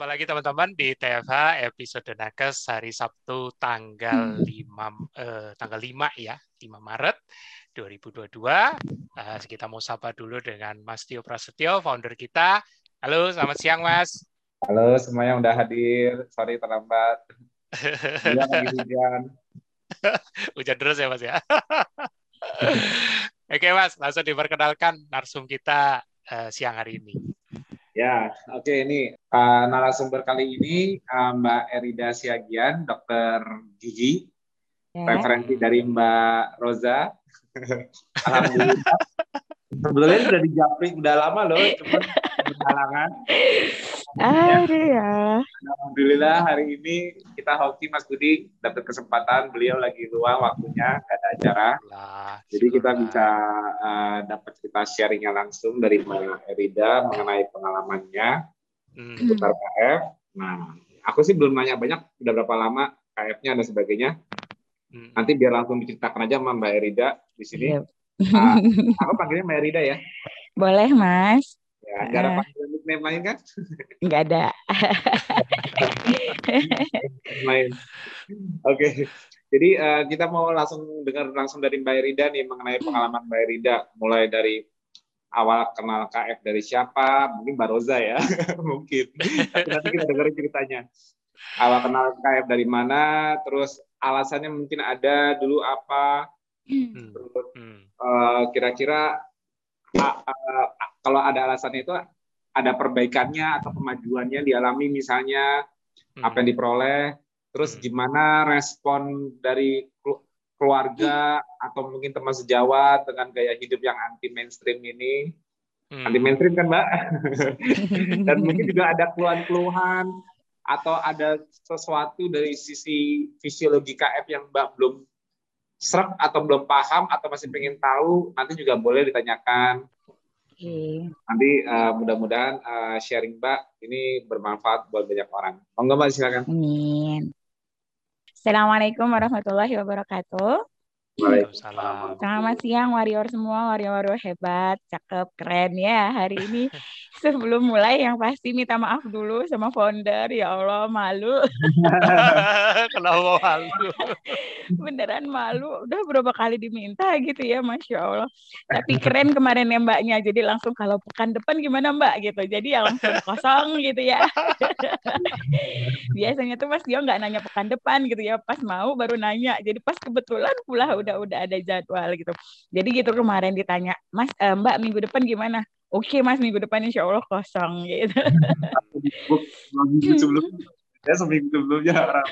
Jumpa lagi teman-teman di TFH episode Nakes hari Sabtu tanggal 5 eh, tanggal 5 ya, 5 Maret 2022. Uh, kita mau sapa dulu dengan Mas Tio Prasetyo, founder kita. Halo, selamat siang Mas. Halo semua yang udah hadir. Sorry terlambat. Hujan lagi hujan. hujan terus ya Mas ya. Oke Mas, langsung diperkenalkan narsum kita uh, siang hari ini. Ya, oke okay, ini uh, narasumber kali ini uh, Mbak Erida Siagian, dokter gigi, ya. referensi dari Mbak Roza. Alhamdulillah. Sebetulnya sudah dijapri udah lama loh, cuma berhalangan. Ah, ya. Alhamdulillah hari ini kita hoki Mas Budi dapat kesempatan beliau lagi luang waktunya gak ada acara. Jadi kita bisa uh, dapat kita sharingnya langsung dari Mbak Erida mengenai pengalamannya hmm. seputar KF. Nah, aku sih belum nanya banyak udah berapa lama KF-nya dan sebagainya. Hmm. Nanti biar langsung diceritakan aja sama Mbak Erida di sini. Yep. Nah, aku panggilnya Mbak Erida ya. Boleh, Mas. Ya, nggak ada panggilan nickname lain kan? Nggak ada. lain. Oke. Okay. Jadi uh, kita mau langsung dengar langsung dari Mbak Rida nih mengenai pengalaman Mbak Rida mulai dari awal kenal KF dari siapa, mungkin Mbak Roza ya, mungkin. Tapi nanti kita dengar ceritanya. Awal kenal KF dari mana, terus alasannya mungkin ada dulu apa, hmm. terus uh, kira-kira uh, uh, kalau ada alasan itu ada perbaikannya atau kemajuannya dialami misalnya hmm. apa yang diperoleh terus hmm. gimana respon dari keluarga atau mungkin teman sejawat dengan gaya hidup yang anti mainstream ini hmm. anti mainstream kan mbak dan mungkin juga ada keluhan-keluhan atau ada sesuatu dari sisi fisiologi KF yang mbak belum serap atau belum paham atau masih pengen tahu nanti juga boleh ditanyakan Okay. Nanti uh, mudah-mudahan uh, sharing Mbak ini bermanfaat buat banyak orang. Monggo Mbak silakan. Amin. Assalamualaikum warahmatullahi wabarakatuh. Waalaikumsalam. Selamat siang warrior semua, warrior-warrior hebat, cakep, keren ya. Hari ini sebelum mulai yang pasti minta maaf dulu sama founder. Ya Allah, malu. Kenapa malu? Beneran malu. Udah berapa kali diminta gitu ya, Masya Allah. Tapi keren kemarin ya mbaknya. Jadi langsung kalau pekan depan gimana mbak gitu. Jadi ya langsung kosong gitu ya. Biasanya tuh pas dia nggak nanya pekan depan gitu ya. Pas mau baru nanya. Jadi pas kebetulan pula udah udah udah ada jadwal gitu. Jadi gitu kemarin ditanya, Mas uh, Mbak minggu depan gimana? Oke Mas minggu depan Insya Allah kosong gitu. sebelum ya seminggu sebelumnya.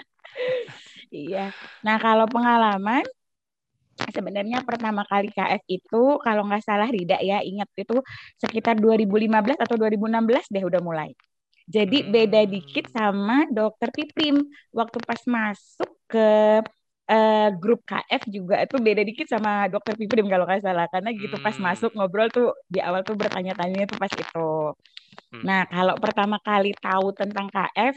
iya. Nah kalau pengalaman sebenarnya pertama kali KF itu kalau nggak salah Rida ya ingat itu sekitar 2015 atau 2016 deh udah mulai. Jadi beda dikit sama dokter Piprim waktu pas masuk ke uh, grup KF juga itu beda dikit sama dokter Piprim kalau nggak salah karena gitu hmm. pas masuk ngobrol tuh di awal tuh bertanya-tanya tuh pas itu. Hmm. Nah kalau pertama kali tahu tentang KF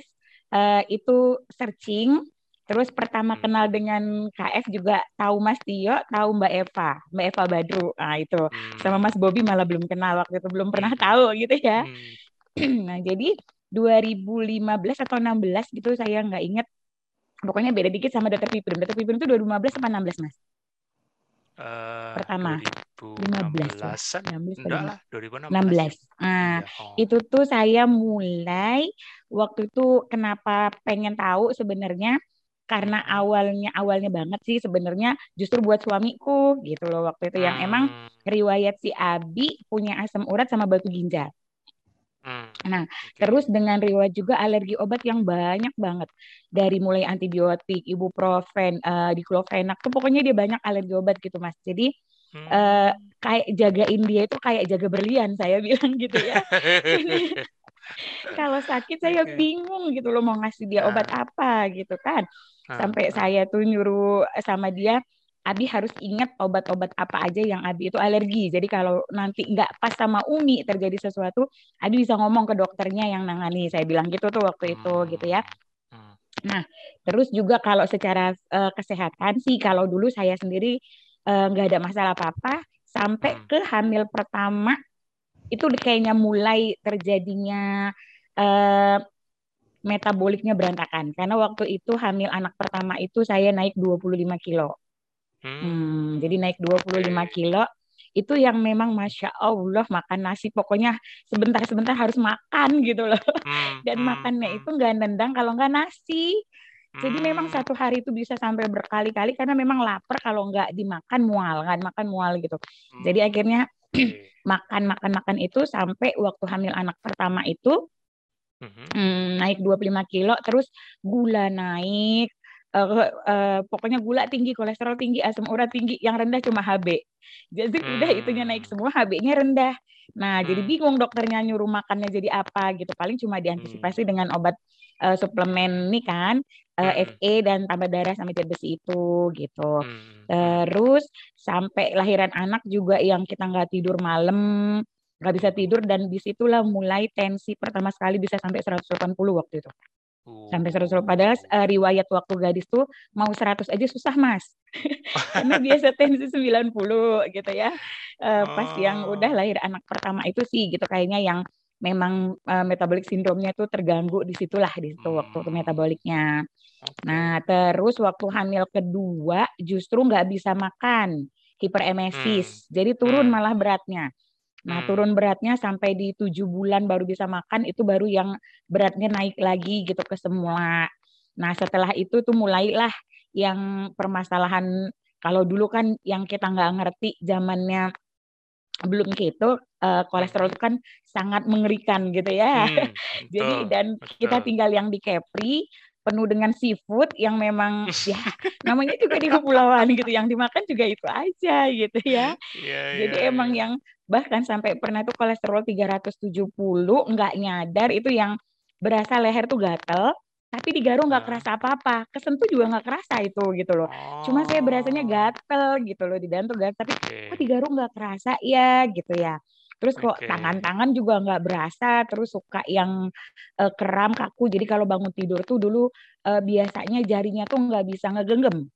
uh, eh, itu searching Terus pertama hmm. kenal dengan KF juga tahu Mas Tio, tahu Mbak Eva, Mbak Eva Badru. Nah, itu. Hmm. Sama Mas Bobby malah belum kenal waktu itu, belum pernah hmm. tahu gitu ya. Hmm. nah, jadi 2015 atau 16 gitu saya nggak inget pokoknya beda dikit sama Dr. Piprim. Dr. Piprim itu 2015 apa 16, Mas? Uh, Pertama. 2016 15 Enggak lah, 2016. 16. Nah, ya. oh. itu tuh saya mulai waktu itu kenapa pengen tahu sebenarnya karena hmm. awalnya awalnya banget sih sebenarnya justru buat suamiku gitu loh waktu itu yang hmm. emang riwayat si Abi punya asam urat sama batu ginjal. Hmm. Nah, okay. terus dengan riwayat juga alergi obat yang banyak banget dari mulai antibiotik, ibuprofen, uh, diklofenak tuh pokoknya dia banyak alergi obat gitu mas. Jadi hmm. uh, kayak jagain dia itu kayak jaga berlian saya bilang gitu ya. Kalau sakit saya okay. bingung gitu loh mau ngasih dia obat nah. apa gitu kan. Sampai saya tuh nyuruh sama dia Abi harus ingat obat-obat apa aja yang Abi itu alergi. Jadi kalau nanti nggak pas sama Umi terjadi sesuatu, Abi bisa ngomong ke dokternya yang nangani. Saya bilang gitu tuh waktu itu hmm. gitu ya. Hmm. Nah, terus juga kalau secara uh, kesehatan sih, kalau dulu saya sendiri eh, nggak uh, ada masalah apa-apa sampai hmm. ke hamil pertama itu kayaknya mulai terjadinya uh, metaboliknya berantakan karena waktu itu hamil anak pertama itu saya naik 25 kilo. Hmm. hmm, jadi naik 25 kilo itu yang memang masya Allah makan nasi. Pokoknya sebentar-sebentar harus makan gitu loh. Hmm, dan hmm, makannya hmm. itu nggak nendang kalau nggak nasi. Jadi memang satu hari itu bisa sampai berkali-kali karena memang lapar kalau nggak dimakan mual nggak makan mual gitu. Jadi akhirnya makan makan makan itu sampai waktu hamil anak pertama itu hmm, naik 25 kilo terus gula naik uh, uh, pokoknya gula tinggi, kolesterol tinggi, asam urat tinggi, yang rendah cuma HB. Jadi hmm. udah itunya naik hmm. semua, HB-nya rendah. Nah, hmm. jadi bingung dokternya nyuruh makannya jadi apa gitu. Paling cuma diantisipasi hmm. dengan obat uh, suplemen nih kan, uh, hmm. FE dan tambah darah sama zat besi itu gitu. Hmm. Terus sampai lahiran anak juga yang kita nggak tidur malam, nggak bisa tidur dan di situlah mulai tensi pertama sekali bisa sampai 180 waktu itu. Sampai 100 padahal uh, riwayat waktu gadis tuh mau 100 aja susah, Mas. Karena biasa tensi 90 gitu ya. Uh, pas yang oh. udah lahir anak pertama itu sih gitu kayaknya yang memang uh, metabolik sindromnya itu terganggu di situlah di situ waktu hmm. metaboliknya. Nah, terus waktu hamil kedua justru nggak bisa makan, hiperemesis. Hmm. Jadi turun hmm. malah beratnya. Nah, hmm. turun beratnya sampai di tujuh bulan baru bisa makan, itu baru yang beratnya naik lagi gitu ke semula. Nah, setelah itu tuh mulailah yang permasalahan kalau dulu kan yang kita nggak ngerti zamannya belum gitu uh, kolesterol itu kan sangat mengerikan gitu ya. Hmm, Jadi dan betul. kita tinggal yang di Kepri penuh dengan seafood yang memang ya namanya juga di kepulauan gitu yang dimakan juga itu aja gitu ya. Yeah, Jadi yeah, emang yeah. yang bahkan sampai pernah tuh kolesterol 370 nggak nyadar itu yang berasa leher tuh gatel tapi di Garuh nggak kerasa apa-apa kesentuh juga nggak kerasa itu gitu loh oh. cuma saya berasanya oh. gatel gitu loh di dalam tuh gatel tapi okay. kok di Garuh nggak kerasa ya gitu ya terus kok tangan-tangan juga nggak berasa terus suka yang uh, kram kaku jadi kalau bangun tidur tuh dulu uh, biasanya jarinya tuh nggak bisa ngegenggam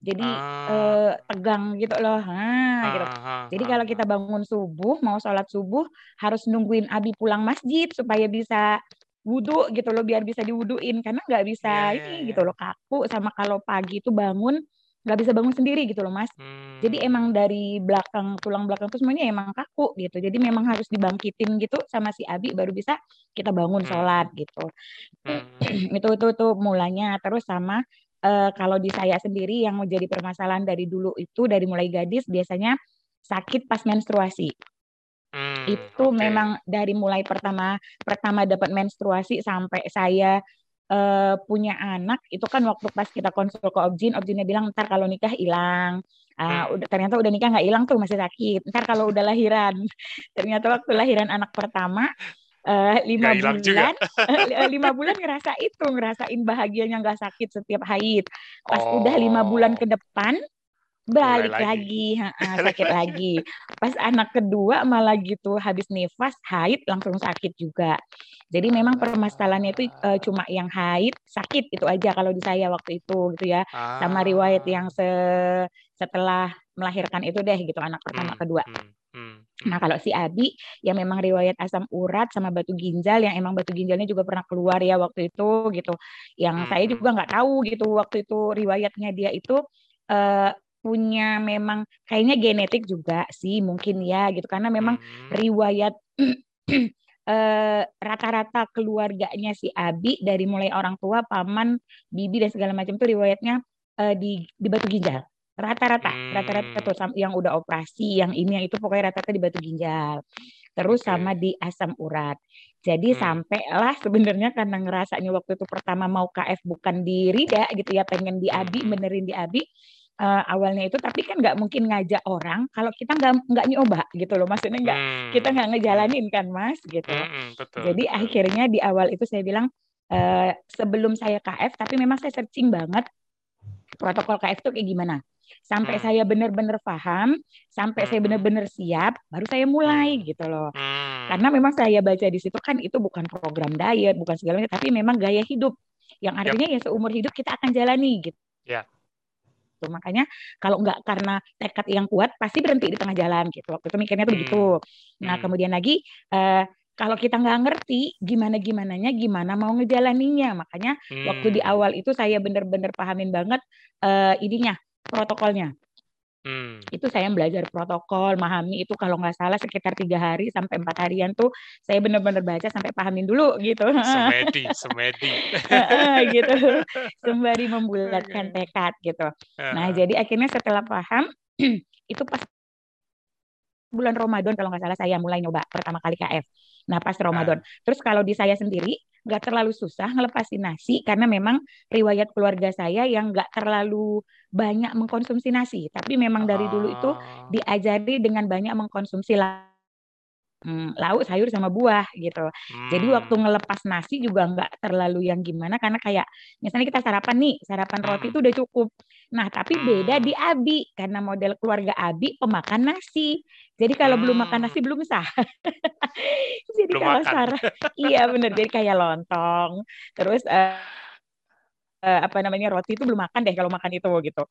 jadi ah. eh, tegang gitu loh. Nah, gitu. Ah, Jadi kalau kita bangun subuh, mau sholat subuh, harus nungguin Abi pulang masjid supaya bisa wudhu gitu loh, biar bisa diwuduin. Karena nggak bisa yeah, ini yeah, gitu iya. loh, kaku. Sama kalau pagi itu bangun, nggak bisa bangun sendiri gitu loh mas. Hmm. Jadi emang dari belakang, tulang belakang itu semuanya emang kaku gitu. Jadi memang harus dibangkitin gitu sama si Abi, baru bisa kita bangun hmm. sholat gitu. Hmm. itu, itu, itu mulanya. Terus sama uh, kalau di saya sendiri yang menjadi permasalahan dari dulu itu dari mulai gadis biasanya sakit pas menstruasi. Hmm, itu okay. memang dari mulai pertama pertama dapat menstruasi sampai saya uh, punya anak itu kan waktu pas kita konsul ke objin, objinnya bilang ntar kalau nikah hilang. Uh, udah ternyata udah nikah nggak hilang tuh masih sakit. Ntar kalau udah lahiran, ternyata waktu lahiran anak pertama uh, lima bulan uh, lima bulan ngerasa itu ngerasain bahagianya nggak sakit setiap haid pas oh. udah lima bulan ke depan balik Mulai lagi, lagi. Sakit lagi pas anak kedua malah gitu habis nifas haid langsung sakit juga jadi memang permasalahannya itu uh, cuma yang haid sakit itu aja kalau di saya waktu itu gitu ya ah. sama riwayat yang se setelah melahirkan itu deh gitu anak pertama hmm, kedua hmm. Hmm. Nah kalau si Abi yang memang riwayat asam urat sama batu ginjal yang emang batu ginjalnya juga pernah keluar ya waktu itu gitu. Yang hmm. saya juga nggak tahu gitu waktu itu riwayatnya dia itu uh, punya memang kayaknya genetik juga sih mungkin ya gitu karena memang hmm. riwayat uh, rata-rata keluarganya si Abi dari mulai orang tua, paman, bibi dan segala macam itu riwayatnya uh, di di batu ginjal rata-rata hmm. rata-rata tuh yang udah operasi yang ini yang itu pokoknya rata-rata di batu ginjal terus sama di asam urat jadi hmm. sampailah sebenarnya karena ngerasanya waktu itu pertama mau KF bukan di Rida gitu ya pengen di Abi hmm. benerin di Abi uh, awalnya itu tapi kan nggak mungkin ngajak orang kalau kita nggak nggak nyoba gitu loh maksudnya nggak hmm. kita nggak ngejalanin kan mas gitu hmm, betul, jadi betul. akhirnya di awal itu saya bilang uh, sebelum saya KF tapi memang saya searching banget protokol KF itu kayak gimana sampai hmm. saya benar-benar paham, sampai hmm. saya benar-benar siap, baru saya mulai hmm. gitu loh. Hmm. Karena memang saya baca di situ kan itu bukan program diet, bukan segala macam, tapi memang gaya hidup yang artinya yep. ya seumur hidup kita akan jalani gitu. Yeah. Makanya kalau nggak karena tekad yang kuat pasti berhenti di tengah jalan gitu. Waktu itu mikirnya tuh hmm. begitu. Nah hmm. kemudian lagi uh, kalau kita nggak ngerti gimana gimananya gimana mau ngejalaninya makanya hmm. waktu di hmm. awal itu saya bener-bener pahamin banget uh, ininya protokolnya Hmm. Itu saya belajar protokol, memahami itu kalau nggak salah sekitar tiga hari sampai empat harian tuh saya benar-benar baca sampai pahamin dulu gitu. Semedi, semedi. gitu, sembari membulatkan tekad gitu. Nah jadi akhirnya setelah paham itu pas bulan Ramadan kalau nggak salah saya mulai nyoba pertama kali KF. Nah pas Ramadan. Terus kalau di saya sendiri nggak terlalu susah ngelepasin nasi karena memang riwayat keluarga saya yang nggak terlalu banyak mengkonsumsi nasi. Tapi memang dari dulu itu ah. diajari dengan banyak mengkonsumsi hmm, lauk, sayur sama buah gitu. Hmm. Jadi waktu hmm. ngelepas nasi juga nggak terlalu yang gimana karena kayak misalnya kita sarapan nih, sarapan roti hmm. itu udah cukup. Nah, tapi beda di hmm. Abi karena model keluarga Abi pemakan nasi. Jadi kalau hmm. belum makan nasi belum sah. Jadi belum kalau sarah iya benar jadi kayak lontong. Terus uh, uh, apa namanya roti itu belum makan deh kalau makan itu gitu.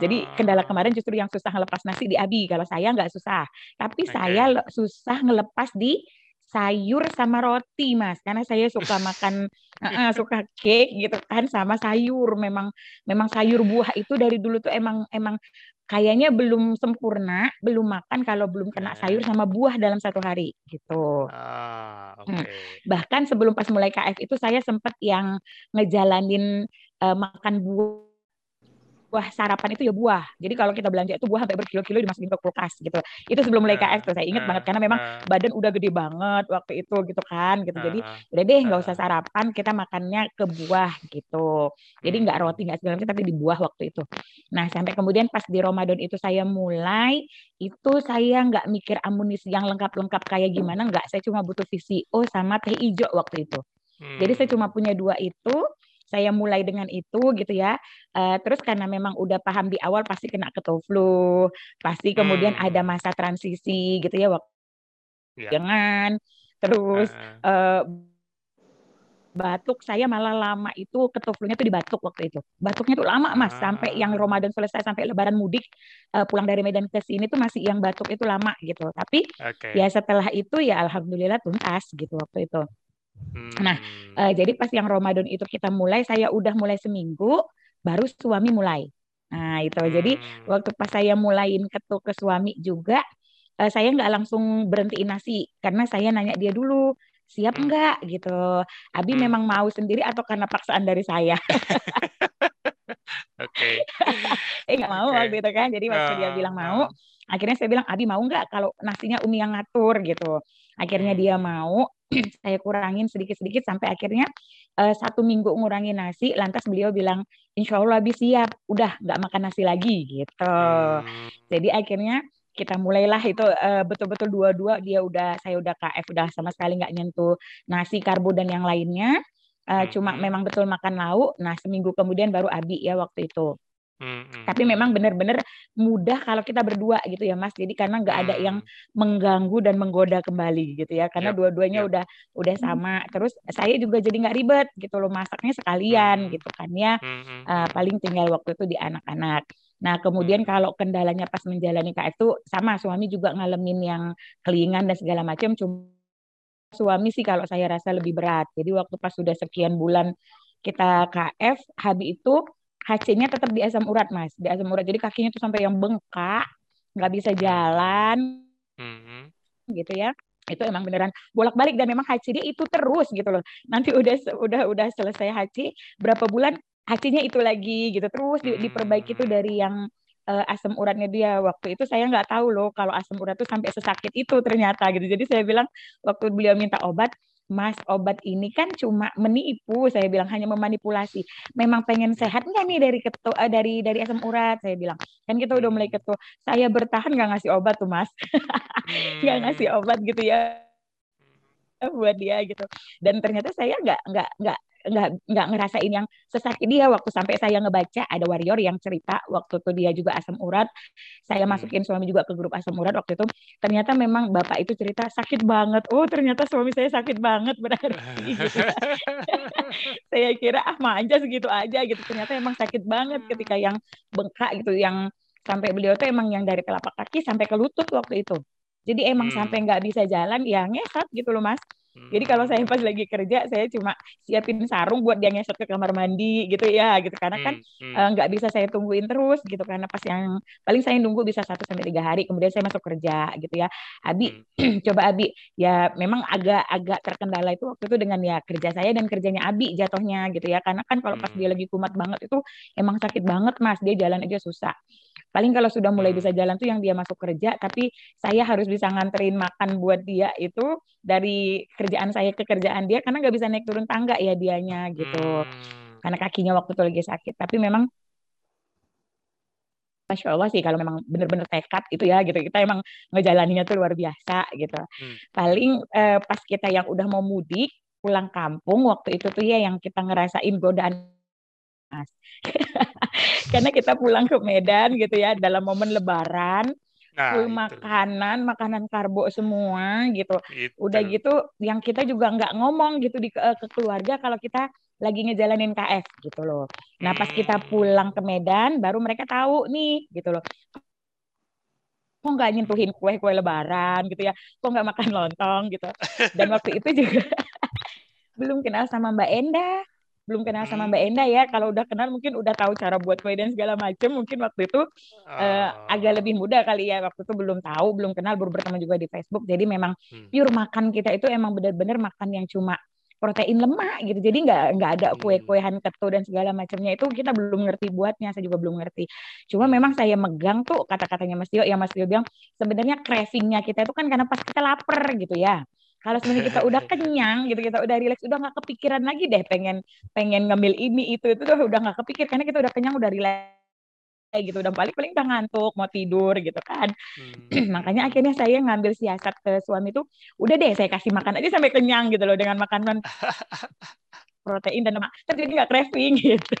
Jadi kendala ah. kemarin justru yang susah ngelepas nasi di Abi. Kalau saya nggak susah, tapi okay. saya susah ngelepas di sayur sama roti mas karena saya suka makan uh, suka cake gitu kan sama sayur memang memang sayur buah itu dari dulu tuh emang emang kayaknya belum sempurna belum makan kalau belum kena sayur sama buah dalam satu hari gitu ah, okay. hmm. bahkan sebelum pas mulai KF itu saya sempat yang ngejalanin uh, makan buah buah sarapan itu ya buah. Jadi kalau kita belanja itu buah sampai berkilo-kilo dimasukin ke kulkas gitu. Itu sebelum mulai KF tuh saya ingat uh, banget karena memang uh, badan udah gede banget waktu itu gitu kan gitu. Jadi udah deh nggak usah sarapan, kita makannya ke buah gitu. Jadi nggak hmm. roti nggak segala macam tapi di buah waktu itu. Nah sampai kemudian pas di Ramadan itu saya mulai itu saya nggak mikir amunisi yang lengkap-lengkap kayak gimana nggak. Saya cuma butuh VCO sama teh hijau waktu itu. Jadi saya hmm. cuma punya dua itu saya mulai dengan itu gitu ya. Uh, terus karena memang udah paham di awal pasti kena ketua flu, pasti kemudian hmm. ada masa transisi gitu ya waktu yeah. jangan terus uh. Uh, batuk saya malah lama itu ketoflunya tuh dibatuk waktu itu batuknya tuh lama mas ah. sampai yang Ramadan selesai sampai Lebaran mudik uh, pulang dari Medan ke sini tuh masih yang batuk itu lama gitu tapi okay. ya setelah itu ya alhamdulillah tuntas gitu waktu itu Nah, uh, jadi pas yang Ramadan itu kita mulai, saya udah mulai seminggu, baru suami mulai. Nah, itu. Hmm. Jadi waktu pas saya mulain ketuk ke suami juga, uh, saya nggak langsung berhentiin nasi karena saya nanya dia dulu siap hmm. nggak gitu. Abi hmm. memang mau sendiri atau karena paksaan dari saya? Oke. eh nggak mau okay. waktu itu kan. Jadi waktu uh, dia bilang mau, uh. akhirnya saya bilang Abi mau nggak kalau nasinya Umi yang ngatur gitu. Akhirnya dia mau, saya kurangin sedikit-sedikit sampai akhirnya uh, satu minggu ngurangi nasi, lantas beliau bilang, Insya Allah habis siap, udah nggak makan nasi lagi gitu. Hmm. Jadi akhirnya kita mulailah itu uh, betul-betul dua-dua dia udah saya udah KF udah sama sekali nggak nyentuh nasi karbo dan yang lainnya. Uh, cuma memang betul makan lauk. Nah seminggu kemudian baru Abi ya waktu itu Tapi memang benar-benar mudah kalau kita berdua gitu ya Mas. Jadi karena nggak ada yang mengganggu dan menggoda kembali gitu ya. Karena yep, dua-duanya yep. udah udah sama. Terus saya juga jadi nggak ribet gitu loh masaknya sekalian gitu kan ya. Uh, paling tinggal waktu itu di anak-anak. Nah kemudian hmm. kalau kendalanya pas menjalani KF itu sama suami juga ngalamin yang kelingan dan segala macam. Cuma suami sih kalau saya rasa lebih berat. Jadi waktu pas sudah sekian bulan kita KF, Habi itu HC-nya tetap di asam urat mas. Di asam urat. Jadi kakinya tuh sampai yang bengkak nggak bisa jalan. Mm-hmm. gitu ya. Itu emang beneran bolak-balik dan memang HC dia itu terus gitu loh. Nanti udah udah udah selesai HC berapa bulan HC-nya itu lagi gitu. Terus di, diperbaiki itu dari yang uh, asam uratnya dia. Waktu itu saya nggak tahu loh kalau asam urat tuh sampai sesakit itu ternyata gitu. Jadi saya bilang waktu beliau minta obat Mas obat ini kan cuma menipu, saya bilang hanya memanipulasi. Memang pengen sehat nggak nih dari ketu, uh, dari dari asam urat, saya bilang. Kan kita udah mulai hmm. ketu. Saya bertahan nggak ngasih obat tuh mas, nggak ngasih hmm. obat gitu ya buat dia gitu. Dan ternyata saya nggak nggak nggak nggak nggak ngerasain yang sesakit dia. Waktu sampai saya ngebaca ada warrior yang cerita waktu itu dia juga asam urat. Saya hmm. masukin suami juga ke grup asam urat waktu itu. Ternyata memang bapak itu cerita sakit banget. Oh ternyata suami saya sakit banget berarti. Gitu. saya kira ah manja segitu aja gitu. Ternyata emang sakit banget ketika yang bengkak gitu yang sampai beliau tuh emang yang dari telapak kaki sampai ke lutut waktu itu. Jadi emang hmm. sampai nggak bisa jalan ya ngesat gitu loh mas Jadi kalau saya pas lagi kerja, saya cuma siapin sarung buat dia ngesot ke kamar mandi gitu ya, gitu. Karena kan Hmm, hmm. eh, nggak bisa saya tungguin terus gitu. Karena pas yang paling saya nunggu bisa 1 sampai tiga hari, kemudian saya masuk kerja gitu ya. Abi, coba Abi, ya memang agak-agak terkendala itu waktu itu dengan ya kerja saya dan kerjanya Abi jatuhnya gitu ya. Karena kan kalau pas Hmm. dia lagi kumat banget itu emang sakit banget Mas, dia jalan aja susah. Paling kalau sudah mulai Hmm. bisa jalan tuh yang dia masuk kerja, tapi saya harus bisa nganterin makan buat dia itu dari kerjaan saya ke kerjaan dia karena nggak bisa naik turun tangga ya dianya gitu. Hmm. Karena kakinya waktu itu lagi sakit. Tapi memang Masya Allah sih kalau memang bener-bener tekad itu ya gitu kita emang ngejalaninnya tuh luar biasa gitu. Hmm. Paling eh, pas kita yang udah mau mudik pulang kampung waktu itu tuh ya yang kita ngerasain godaan Mas. Karena kita pulang ke Medan gitu ya dalam momen Lebaran Nah, full itu. makanan makanan karbo semua gitu. Itu. Udah gitu yang kita juga nggak ngomong gitu di ke, ke keluarga kalau kita lagi ngejalanin KF gitu loh. Nah pas kita Hmm. pulang ke Medan baru mereka tahu nih gitu loh. Kok nggak nyentuhin kue-kue lebaran gitu ya? Kok nggak makan lontong gitu? Dan waktu itu juga belum kenal sama Mbak Enda. Belum kenal sama Mbak Hmm. Enda ya. Kalau udah kenal mungkin udah tahu cara buat kue dan segala macam. Mungkin waktu itu eh, Oh. agak lebih mudah kali ya. Waktu itu belum tahu, belum kenal, baru bertemu juga di Facebook. Jadi memang Hmm. pure makan kita itu emang benar-benar makan yang cuma protein lemak gitu. Jadi nggak nggak ada Hmm. kue-kuehan keto dan segala macamnya itu kita belum ngerti buatnya. Saya juga belum ngerti. Cuma Hmm. memang saya megang tuh kata-katanya Mas Tio, yang Mas Tio bilang sebenarnya cravingnya kita itu kan karena pas kita lapar gitu ya. Kalau sebenarnya kita udah kenyang gitu, kita udah relax, udah nggak kepikiran lagi deh pengen pengen ngambil ini itu itu tuh udah nggak kepikir. Karena kita udah kenyang udah relax gitu. Udah balik paling udah ngantuk mau tidur gitu kan. Hmm. makanya akhirnya saya ngambil siasat ke suami tuh udah deh saya kasih makan aja sampai kenyang gitu loh dengan makanan protein dan lemak. Terus jadi nggak craving gitu.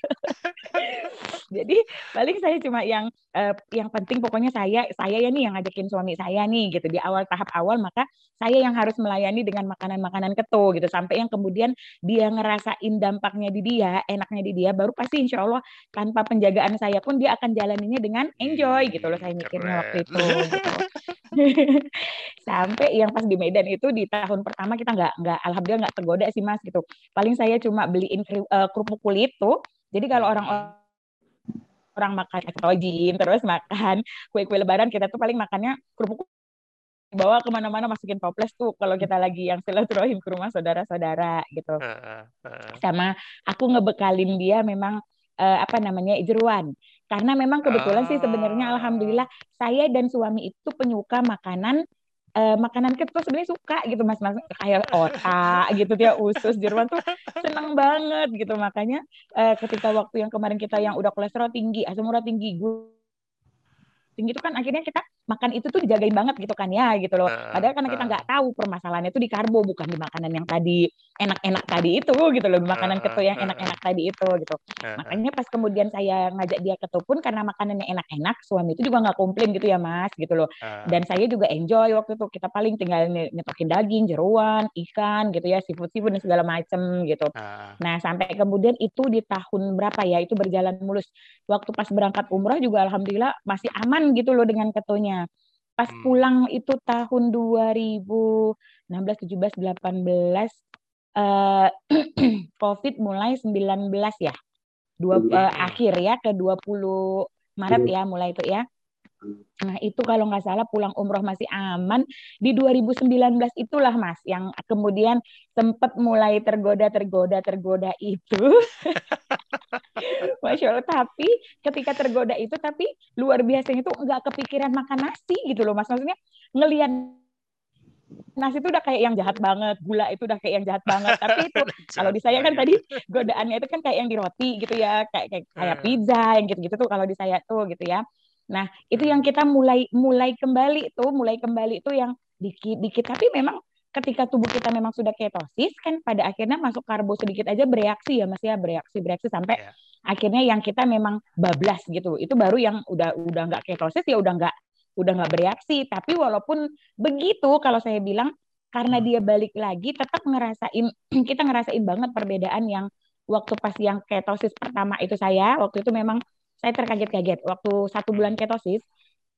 Jadi paling saya cuma yang eh, yang penting pokoknya saya saya ya nih yang ngajakin suami saya nih gitu. Di awal tahap awal maka saya yang harus melayani dengan makanan-makanan keto gitu. Sampai yang kemudian dia ngerasain dampaknya di dia enaknya di dia baru pasti insya Allah tanpa penjagaan saya pun dia akan jalaninya dengan enjoy gitu loh saya mikirnya waktu itu gitu. sampai yang pas di Medan itu di tahun pertama kita nggak nggak alhamdulillah nggak tergoda sih mas gitu. Paling saya cuma beliin kri- eh, kerupuk kulit tuh jadi kalau orang orang makan ketojin terus makan kue-kue lebaran kita tuh paling makannya kerupuk bawa ke mana-mana masukin toples tuh kalau kita lagi yang silaturahim ke rumah saudara-saudara gitu Heeh, heeh. sama aku ngebekalin dia memang eh, apa namanya jeruan karena memang kebetulan sih sebenarnya Ah. alhamdulillah saya dan suami itu penyuka makanan eh, makanan keto sebenarnya suka gitu mas. Mas kayak otak gitu dia usus jeruan tuh seneng banget gitu. Makanya eh, ketika waktu yang kemarin kita yang udah kolesterol tinggi asam urat tinggi gula tinggi itu kan akhirnya kita makan itu tuh dijagain banget gitu kan ya gitu loh. Heeh, padahal karena kita heeh. nggak tahu permasalahannya itu di karbo bukan di makanan yang tadi enak-enak tadi itu gitu loh makanan keto yang enak-enak tadi itu gitu makanya pas kemudian saya ngajak dia keto pun karena makanannya enak-enak suami itu juga nggak komplain gitu ya mas gitu loh dan saya juga enjoy waktu itu kita paling tinggal nye- nyetokin daging jeruan ikan gitu ya seafood seafood dan segala macem gitu. Nah, sampai kemudian itu di tahun berapa ya? Itu berjalan mulus. Waktu pas berangkat umroh juga alhamdulillah masih aman gitu loh dengan ketonya. Pas Hmm. pulang itu tahun 2016, 17, 18 eh Covid mulai 19 ya. Dua Hmm. akhir ya ke 20 Maret ya mulai itu ya. Nah, itu kalau nggak salah pulang umroh masih aman. Di 2019 itulah Mas yang kemudian sempat mulai tergoda tergoda tergoda itu. Masya Allah. Tapi ketika tergoda itu tapi luar biasanya itu nggak kepikiran makan nasi gitu loh Mas. Maksudnya ngelihat nasi itu udah kayak yang jahat banget, gula itu udah kayak yang jahat banget. Tapi itu kalau di saya kan tadi godaannya itu kan kayak yang di roti gitu ya, kayak kayak, kayak Hmm. pizza yang gitu-gitu tuh kalau di saya tuh gitu ya. Nah, itu yang kita mulai mulai kembali tuh, mulai kembali tuh yang dikit-dikit tapi memang ketika tubuh kita memang sudah ketosis kan pada akhirnya masuk karbo sedikit aja bereaksi ya Mas ya, bereaksi bereaksi sampai Iya. akhirnya yang kita memang bablas gitu. Itu baru yang udah udah nggak ketosis ya udah nggak udah nggak bereaksi. Tapi walaupun begitu kalau saya bilang karena dia balik lagi tetap ngerasain kita ngerasain banget perbedaan yang waktu pas yang ketosis pertama itu saya. Waktu itu memang saya terkaget-kaget. Waktu satu bulan ketosis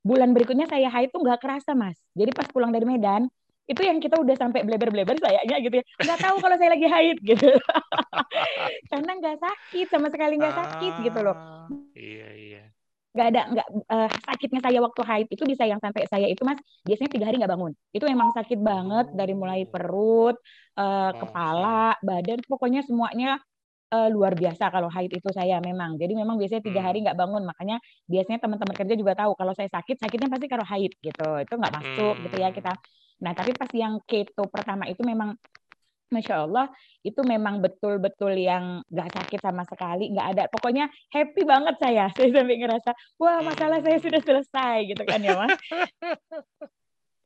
bulan berikutnya saya haid tuh nggak kerasa mas. Jadi pas pulang dari Medan itu yang kita udah sampai bleber-bleber sayanya gitu ya. Nggak tahu kalau saya lagi haid gitu. Karena nggak sakit sama sekali nggak sakit gitu loh. Ah, iya. Nggak ada nggak eh, sakitnya saya waktu haid itu bisa yang sampai saya itu mas biasanya tiga hari nggak bangun itu emang sakit banget dari mulai Oh. perut Masya. kepala badan pokoknya semuanya eh, luar biasa kalau haid itu saya memang jadi memang biasanya tiga hari Hmm. nggak bangun makanya biasanya teman-teman kerja juga tahu kalau saya sakit sakitnya pasti kalau haid gitu itu nggak masuk gitu ya Hmm. kita nah tapi pas yang keto pertama itu memang Masya Allah, itu memang betul-betul yang nggak sakit sama sekali, nggak ada. Pokoknya happy banget saya. Saya sampai ngerasa, wah masalah saya sudah selesai gitu kan ya mas.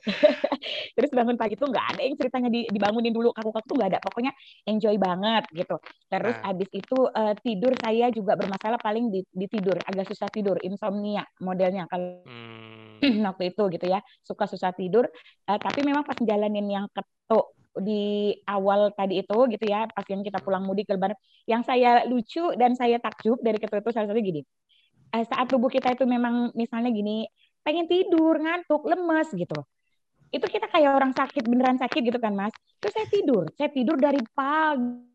Terus bangun pagi tuh nggak ada yang ceritanya di- dibangunin dulu kaku-kaku tuh nggak ada. Pokoknya enjoy banget gitu. Terus Nah. habis itu eh, tidur saya juga bermasalah paling di, di tidur, agak susah tidur, insomnia modelnya kalau Hmm. waktu itu gitu ya suka susah tidur Eh, tapi memang pas jalanin yang ketuk di awal tadi itu gitu ya pas yang kita pulang mudik ke lebaran. Yang saya lucu dan saya takjub dari ketuk itu salah satu gini. Eh, saat tubuh kita itu memang misalnya gini pengen tidur ngantuk lemes gitu. Itu kita kayak orang sakit beneran sakit gitu kan mas. Terus saya tidur saya tidur dari pagi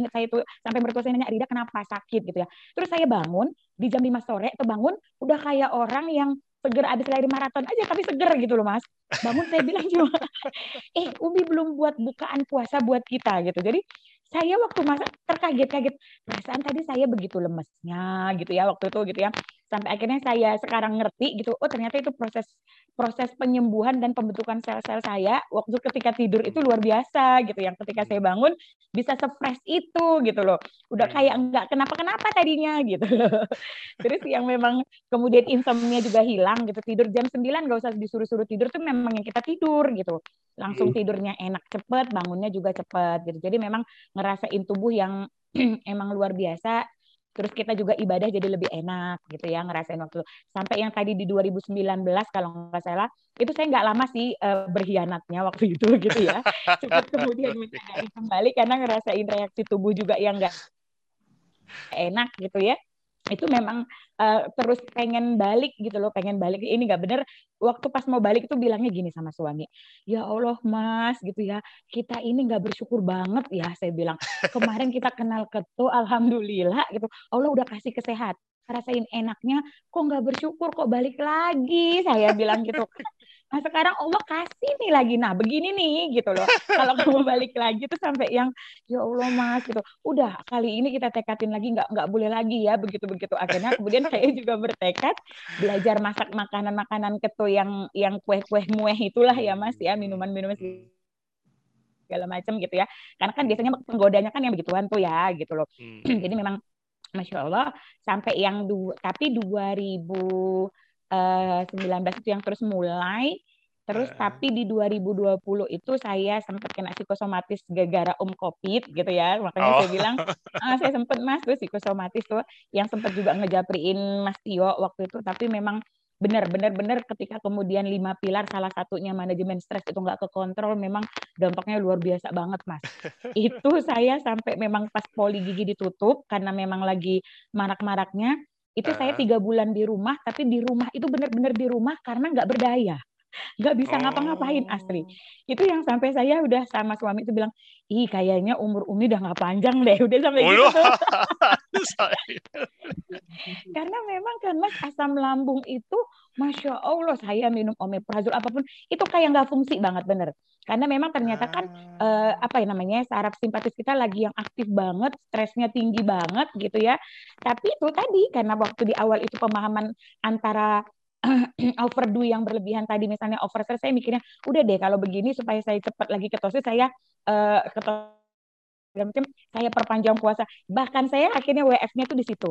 ingat saya itu sampai mertua saya nanya Rida kenapa sakit? gitu ya. Terus saya bangun di jam 5 sore tuh bangun udah kayak orang yang seger abis lari maraton aja tapi seger gitu loh mas. Bangun saya bilang cuma eh Umi belum buat bukaan puasa buat kita gitu. Jadi saya waktu masa terkaget-kaget perasaan tadi saya begitu lemesnya gitu ya waktu itu gitu ya sampai akhirnya saya sekarang ngerti gitu oh ternyata itu proses proses penyembuhan dan pembentukan sel-sel saya waktu ketika tidur itu luar biasa gitu. Yang ketika saya bangun bisa sefresh itu gitu loh. Udah kayak nggak kenapa-kenapa tadinya gitu. Loh terus yang memang kemudian insomnia juga hilang gitu tidur jam 9 nggak usah disuruh-suruh tidur tuh memang yang kita tidur gitu. Langsung tidurnya enak cepet bangunnya juga cepet gitu. Jadi memang ngerasain tubuh yang emang luar biasa terus kita juga ibadah jadi lebih enak gitu ya ngerasain waktu. Sampai yang tadi di 2019 kalau nggak salah itu saya nggak lama sih eh, berkhianatnya waktu itu gitu ya. Cepat kemudian mencari kembali karena ngerasain reaksi tubuh juga yang nggak enak gitu ya itu memang eh, terus pengen balik gitu loh pengen balik. Ini nggak bener. Waktu pas mau balik itu bilangnya gini sama suami ya Allah mas gitu ya. Kita ini nggak bersyukur banget ya saya bilang. Kemarin kita kenal ketu alhamdulillah gitu. Allah udah kasih kesehatan rasain enaknya kok nggak bersyukur kok balik lagi? Saya bilang gitu. Nah sekarang Allah kasih nih lagi. Nah begini nih gitu loh. Kalau kamu balik lagi tuh sampai yang ya Allah mas gitu. Udah kali ini kita tekatin lagi nggak nggak boleh lagi ya begitu begitu akhirnya kemudian saya juga bertekad belajar masak makanan makanan ketu yang yang kue kue mueh itulah ya mas ya minuman minuman segala macam gitu ya. Karena kan biasanya penggodanya kan yang begituan tuh ya gitu loh. Hmm. jadi memang masya Allah sampai yang du tapi 2019 itu yang terus mulai terus Eh. tapi di 2020 itu saya sempat kena psikosomatis gara-gara om covid gitu ya makanya Oh. saya bilang ah, saya sempat mas tuh psikosomatis tuh yang sempat juga ngejapriin mas Tio waktu itu tapi memang benar benar benar. Ketika kemudian lima pilar salah satunya manajemen stres itu nggak kekontrol memang dampaknya luar biasa banget mas. Itu saya sampai memang pas poli gigi ditutup karena memang lagi marak-maraknya itu saya Ah. tiga bulan di rumah tapi di rumah itu benar-benar di rumah karena nggak berdaya nggak bisa ngapa-ngapain asli. Oh. itu yang sampai saya udah sama suami itu bilang ih kayaknya umur umi udah nggak panjang deh. Udah sampai Oh, gitu karena memang karena asam lambung itu masya allah saya minum omeprazol apa pun itu kayak nggak fungsi banget bener. Karena memang ternyata kan eh, apa ya namanya saraf simpatis kita lagi yang aktif banget stresnya tinggi banget gitu ya. Tapi itu tadi karena waktu di awal itu pemahaman antara overdo yang berlebihan tadi. Misalnya overstress saya mikirnya udah deh kalau begini supaya saya cepat lagi ketosis saya eh ketosis macam saya perpanjang puasa. Bahkan saya akhirnya WF-nya tuh di situ.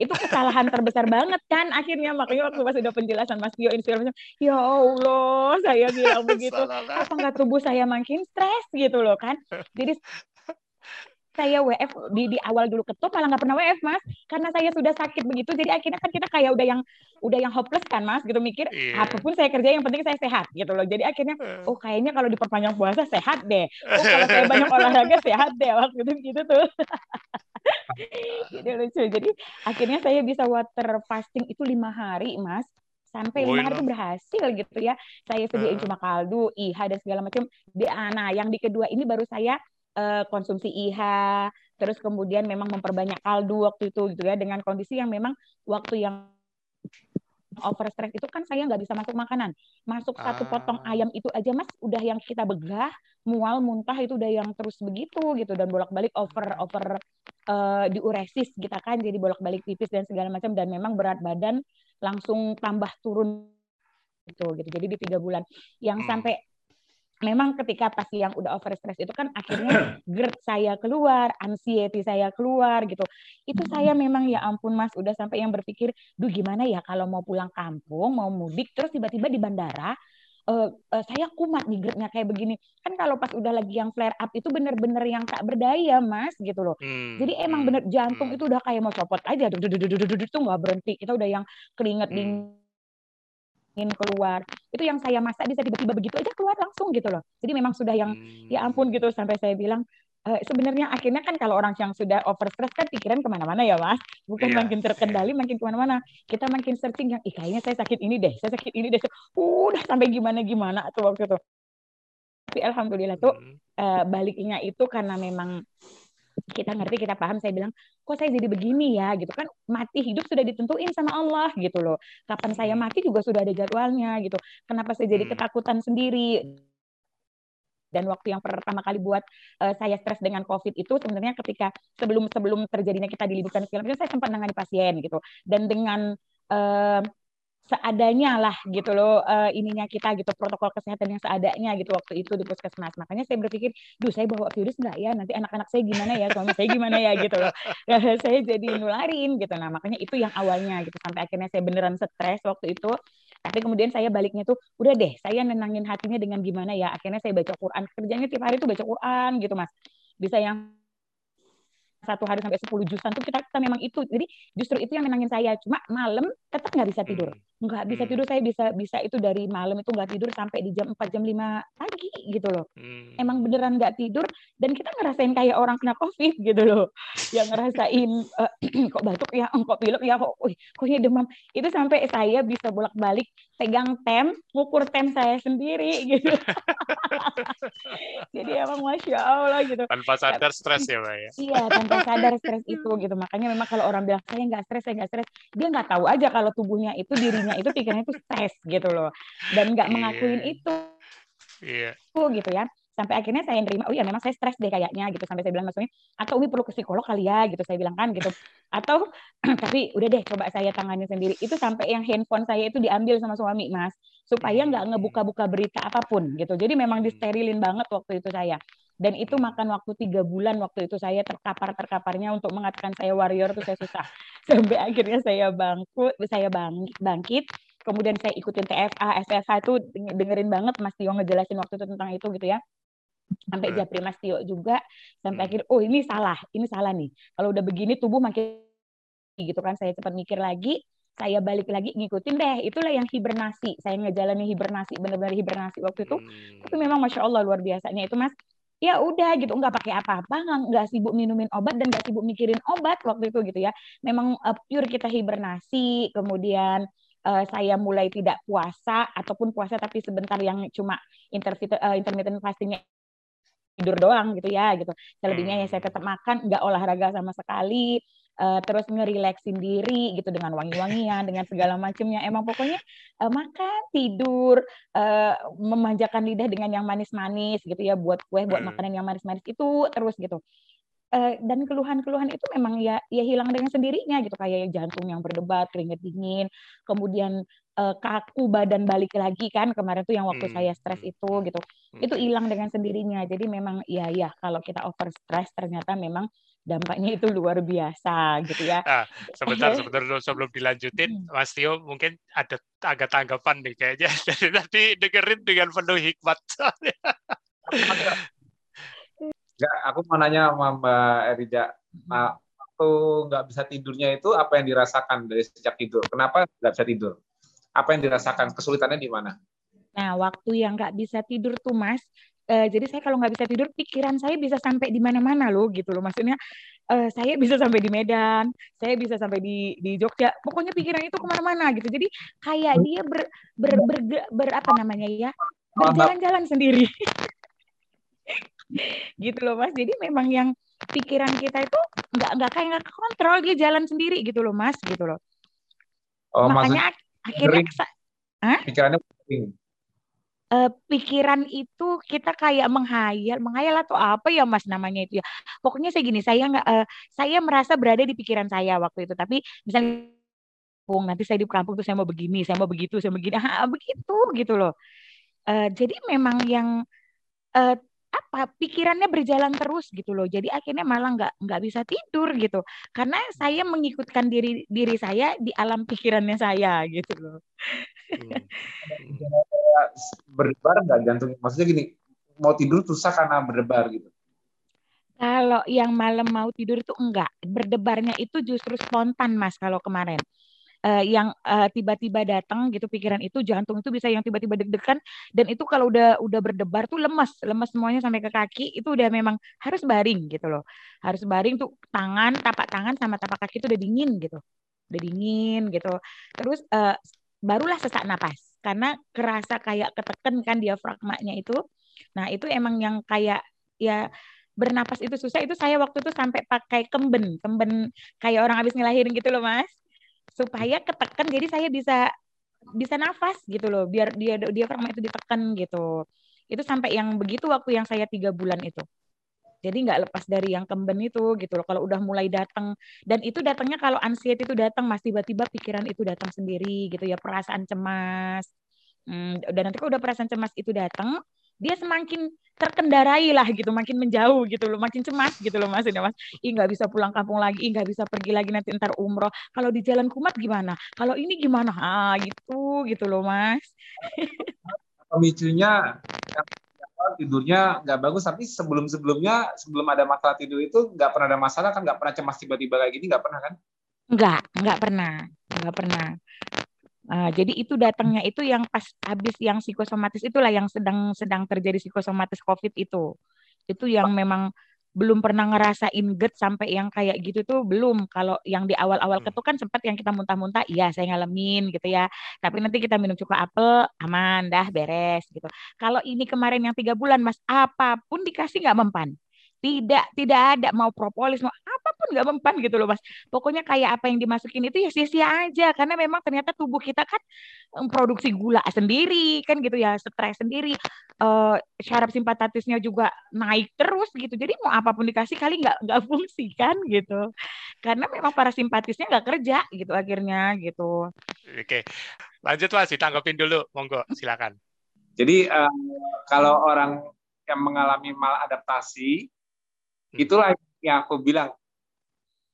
Itu kesalahan terbesar banget kan akhirnya. Makanya waktu pas udah penjelasan Mas Tio macam ya Allah saya bilang begitu. Apa nggak tubuh saya makin stres? gitu loh kan. Jadi saya WF di, di awal dulu ketuk malah nggak pernah WF mas. Karena saya sudah sakit begitu jadi akhirnya kan kita kayak udah yang udah yang hopeless kan mas gitu mikir. Iya. apa pun saya kerja yang penting saya sehat gitu loh. Jadi akhirnya oh kayaknya kalau diperpanjang puasa sehat deh. Oh kalau saya banyak olahraga sehat deh waktu itu gitu tuh. Jadi lucu. Jadi akhirnya saya bisa water fasting itu lima hari mas. Sampai lima hari itu berhasil gitu ya. Saya sediain uh. cuma kaldu IH dan segala macam. Nah yang di kedua ini baru saya uh, konsumsi IH terus kemudian memang memperbanyak kaldu waktu itu gitu ya dengan kondisi yang memang waktu yang over stress itu kan saya nggak bisa masuk makanan. Masuk ah. satu potong ah. ayam itu aja mas udah yang kita begah, mual, muntah itu udah yang terus begitu gitu dan bolak-balik over over uh, diuresis kita kan jadi bolak-balik pipis dan segala macam dan memang berat badan langsung tambah turun gitu gitu. Jadi di tiga bulan yang hmm. sampai memang ketika pas yang udah over stress itu kan akhirnya GERD saya keluar, anxiety saya keluar gitu. Itu saya memang ya ampun Mas udah sampai yang berpikir, duh gimana ya kalau mau pulang kampung, mau mudik terus tiba-tiba di bandara uh, uh, saya kumat nih GERD-nya kayak begini. Kan kalau pas udah lagi yang flare up itu bener-bener yang tak berdaya Mas gitu loh. Hmm. Jadi emang hmm, bener jantung hmm. itu udah kayak mau copot aja, itu nggak berhenti. Kita udah yang keringet hmm. dingin ingin keluar itu yang saya masak bisa tiba-tiba begitu aja keluar langsung gitu loh jadi memang sudah yang ya hmm. ampun gitu sampai saya bilang e, sebenarnya akhirnya kan kalau orang yang sudah over stress kan pikiran ke mana-mana ya mas bukan yeah. makin terkendali makin ke mana-mana kita makin searching yang Ih, kayaknya saya sakit ini deh saya sakit ini deh udah sampai gimana gimana tuh waktu itu tapi alhamdulillah tuh hmm. uh, baliknya itu karena memang kita ngerti, kita paham, saya bilang, kok saya jadi begini ya, gitu kan, mati hidup sudah ditentuin sama Allah, gitu loh. Kapan saya hmm. mati juga sudah ada jadwalnya, gitu. Kenapa saya jadi hmm. ketakutan sendiri? Dan waktu yang pertama kali buat uh, saya stres dengan COVID itu sebenarnya ketika sebelum sebelum terjadinya kita diliburkan segala macam, saya sempat nangani pasien, gitu. Dan dengan uh, seadanya lah gitu loh uh, ininya kita gitu protokol kesehatan yang seadanya gitu waktu itu di puskesmas. Makanya saya berpikir duh saya bawa virus nggak ya? Nanti anak-anak saya gimana ya? Suami saya gimana ya? Gitu loh. Saya jadi nularin gitu. Nah makanya itu yang awalnya gitu sampai akhirnya saya beneran stres waktu itu. Tapi kemudian saya baliknya tuh udah deh saya nenangin hatinya dengan gimana ya? Akhirnya saya baca Quran. Kerjanya tiap hari tuh baca Quran gitu mas. Bisa yang satu hari sampai 10 juz tuh kita, kita memang itu. Jadi justru itu yang menangin saya. Cuma malam tetap nggak bisa tidur. Hmm. nggak bisa hmm. tidur saya bisa bisa itu dari malam itu nggak tidur sampai di jam 4 jam 5 pagi gitu loh. Hmm. emang beneran nggak tidur dan kita ngerasain kayak orang kena covid gitu loh. Yang ngerasain uh, kok batuk ya kok pilek ya kok uh, kok ini demam. Itu sampai saya bisa bolak balik pegang tem ngukur tem saya sendiri gitu. Jadi emang masya allah gitu. Tanpa sadar stres ya mbak ya? Iya tanpa tanpa sadar stres itu gitu. Makanya memang kalau orang bilang saya nggak stres saya nggak stres dia nggak tahu aja kalau tubuhnya itu dirinya itu pikirannya itu stres gitu loh. Dan nggak yeah. mengakuin itu. Yeah. gitu ya. Sampai akhirnya saya nerima oh iya memang saya stres deh kayaknya gitu. Sampai saya bilang maksudnya atau Umi perlu ke psikolog kali ya gitu saya bilang kan gitu. Atau tapi udah deh coba saya tangani sendiri. Itu sampai yang handphone saya itu diambil sama suami mas. Supaya nggak ngebuka-buka berita apa pun gitu. Jadi memang disterilin banget waktu itu saya dan itu makan waktu tiga bulan waktu itu saya terkapar terkaparnya untuk mengatakan saya warrior itu saya susah. Sampai akhirnya saya bangkit saya bangkit bangkit. Kemudian saya ikutin TFA SFA itu dengerin banget Mas Tio ngejelasin waktu itu tentang itu gitu ya. Sampai Japri Mas Tio juga sampai hmm. akhir oh ini salah ini salah nih. Kalau udah begini tubuh makin gitu kan. Saya cepat mikir lagi saya balik lagi ngikutin deh. Itulah yang hibernasi. Saya ngejalani hibernasi benar-benar hibernasi waktu itu. Hmm. itu memang masya Allah luar biasanya itu mas ya udah gitu nggak pakai apa-apa nggak sibuk minumin obat dan nggak sibuk mikirin obat waktu itu gitu ya. Memang uh, pure kita hibernasi kemudian uh, saya mulai tidak puasa ataupun puasa tapi sebentar yang cuma intermittent, uh, intermittent fastingnya tidur doang gitu ya gitu. Selebihnya ya saya tetap makan nggak olahraga sama sekali uh, terus ngerileksin diri gitu dengan wangi-wangian dengan segala macamnya emang pokoknya uh, makan tidur uh, memanjakan lidah dengan yang manis-manis gitu ya buat kue buat hmm. makanan yang manis-manis itu terus gitu uh, dan keluhan-keluhan itu memang ya ya hilang dengan sendirinya gitu kayak jantung yang berdebat keringet dingin kemudian uh, kaku badan balik lagi kan kemarin tuh yang waktu hmm. saya stres itu gitu hmm. itu hilang dengan sendirinya jadi memang ya ya kalau kita over stress ternyata memang dampaknya itu luar biasa gitu ya. Nah, sebentar sebentar sebelum dilanjutin, hmm. Mas Tio mungkin ada agak tanggapan nih kayaknya. Jadi nanti dengerin dengan penuh hikmat. Enggak, aku mau nanya sama Mbak Erija. Nah, waktu nggak bisa tidurnya itu apa yang dirasakan dari sejak tidur? Kenapa nggak bisa tidur? Apa yang dirasakan? Kesulitannya di mana? Nah, waktu yang nggak bisa tidur tuh Mas, uh, jadi saya kalau nggak bisa tidur pikiran saya bisa sampai di mana-mana loh gitu loh. Maksudnya uh, saya bisa sampai di Medan saya bisa sampai di di Jogja. Pokoknya pikiran itu ke mana-mana gitu. Jadi kayak dia ber ber, ber, ber, ber apa namanya ya berjalan-jalan sendiri. Gitu loh mas. Jadi memang yang pikiran kita itu nggak nggak kayak nggak kontrol dia jalan sendiri gitu loh mas gitu loh. Oh, makanya akhirnya pikirannya uh, pikiran itu kita kayak menghayal, menghayal atau apa ya Mas namanya itu ya. Pokoknya saya gini, saya nggak, uh, saya merasa berada di pikiran saya waktu itu. Tapi misalnya nanti saya di kampung tuh saya mau begini, saya mau begitu, saya mau begini, ah, begitu gitu loh. Uh, jadi memang yang uh, apa pikirannya berjalan terus gitu loh. Jadi akhirnya malah nggak nggak bisa tidur gitu. Karena saya mengikutkan diri diri saya di alam pikirannya saya gitu loh. Hmm. berdebar nggak jantung maksudnya gini mau tidur susah karena berdebar gitu? Kalau yang malam mau tidur itu enggak. Berdebarnya itu justru spontan mas kalau kemarin uh, yang uh, tiba-tiba datang gitu pikiran itu jantung itu bisa yang tiba-tiba deg-degan dan itu kalau udah udah berdebar tuh lemes lemes semuanya sampai ke kaki itu udah memang harus baring gitu loh. Harus baring tuh tangan tapak tangan sama tapak kaki itu udah dingin gitu udah dingin gitu. Terus uh, barulah sesak napas karena kerasa kayak ketekan kan diafragmanya itu. Nah itu emang yang kayak ya bernapas itu susah. Itu saya waktu itu sampai pakai kemben kemben kayak orang habis ngelahirin gitu loh mas supaya ketekan jadi saya bisa bisa nafas gitu loh biar dia dia itu ditekan gitu. Itu sampai yang begitu waktu yang saya tiga bulan itu. Jadi nggak lepas dari yang kemben itu gitu loh kalau udah mulai datang dan itu datangnya kalau anxiety itu datang mas tiba-tiba pikiran itu datang sendiri gitu ya perasaan cemas. Hmm, dan nanti kalau udah perasaan cemas itu datang dia semakin terkendarai lah gitu, makin menjauh gitu loh, makin cemas gitu loh maksudnya mas. Ih nggak bisa pulang kampung lagi, ih nggak bisa pergi lagi nanti ntar umroh. Kalau di jalan kumat gimana? Kalau ini gimana? Ah gitu gitu loh mas. Pemicunya tidurnya nggak bagus, tapi sebelum sebelumnya sebelum ada masalah tidur itu nggak pernah ada masalah kan? Nggak pernah cemas tiba-tiba kayak gini nggak pernah kan? Nggak, nggak pernah, nggak pernah. Uh, jadi itu datangnya itu yang pas habis yang psikosomatis itulah yang sedang sedang terjadi psikosomatis COVID itu. Itu yang memang belum pernah ngerasain GERD sampai yang kayak gitu tuh belum. Kalau yang di awal-awal hmm. ketuk kan sempat yang kita muntah-muntah, iya saya ngalamin gitu ya. Tapi nanti kita minum cukup apel, aman, dah beres gitu. Kalau ini kemarin yang tiga bulan, mas, apa pun dikasih nggak mempan tidak tidak ada. Mau propolis mau apa pun nggak mempan gitu loh mas. Pokoknya kayak apa yang dimasukin itu ya sia-sia aja. Karena memang ternyata tubuh kita kan memproduksi gula sendiri kan gitu ya stres sendiri. Uh, syaraf simpatisnya juga naik terus gitu. Jadi mau apa pun dikasih kali nggak nggak fungsi kan gitu. Karena memang para simpatisnya nggak kerja gitu akhirnya gitu. Oke. Lanjut mas. Ditanggapin dulu. Monggo silakan. Jadi um, kalau orang yang mengalami maladaptasi. Itulah yang aku bilang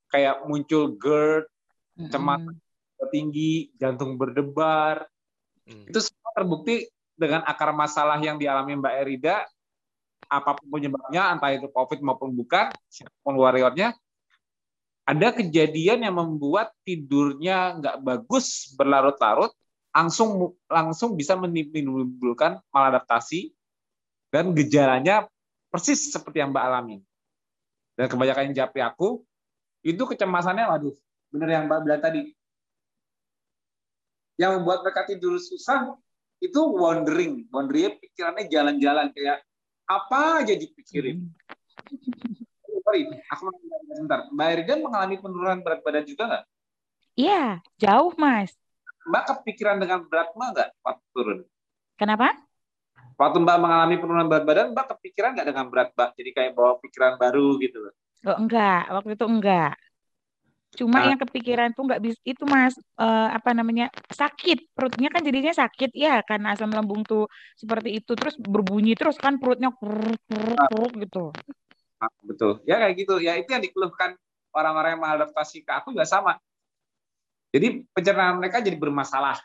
kayak muncul GERD, cemas hmm. tinggi, jantung berdebar. Hmm. Itu semua terbukti dengan akar masalah yang dialami Mbak Erida, apa pun penyebabnya, entah itu COVID maupun bukan, siapa pun warriornya, ada kejadian yang membuat tidurnya nggak bagus berlarut-larut, langsung langsung bisa menimbulkan maladaptasi dan gejalanya persis seperti yang Mbak alami dan kebanyakan yang japri aku itu kecemasannya waduh bener yang Mbak bilang tadi. Yang membuat mereka tidur susah itu wandering. Wandering pikirannya jalan-jalan kayak apa aja dipikirin? Hmm. sorry aku sebentar. Mbak Erida mengalami penurunan berat badan juga nggak? Iya jauh mas. Mbak kepikiran dengan berat mah nggak? Waktu turun. Kenapa Waktu Mbak mengalami penurunan berat badan, Mbak kepikiran nggak dengan berat Mbak? Jadi kayak bawa pikiran baru gitu Oh enggak, waktu itu enggak. Cuma nah. yang kepikiran tuh nggak bisa itu mas uh, apa namanya sakit perutnya kan jadinya sakit ya karena asam lambung tuh seperti itu terus berbunyi terus kan perutnya kuruk kuruk nah. gitu. Nah, betul ya kayak gitu ya itu yang dikeluhkan orang-orang yang mengadaptasi ke aku juga sama. Jadi pencernaan mereka jadi bermasalah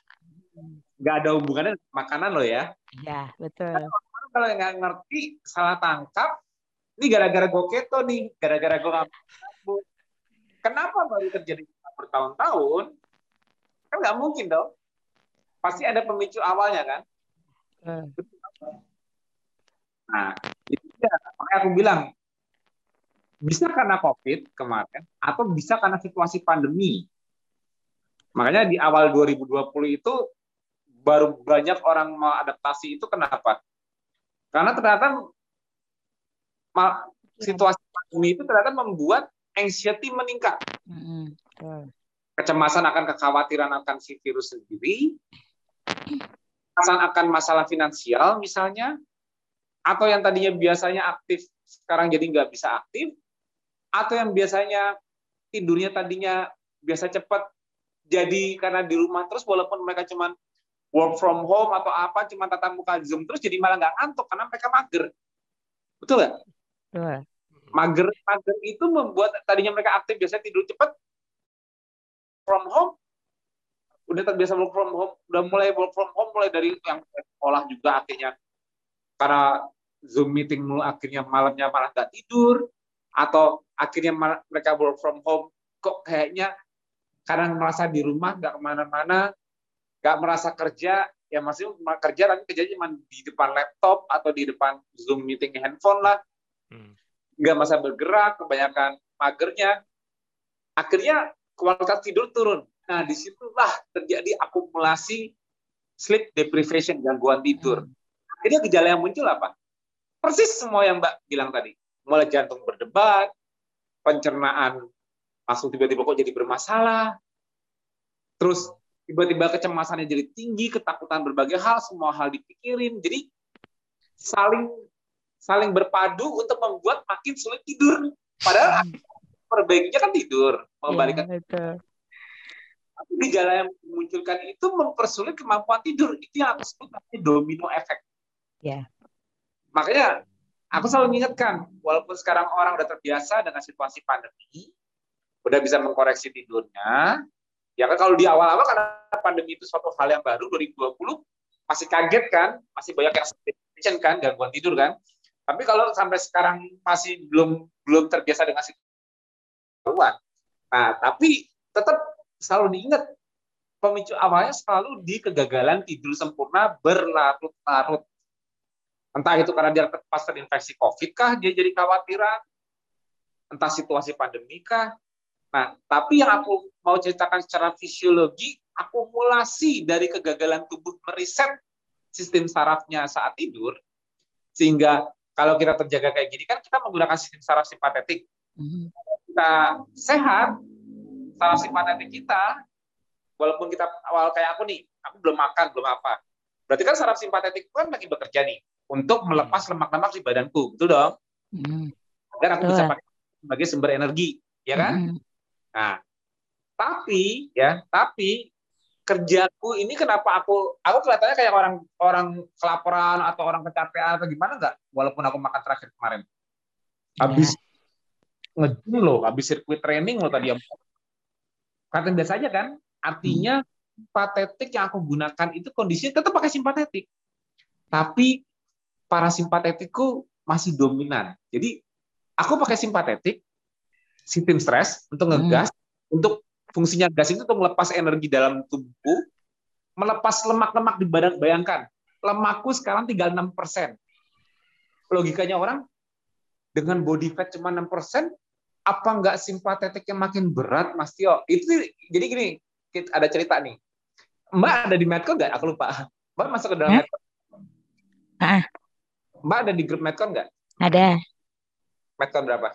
nggak ada hubungannya dengan makanan loh ya. Iya, betul. Kalau nggak ngerti, salah tangkap, ini gara-gara gue keto nih, gara-gara gue nggak Kenapa baru terjadi bertahun-tahun? Kan nggak mungkin dong. Pasti ada pemicu awalnya kan. Hmm. Nah, itu ya, makanya aku bilang bisa karena COVID kemarin atau bisa karena situasi pandemi. Makanya di awal 2020 itu baru banyak orang mau adaptasi itu kenapa? Karena ternyata situasi pandemi itu ternyata membuat anxiety meningkat. Kecemasan akan kekhawatiran akan si virus sendiri, kecemasan akan masalah finansial misalnya, atau yang tadinya biasanya aktif sekarang jadi nggak bisa aktif, atau yang biasanya tidurnya tadinya biasa cepat jadi karena di rumah terus walaupun mereka cuma work from home atau apa cuma tatap muka zoom terus jadi malah nggak ngantuk karena mereka mager. Betul nggak? Mager mager itu membuat tadinya mereka aktif biasanya tidur cepat from home udah terbiasa work from home udah mulai work from home mulai dari yang sekolah juga akhirnya. Karena zoom meeting mulu akhirnya malamnya malah nggak tidur atau akhirnya mereka work from home kok kayaknya karena merasa di rumah nggak ke mana-mana nggak merasa kerja ya masih kerja tapi kerjanya cuma di depan laptop atau di depan zoom meeting handphone lah hmm. nggak masa bergerak kebanyakan magernya akhirnya kualitas tidur turun nah di situlah terjadi akumulasi sleep deprivation gangguan tidur hmm. akhirnya gejala yang muncul apa persis semua yang mbak bilang tadi mulai jantung berdebat pencernaan langsung tiba-tiba kok jadi bermasalah. Terus tiba-tiba kecemasannya jadi tinggi, ketakutan berbagai hal, semua hal dipikirin. Jadi saling saling berpadu untuk membuat makin sulit tidur. Padahal hmm. perbaikinya kan tidur, mengembalikan. Ya, Tapi gejala yang memunculkan itu mempersulit kemampuan tidur. Itu yang aku sebut namanya domino efek. Ya. Makanya aku selalu mengingatkan, walaupun sekarang orang udah terbiasa dengan situasi pandemi, udah bisa mengkoreksi tidurnya. Ya kan kalau di awal-awal karena pandemi itu suatu hal yang baru 2020 masih kaget kan, masih banyak yang sedih kan, gangguan tidur kan. Tapi kalau sampai sekarang masih belum belum terbiasa dengan situasi Nah, tapi tetap selalu diingat pemicu awalnya selalu di kegagalan tidur sempurna berlarut-larut. Entah itu karena dia pas terinfeksi COVID kah dia jadi khawatiran, entah situasi pandemi kah, Nah, tapi yang aku mau ceritakan secara fisiologi, akumulasi dari kegagalan tubuh meriset sistem sarafnya saat tidur, sehingga kalau kita terjaga kayak gini kan kita menggunakan sistem saraf simpatetik. Mhm. Kita sehat, saraf simpatetik kita, walaupun kita awal kayak aku nih, aku belum makan, belum apa. Berarti kan saraf simpatetik kan lagi bekerja nih untuk melepas lemak-lemak di badanku, betul dong? Mhm. Agar aku bisa pakai sebagai sumber energi, ya kan? Mm -hmm. Nah, tapi ya, tapi kerjaku ini kenapa aku aku kelihatannya kayak orang orang kelaparan atau orang kecapean atau gimana enggak walaupun aku makan terakhir kemarin habis ya. ngejim loh habis sirkuit training loh tadi yang kata biasa aja kan artinya hmm. patetik yang aku gunakan itu kondisinya tetap pakai simpatetik tapi parasimpatetikku masih dominan jadi aku pakai simpatetik sistem stres untuk ngegas hmm. untuk fungsinya gas itu untuk melepas energi dalam tubuh melepas lemak-lemak di badan. Bayangkan lemakku sekarang tinggal 6 persen. Logikanya orang dengan body fat cuma 6 persen apa nggak simpatetiknya makin berat Mas Tio? Itu jadi gini ada cerita nih. Mbak ada di Medcon nggak? Aku lupa. Mbak masuk ke dalam hmm? Medcon? Ah. Mbak ada di grup Medcon nggak? Ada. Medcon berapa?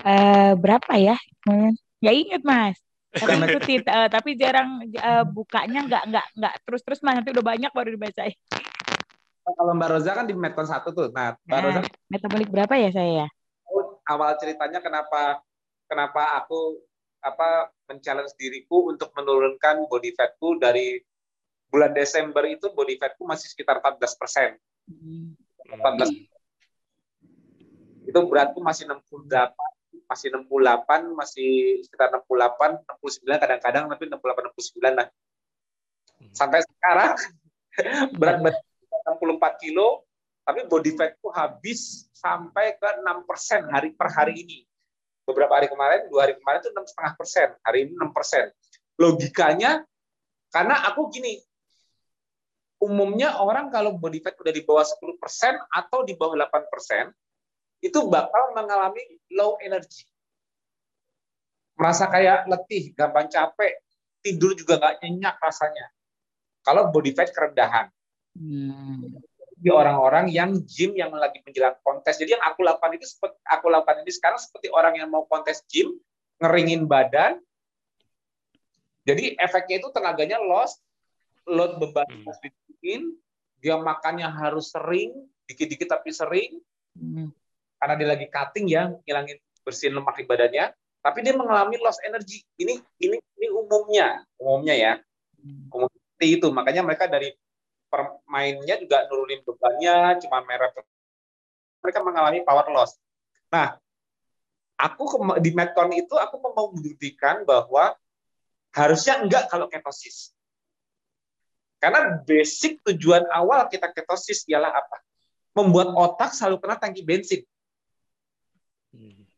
Uh, berapa ya? Hmm, ya inget mas. Tapi ikutin, uh, tapi jarang uh, bukanya nggak nggak nggak terus terus mas nanti udah banyak baru dibacain. Kalau Mbak Roza kan di Metcon satu tuh. Nah, Mbak nah, Roza metabolik berapa ya saya ya? Awal ceritanya kenapa kenapa aku apa men-challenge diriku untuk menurunkan body fatku dari bulan Desember itu body fatku masih sekitar 14 persen. Hmm. 14 itu beratku masih 68 masih 68, masih sekitar 68, 69 kadang-kadang tapi 68 69 lah. Hmm. Sampai sekarang berat badan 64 kilo, tapi body fatku habis sampai ke 6 persen hari per hari ini. Beberapa hari kemarin, dua hari kemarin itu enam setengah persen, hari ini 6 persen. Logikanya, karena aku gini, umumnya orang kalau body fat udah di bawah 10% atau di bawah 8%, itu bakal mengalami low energy. Merasa kayak letih, gampang capek, tidur juga nggak nyenyak rasanya. Kalau body fat kerendahan. Hmm. Di orang-orang yang gym yang lagi menjelang kontes. Jadi yang aku lakukan itu seperti aku lakukan ini sekarang seperti orang yang mau kontes gym, ngeringin badan. Jadi efeknya itu tenaganya loss, load beban hmm. harus dibikin, dia makannya harus sering, dikit-dikit tapi sering, hmm. Karena dia lagi cutting ya, ngilangin bersihin lemak di badannya, tapi dia mengalami loss energy. Ini ini ini umumnya, umumnya ya, hmm. umum itu. Makanya mereka dari permainnya juga nurunin bebannya, cuma merah mereka mengalami power loss. Nah, aku di Metcon itu aku mau membuktikan bahwa harusnya enggak kalau ketosis. Karena basic tujuan awal kita ketosis ialah apa? Membuat otak selalu kena tangki bensin.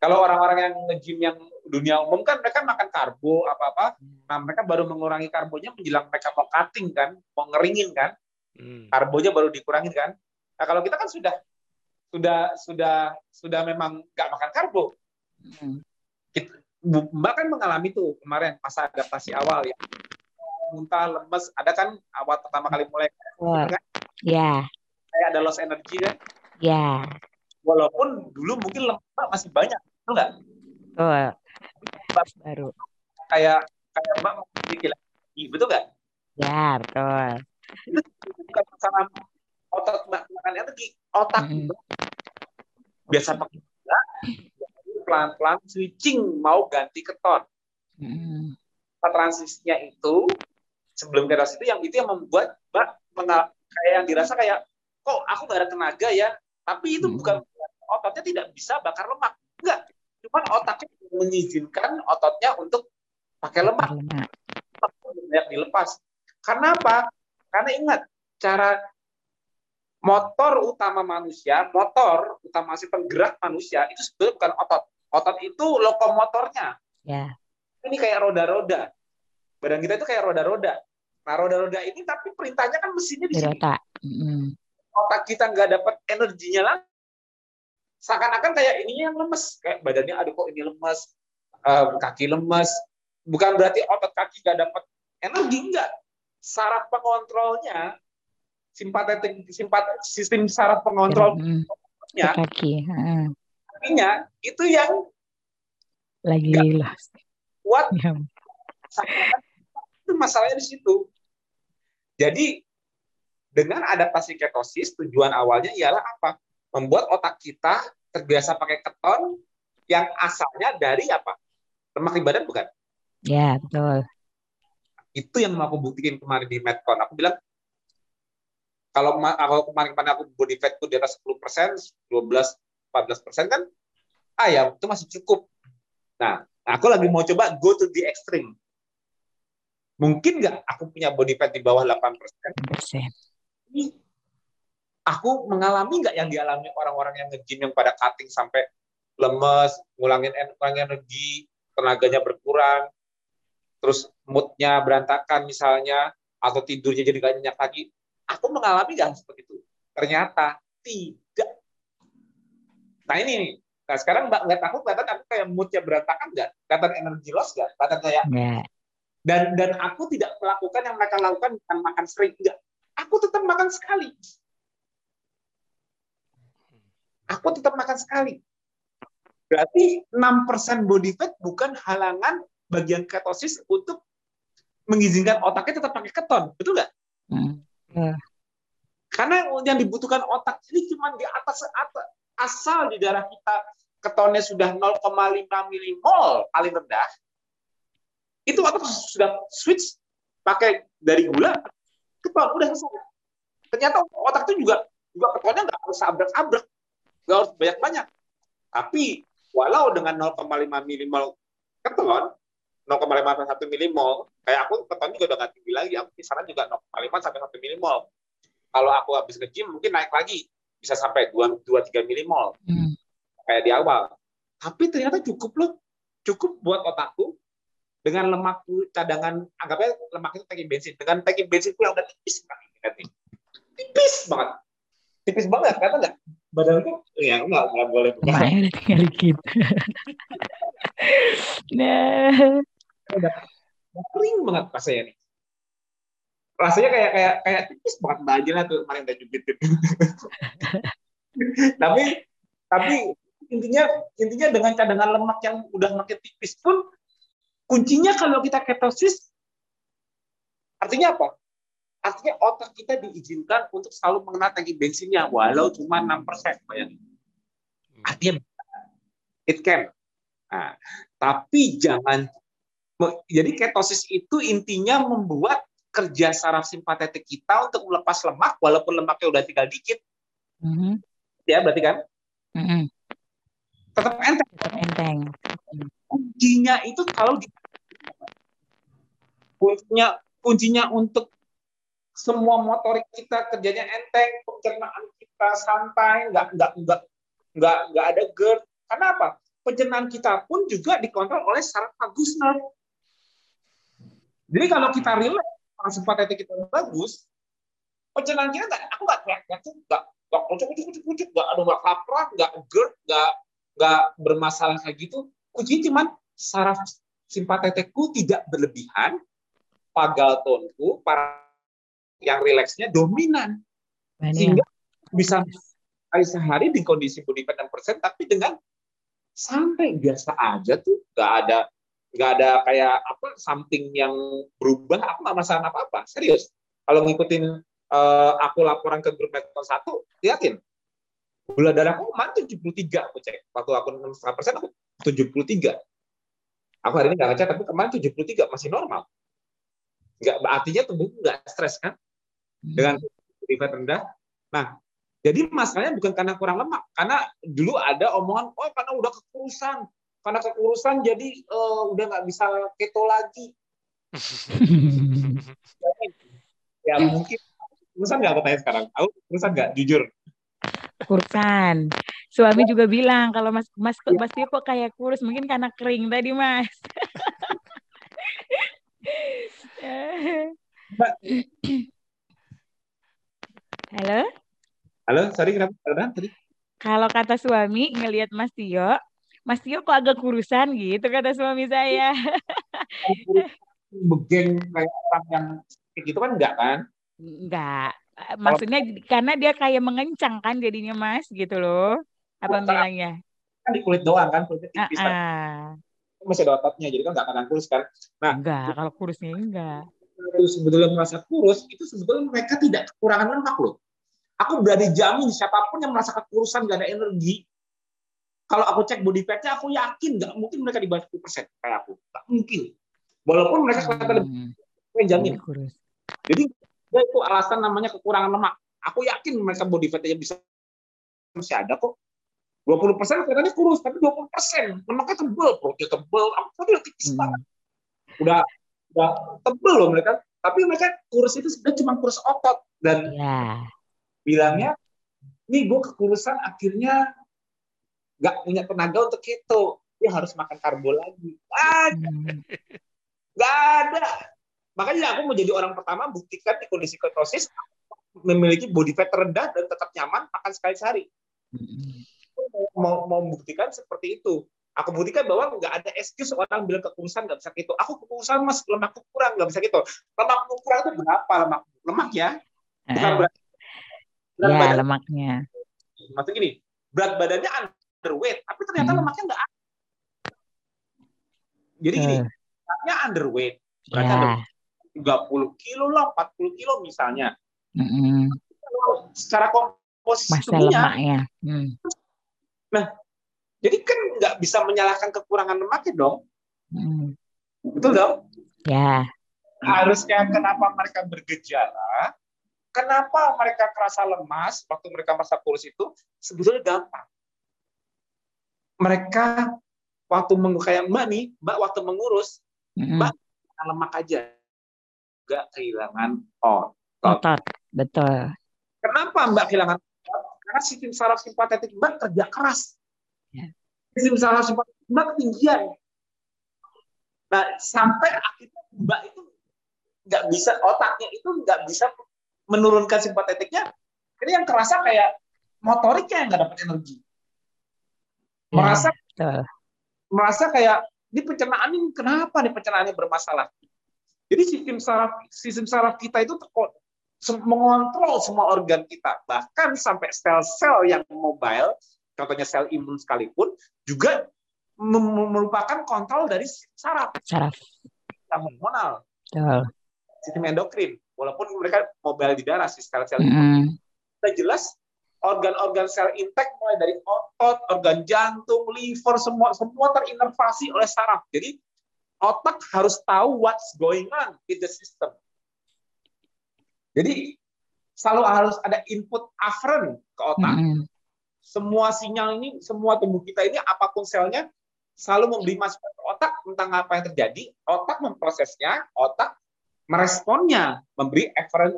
Kalau orang-orang yang nge-gym yang dunia umum kan mereka makan karbo apa-apa. Hmm. Nah, mereka baru mengurangi karbonya menjelang mereka mau cutting kan, mau ngeringin kan. Hmm. Karbonya baru dikurangin kan. Nah, kalau kita kan sudah sudah sudah sudah memang nggak makan karbo. Hmm. Kita, Mbak kan mengalami tuh kemarin masa adaptasi awal ya muntah, lemes. Ada kan awal pertama kali mulai oh. kan? Ya. Kayak ada loss energy kan? Ya. Walaupun dulu mungkin lemak masih banyak, betul nggak? Oh. Baru. Kayak kayak Mbak mau lagi, betul nggak? Ya, betul. Itu bukan masalah otot Mbak makan energi, otak mm -hmm. biasa pakai pelan-pelan switching mau ganti keton. Mm. Transisinya itu sebelum keras itu yang itu yang membuat mbak kayak yang dirasa kayak kok aku gak ada tenaga ya tapi itu hmm. bukan ototnya tidak bisa bakar lemak enggak cuman otaknya mengizinkan ototnya untuk pakai lemak banyak dilepas karena apa karena ingat cara motor utama manusia motor utama si penggerak manusia itu sebetulnya bukan otot otot itu lokomotornya ya ini kayak roda-roda badan kita itu kayak roda-roda. Nah, roda-roda ini tapi perintahnya kan mesinnya di sini. Otak. Mm. Otak kita nggak dapat energinya lah. Seakan-akan kayak ini yang lemes, kayak badannya aduh kok ini lemes, uh, kaki lemes. Bukan berarti otot kaki nggak dapat energi enggak. Saraf pengontrolnya simpatetik simpat sistem saraf pengontrolnya ya, kaki. Artinya itu yang lagi lah kuat. Ya. Itu masalahnya di situ. Jadi dengan adaptasi ketosis tujuan awalnya ialah apa? Membuat otak kita terbiasa pakai keton yang asalnya dari apa? Lemak di badan bukan? Ya, betul. Itu yang mau aku buktikan kemarin di Medcon. Aku bilang kalau kalau kemarin-kemarin aku body fat itu di atas 10 persen, 12, 14 persen kan, ah ya itu masih cukup. Nah, aku lagi mau coba go to the extreme. Mungkin nggak aku punya body fat di bawah 8%? Ini aku mengalami nggak yang dialami orang-orang yang nge-gym yang pada cutting sampai lemes, ngulangin, ngulangin energi, tenaganya berkurang, terus moodnya berantakan misalnya, atau tidurnya jadi gak nyenyak lagi. Aku mengalami nggak seperti itu? Ternyata tidak. Nah ini Nah sekarang mbak nggak takut kelihatan aku kayak moodnya berantakan nggak? Kelihatan energi loss nggak? Kelihatan kayak yeah dan dan aku tidak melakukan yang mereka lakukan bukan makan sering enggak aku tetap makan sekali aku tetap makan sekali. Berarti 6% body fat bukan halangan bagian ketosis untuk mengizinkan otaknya tetap pakai keton. Betul nggak? Hmm. hmm. karena yang dibutuhkan otak ini cuma di atas, atas asal di darah kita ketonnya sudah 0,5 milimol paling rendah itu otak sudah switch pakai dari gula ke keton udah selesai. Ternyata otak itu juga juga ketonnya nggak harus abrak-abrak nggak harus banyak-banyak. Tapi walau dengan 0,5 milimol keton 0,5 sampai 1 milimol kayak aku keton juga udah nggak tinggi lagi. Aku kisaran juga 0,5 sampai 1 milimol kalau aku habis ke gym mungkin naik lagi. Bisa sampai 2 2 3 milimol hmm. kayak di awal. Tapi ternyata cukup loh. Cukup buat otakku. Dengan lemak cadangan anggapnya lemak itu tangki bensin. Dengan tangki bensin yang udah tipis nanti tipis banget. Tipis banget, kata nggak? Badanku, ya nggak, nggak boleh. Emaknya udah tinggal dikit. nah. Udah, udah kering banget rasanya nih. Rasanya kayak kayak kayak tipis banget baju lah tuh kemarin udah jubitin. tapi tapi intinya intinya dengan cadangan lemak yang udah makin tipis pun kuncinya kalau kita ketosis artinya apa? Artinya otak kita diizinkan untuk selalu mengenal tangki bensinnya walau cuma 6% bayangin. Artinya it can. Nah, tapi jangan jadi ketosis itu intinya membuat kerja saraf simpatetik kita untuk melepas lemak walaupun lemaknya udah tinggal dikit. Mm -hmm. Ya, berarti kan? Mm -hmm. Tetap enteng. Tetap enteng. Kuncinya itu kalau di kuncinya kuncinya untuk semua motorik kita kerjanya enteng, pencernaan kita santai, nggak nggak nggak nggak nggak ada GERD. Karena apa? Pencernaan kita pun juga dikontrol oleh saraf nerve. Jadi kalau kita relax, simpatetik kita bagus, pencernaan kita nggak, aku nggak teriak-teriak nggak nggak kucuk kucuk kucuk kucuk, nggak ada nggak lapar, nggak GERD, nggak nggak bermasalah kayak gitu. Kuncinya cuman saraf simpatetikku tidak berlebihan, pagal tonku, para yang rileksnya dominan. Banyak. Sehingga bisa kali sehari di kondisi body fat persen, tapi dengan sampai biasa aja tuh. Nggak ada nggak ada kayak apa something yang berubah. Aku nggak masalah apa apa serius. Kalau ngikutin uh, aku laporan ke grup metode satu liatin. Gula darahku kemarin 73 aku cek. Waktu aku 6 persen aku 73 aku hari ini nggak ngecek tapi kemarin 73 masih normal. Nggak artinya tubuh nggak stres kan. Dengan fat rendah. Nah jadi masalahnya bukan karena kurang lemak karena dulu ada omongan oh karena udah kekurusan karena kekurusan jadi uh, udah nggak bisa keto lagi. Ya mungkin kurusan nggak aku tanya sekarang. Aku kurusan nggak? Jujur. Kurusan suami juga bilang kalau mas mas ya. mas Tio kok kayak kurus mungkin karena kering tadi mas halo halo sorry kenapa tadi kalau kata suami ngelihat mas Tio Mas Tio kok agak kurusan gitu kata suami saya. Begeng kayak orang yang kayak gitu kan enggak kan? Enggak. Maksudnya Kalau, karena dia kayak mengencang kan jadinya Mas gitu loh. Apa bilangnya? Kan di kulit doang kan, kulitnya tipis uh, uh. Masih ada ototnya, jadi kan enggak akan kurus kan. Nah, enggak, kalau kurusnya enggak. Itu sebetulnya merasa kurus, itu sebetulnya mereka tidak kekurangan lemak loh. Aku berani jamin siapa pun yang merasa kekurusan gak ada energi, kalau aku cek body fatnya, aku yakin nggak mungkin mereka di bawah 10% kayak aku. Nggak mungkin. Walaupun mereka kelihatan lebih, aku yang jamin. Jadi itu alasan namanya kekurangan lemak. Aku yakin mereka body fatnya bisa masih ada kok. 20 persen kelihatannya kurus, tapi 20 persen lemaknya tebel, perutnya tebel, aku udah tipis hmm. banget. Udah, udah tebel loh mereka. Tapi mereka kurus itu sebenarnya cuma kurus otot dan yeah. bilangnya, nih gue kekurusan akhirnya nggak punya tenaga untuk keto dia harus makan karbo lagi hmm. nggak ada makanya aku mau jadi orang pertama buktikan di kondisi ketosis memiliki body fat rendah dan tetap nyaman makan sekali sehari hmm. mau mau buktikan seperti itu aku buktikan bahwa nggak ada excuse orang bilang kekurusan nggak bisa keto aku kekurusan mas lemakku kurang nggak bisa keto lemakku kurang itu berapa lemak lemak ya bukan berat, berat ya, lemaknya maksud gini berat badannya underweight, tapi ternyata hmm. lemaknya nggak ada. Jadi gini, uh. lemaknya underweight, berarti yeah. ada 30 kilo lah, 40 kilo misalnya. Mm-hmm. Secara komposisi Masa tubuhnya, lemaknya. Hmm. Nah, jadi kan nggak bisa menyalahkan kekurangan lemaknya dong. Mm. Betul dong? Ya. Yeah. Harusnya kenapa mereka bergejala, kenapa mereka kerasa lemas waktu mereka masa kurus itu sebetulnya gampang mereka waktu kayak Mbak nih, Mbak waktu mengurus, mm-hmm. Mbak lemak aja, nggak kehilangan otot. Otot, betul. Kenapa Mbak kehilangan otot? Karena sistem saraf simpatetik Mbak kerja keras. Sistem saraf simpatetik Mbak ketinggian. Nah, sampai akhirnya Mbak itu nggak bisa otaknya itu nggak bisa menurunkan simpatetiknya, ini yang kerasa kayak motoriknya yang nggak dapat energi. Iya, Merasa betul. merasa kayak ini pencernaan ini kenapa nih pencernaannya bermasalah. Jadi sistem saraf sistem saraf kita itu mengontrol semua organ kita, bahkan sampai sel-sel yang mobile, contohnya sel imun sekalipun, juga merupakan kontrol dari saraf Saraf. hormonal, Betul. sistem endokrin. Walaupun mereka mobile di darah, si sel-sel imun. Mm-mm. Sudah jelas organ-organ sel intek mulai dari otot, organ jantung, liver semua semua terinervasi oleh saraf. Jadi otak harus tahu what's going on in the system. Jadi selalu harus ada input afferent ke otak. Mm-mm. Semua sinyal ini, semua tubuh kita ini apa pun selnya selalu memberi masukan ke otak tentang apa yang terjadi. Otak memprosesnya, otak meresponnya, memberi afferent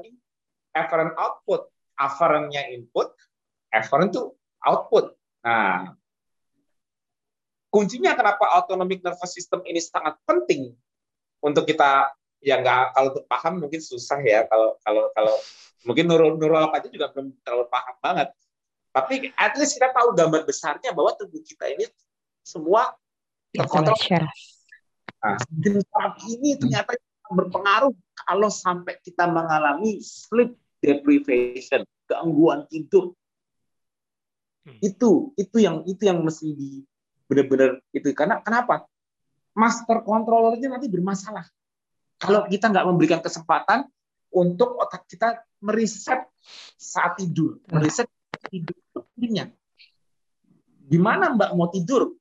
afferent output. Afferentnya input, afferent itu output. Nah, kuncinya kenapa autonomic nervous system ini sangat penting untuk kita ya nggak kalau untuk paham mungkin susah ya kalau kalau kalau mungkin neuro neurolog aja juga belum terlalu paham banget. Tapi at least kita tahu gambar besarnya bahwa tubuh kita ini semua terkontrol. Nah, sistem saraf ini ternyata berpengaruh kalau sampai kita mengalami sleep deprivation, gangguan tidur. Hmm. Itu itu yang itu yang mesti di benar-benar itu karena kenapa? Master controllernya nanti bermasalah. Kalau kita nggak memberikan kesempatan untuk otak kita meriset saat tidur, meriset tidur tidurnya. Gimana Mbak mau tidur?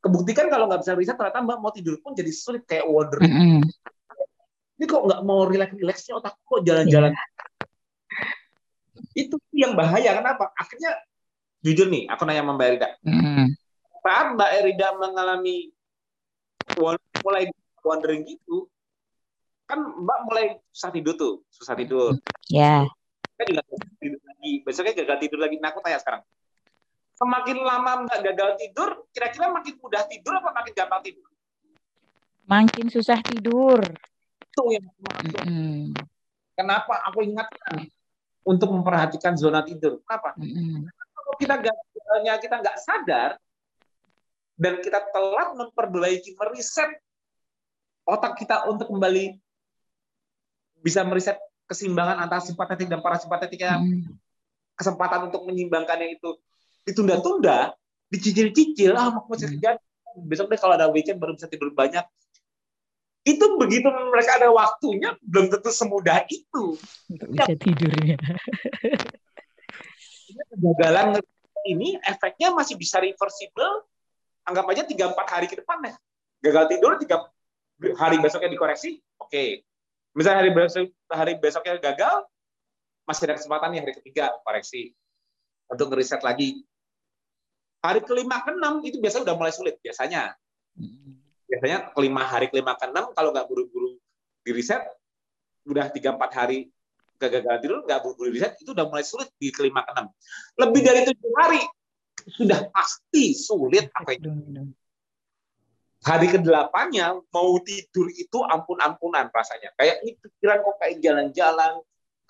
Kebuktikan kalau nggak bisa riset ternyata Mbak mau tidur pun jadi sulit kayak wondering Mm-mm. ini kok nggak mau relax relaxnya otak kok jalan-jalan itu yang bahaya kenapa akhirnya jujur nih aku nanya sama Mbak Erida Mm-mm. saat Mbak Erida mengalami mulai wondering gitu kan Mbak mulai susah tidur tuh susah tidur Ya. kan juga lagi besoknya gagal tidur lagi nah aku tanya sekarang semakin lama Mbak gagal tidur kira-kira makin mudah tidur apa makin gampang tidur Makin susah tidur. itu yang. Mm-mm. kenapa aku ingatkan untuk memperhatikan zona tidur kenapa Mm-mm. kalau kita nggak hanya kita nggak sadar dan kita telat memperbaiki meriset otak kita untuk kembali bisa meriset keseimbangan antara simpatetik dan parasimpatetik yang. Kesempatan untuk menyimbangkannya itu ditunda-tunda dicicil-cicil ah mau masih kerjaan besok deh kalau ada weekend baru bisa tidur banyak itu begitu mereka ada waktunya belum tentu semudah itu Untuk bisa tidurnya. kegagalan ini efeknya masih bisa reversible anggap aja 3 4 hari ke depan ya. Gagal tidur tiga hari besoknya dikoreksi, oke. Misalnya hari besok hari besoknya gagal, masih ada kesempatan nih hari ketiga koreksi untuk ngeriset lagi. Hari kelima ke enam itu biasanya udah mulai sulit biasanya. Biasanya kelima hari kelima ke enam kalau nggak buru-buru di riset udah tiga empat hari kegagalan tidur nggak buru-buru riset itu udah mulai sulit di kelima ke enam. Lebih dari tujuh hari sudah pasti sulit apa itu. Hari ke delapannya mau tidur itu ampun-ampunan rasanya. Kayak ini pikiran kok kayak jalan-jalan,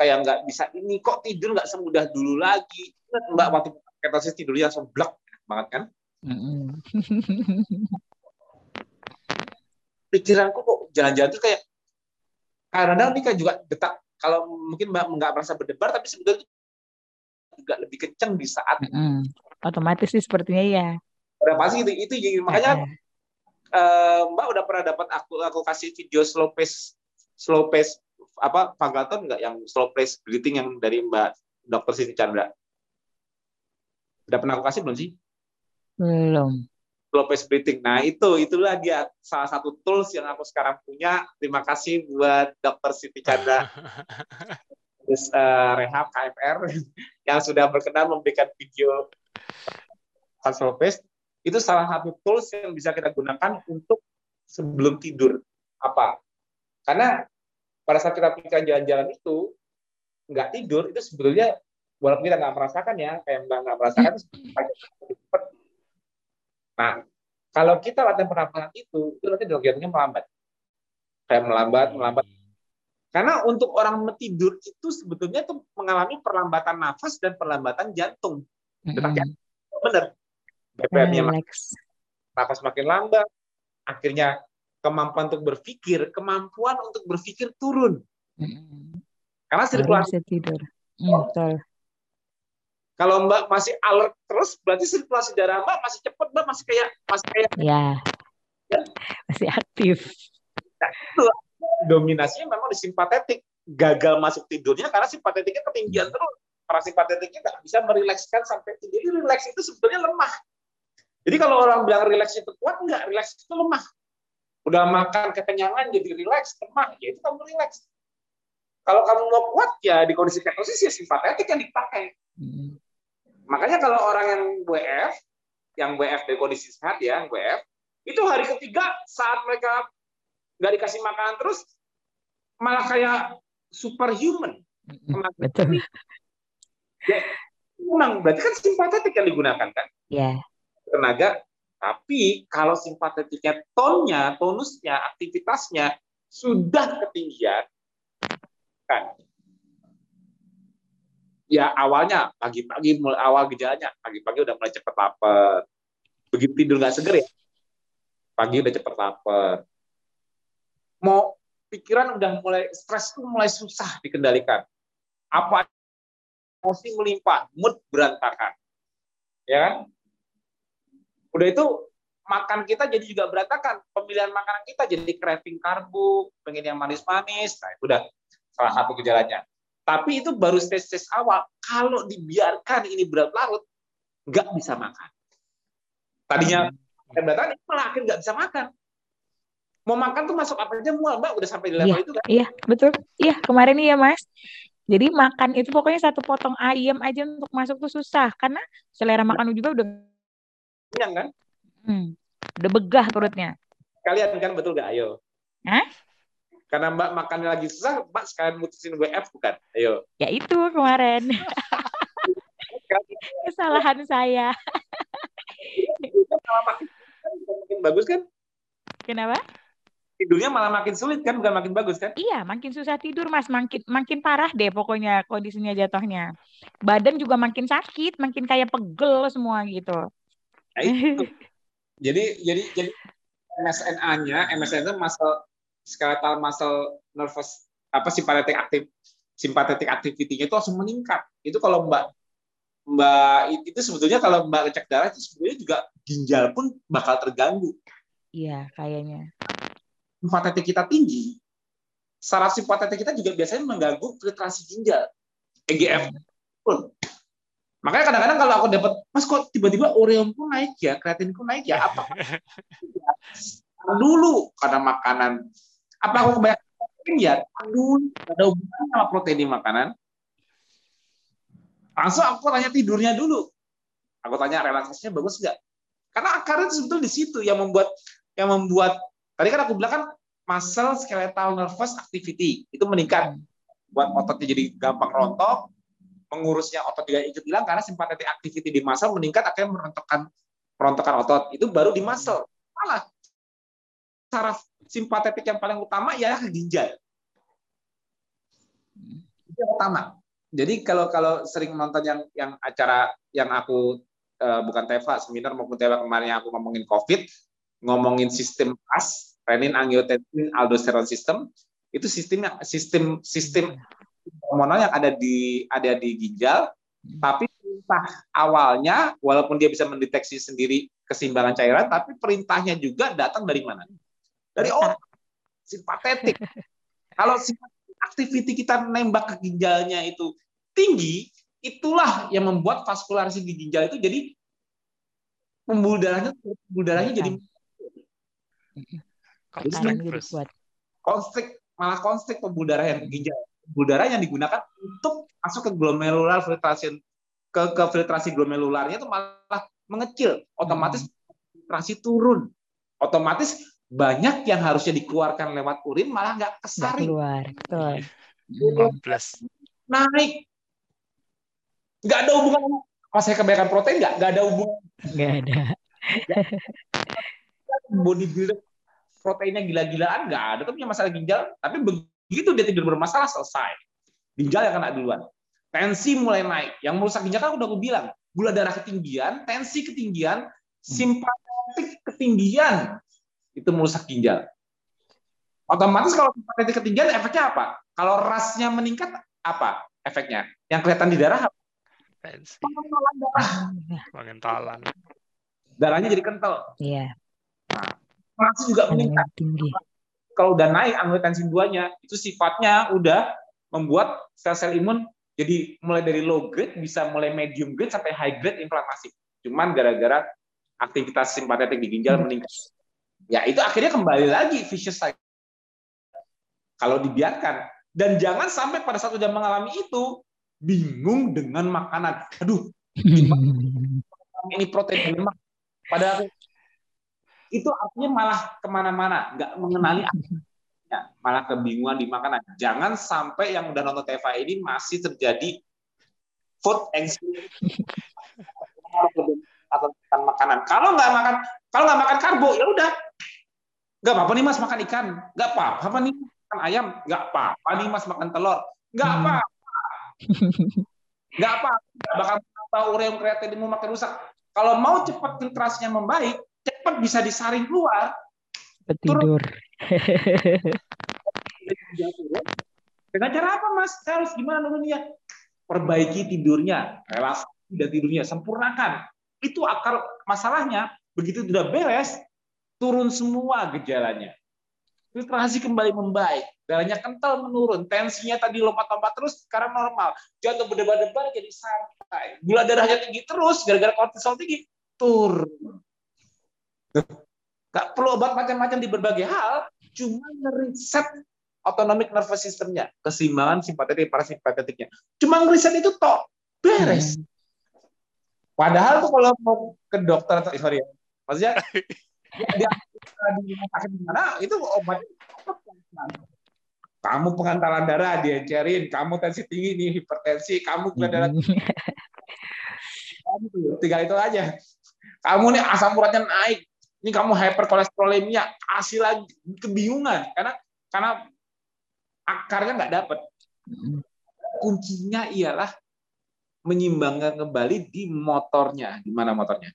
kayak nggak bisa ini kok tidur nggak semudah dulu lagi. Ingat Mbak waktu ketosis tidurnya langsung blek banget kan? Pikiranku kok jalan-jalan tuh kayak kadang-kadang ini kan juga detak kalau mungkin mbak nggak merasa berdebar tapi sebetulnya juga lebih kenceng di saat Mm-mm. Otomatis sih sepertinya ya. udah pasti itu itu jadi makanya Ah, eh, mbak udah pernah dapat aku aku kasih video slow pace slow pace apa Pagaton nggak yang slow pace breathing yang dari mbak dokter Siti Chandra udah pernah aku kasih belum sih belum. slow pace breathing. Nah, itu itulah dia salah satu tools yang aku sekarang punya. Terima kasih buat Dr. Siti Chandra terus eh, Rehab KFR yang sudah berkenan memberikan video slow pace. Itu salah satu tools yang bisa kita gunakan untuk sebelum tidur. Apa? Karena pada saat kita pikiran jalan-jalan itu nggak tidur itu sebetulnya walaupun kita nggak merasakan ya kayak mbak nggak merasakan cepat Nah, kalau kita latihan pernapasan itu, itu nanti jantungnya melambat. Kayak melambat, melambat. Karena untuk orang tidur itu sebetulnya itu mengalami perlambatan nafas dan perlambatan jantung. Detak jantung. Benar. BPM-nya nafas makin lambat, akhirnya kemampuan untuk berpikir, kemampuan untuk berpikir turun. Karena sirkulasi tidur. Hmm, betul. Kalau Mbak masih alert terus, berarti sirkulasi darah Mbak masih cepat, Mbak masih kayak masih kayak ya. ya. Masih aktif. Nah, itu dominasinya memang di simpatetik. Gagal masuk tidurnya karena simpatetiknya ketinggian terus. Parasimpatetiknya nggak bisa merilekskan sampai tidur. Jadi rileks itu sebetulnya lemah. Jadi kalau orang bilang rileks itu kuat, enggak. Rileks itu lemah. Udah makan kekenyangan jadi rileks, lemah. Ya itu kamu rileks. Kalau kamu mau kuat, ya di kondisi ketosis ya simpatetik yang dipakai. Hmm. Makanya kalau orang yang WF, yang WF dari kondisi sehat ya, WF, itu hari ketiga saat mereka nggak dikasih makanan terus, malah kayak superhuman. Betul. Ya, memang berarti kan simpatetik yang digunakan kan? Iya. Yeah. Tenaga, tapi kalau simpatetiknya tonnya, tonusnya, aktivitasnya sudah ketinggian, kan? Ya awalnya pagi-pagi mulai awal gejalanya pagi-pagi udah mulai cepet lapar. Begitu tidur nggak seger ya pagi udah cepet lapar. Mau pikiran udah mulai stres tuh mulai susah dikendalikan. Apa emosi melimpah mood berantakan. Ya kan udah itu makan kita jadi juga berantakan pemilihan makanan kita jadi craving karbo pengen yang manis-manis nah itu udah salah satu gejalanya tapi itu baru stage-stage awal. Kalau dibiarkan ini berat larut, nggak bisa makan. Tadinya hmm. malah akhirnya nggak bisa makan. Mau makan tuh masuk apa aja mual, Mbak. Udah sampai di level iya, itu kan? Iya, betul. Iya, kemarin iya, Mas. Jadi makan itu pokoknya satu potong ayam aja untuk masuk tuh susah. Karena selera makan juga udah... Kenyang kan? Hmm, udah begah perutnya. Kalian kan betul gak? Ayo. Hah? Karena Mbak makannya lagi susah, Mbak sekalian mutusin WF bukan? Ayo. Ya itu kemarin. Kesalahan saya. makin bagus kan? Kenapa? Tidurnya malah makin sulit kan, bukan makin bagus kan? Iya, makin susah tidur mas, makin makin parah deh pokoknya kondisinya jatuhnya. Badan juga makin sakit, makin kayak pegel semua gitu. Ya, itu. jadi jadi jadi MSNA-nya, MSNA itu muscle skeletal muscle nervous apa simpatetik aktif simpatetik activity-nya itu langsung meningkat. Itu kalau Mbak Mbak itu sebetulnya kalau Mbak ngecek darah itu sebetulnya juga ginjal pun bakal terganggu. Iya, kayaknya. Simpatetik kita tinggi. Saraf simpatetik kita juga biasanya mengganggu filtrasi ginjal. EGF pun. Makanya kadang-kadang kalau aku dapat, Mas kok tiba-tiba pun naik ya, kreatin pun naik ya, apa? dulu karena makanan apa aku kebanyakan protein ya? Aduh, ada hubungan sama protein di makanan. Langsung aku tanya tidurnya dulu. Aku tanya relaksasinya bagus nggak? Karena akarnya itu sebetulnya di situ yang membuat yang membuat tadi kan aku bilang kan muscle skeletal nervous activity itu meningkat buat ototnya jadi gampang rontok mengurusnya otot juga ikut hilang karena simpatetik activity di muscle meningkat akhirnya merontokkan merontokkan otot itu baru di muscle malah saraf simpatetik yang paling utama ya ginjal. Itu yang utama. Jadi kalau kalau sering nonton yang yang acara yang aku uh, bukan Teva seminar maupun Teva kemarin yang aku ngomongin COVID, ngomongin sistem PAS, renin, angiotensin, aldosteron system, itu sistemnya sistem sistem hormonal yang ada di ada di ginjal, tapi perintah awalnya walaupun dia bisa mendeteksi sendiri keseimbangan cairan, tapi perintahnya juga datang dari mana? dari otak simpatetik. Kalau aktiviti kita nembak ke ginjalnya itu tinggi, itulah yang membuat vaskulasi di ginjal itu jadi pembuluh darahnya pembuluh darahnya jadi konstrik malah konstrik pembuluh darah yang ginjal pembuluh darah yang digunakan untuk masuk ke glomerular filtrasi ke, ke filtrasi glomerularnya itu malah mengecil otomatis filtrasi turun otomatis banyak yang harusnya dikeluarkan lewat urin malah nggak kesaring. keluar, betul. Naik. Nggak ada hubungan Pas saya kebanyakan protein nggak? Nggak ada hubungan. Nggak ada. Bodybuilder proteinnya gila-gilaan nggak ada tuh punya masalah ginjal tapi Begitu dia tidur bermasalah selesai. Ginjal yang kena duluan. Tensi mulai naik. Yang merusak ginjal kan udah gue bilang. Gula darah ketinggian, tensi ketinggian, simpatetik ketinggian. Itu merusak ginjal. Otomatis kalau simpatetik ketinggian efeknya apa? Kalau rasnya meningkat apa efeknya? Yang kelihatan di darah apa? Tensi. Pengentalan darah. Pengentalan. Darahnya jadi kental. Iya. Rasa juga meningkat. Tinggi. Kalau udah naik angiotensin 2-nya, itu sifatnya udah membuat sel-sel imun jadi mulai dari low grade bisa mulai medium grade sampai high grade inflamasi. Cuman gara-gara aktivitas simpatetik di ginjal meningkat. Ya itu akhirnya kembali lagi vicious cycle. Kalau dibiarkan dan jangan sampai pada saat udah mengalami itu bingung dengan makanan. Aduh, ini protein lemak. Padahal itu artinya malah ke mana-mana, nggak mengenali ya, malah kebingungan di makanan. Jangan sampai yang udah nonton TV ini masih terjadi food anxiety atau makan makanan. Kalau nggak makan, kalau nggak makan karbo, ya udah, nggak apa-apa nih mas makan ikan, nggak apa-apa nih makan ayam, nggak apa-apa nih mas makan telur, nggak apa-apa, nggak apa-apa, bakal tahu ureum kreatininu makin rusak. Kalau mau cepat filtrasinya membaik, cepat bisa disaring keluar, Tidur. Dengan cara apa, Mas? Harus gimana dulunya? Perbaiki tidurnya, relasi dan tidurnya, sempurnakan. Itu akar masalahnya. Begitu sudah beres, turun semua gejalanya. Filtrasi kembali membaik, darahnya kental menurun, tensinya tadi lompat-lompat terus, sekarang normal. Jantung berdebar-debar jadi santai. Gula darahnya tinggi terus, gara-gara kortisol tinggi, turun. Gak perlu obat macam-macam di berbagai hal, cuma ngeriset autonomic nervous system-nya, keseimbangan simpatetik parasimpatetiknya. Cuma ngeriset itu tok, beres. Padahal tuh kalau mau ke dokter atau sorry ya, maksudnya dia, dia di rumah sakit mana itu obat kamu pengantaran darah diencerin, kamu tensi tinggi nih hipertensi, kamu gula darah tinggi. tinggal itu aja. Kamu nih asam uratnya naik, ini kamu hyperkolesterolemia, kasih lagi kebingungan karena karena akarnya nggak dapat. Kuncinya ialah menyimbangkan kembali di motornya. Di mana motornya?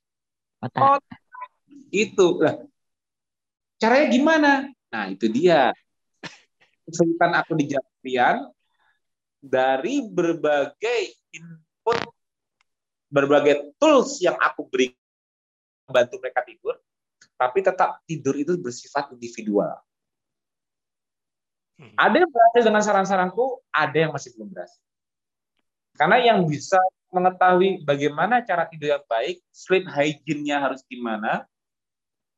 Otak. Itu lah. Caranya gimana? Nah, itu dia. Kesulitan aku di dari berbagai input berbagai tools yang aku beri bantu mereka tidur, tapi tetap tidur itu bersifat individual. Hmm. Ada yang berhasil dengan saran-saranku, ada yang masih belum berhasil. Karena yang bisa mengetahui bagaimana cara tidur yang baik, sleep hygiene-nya harus gimana,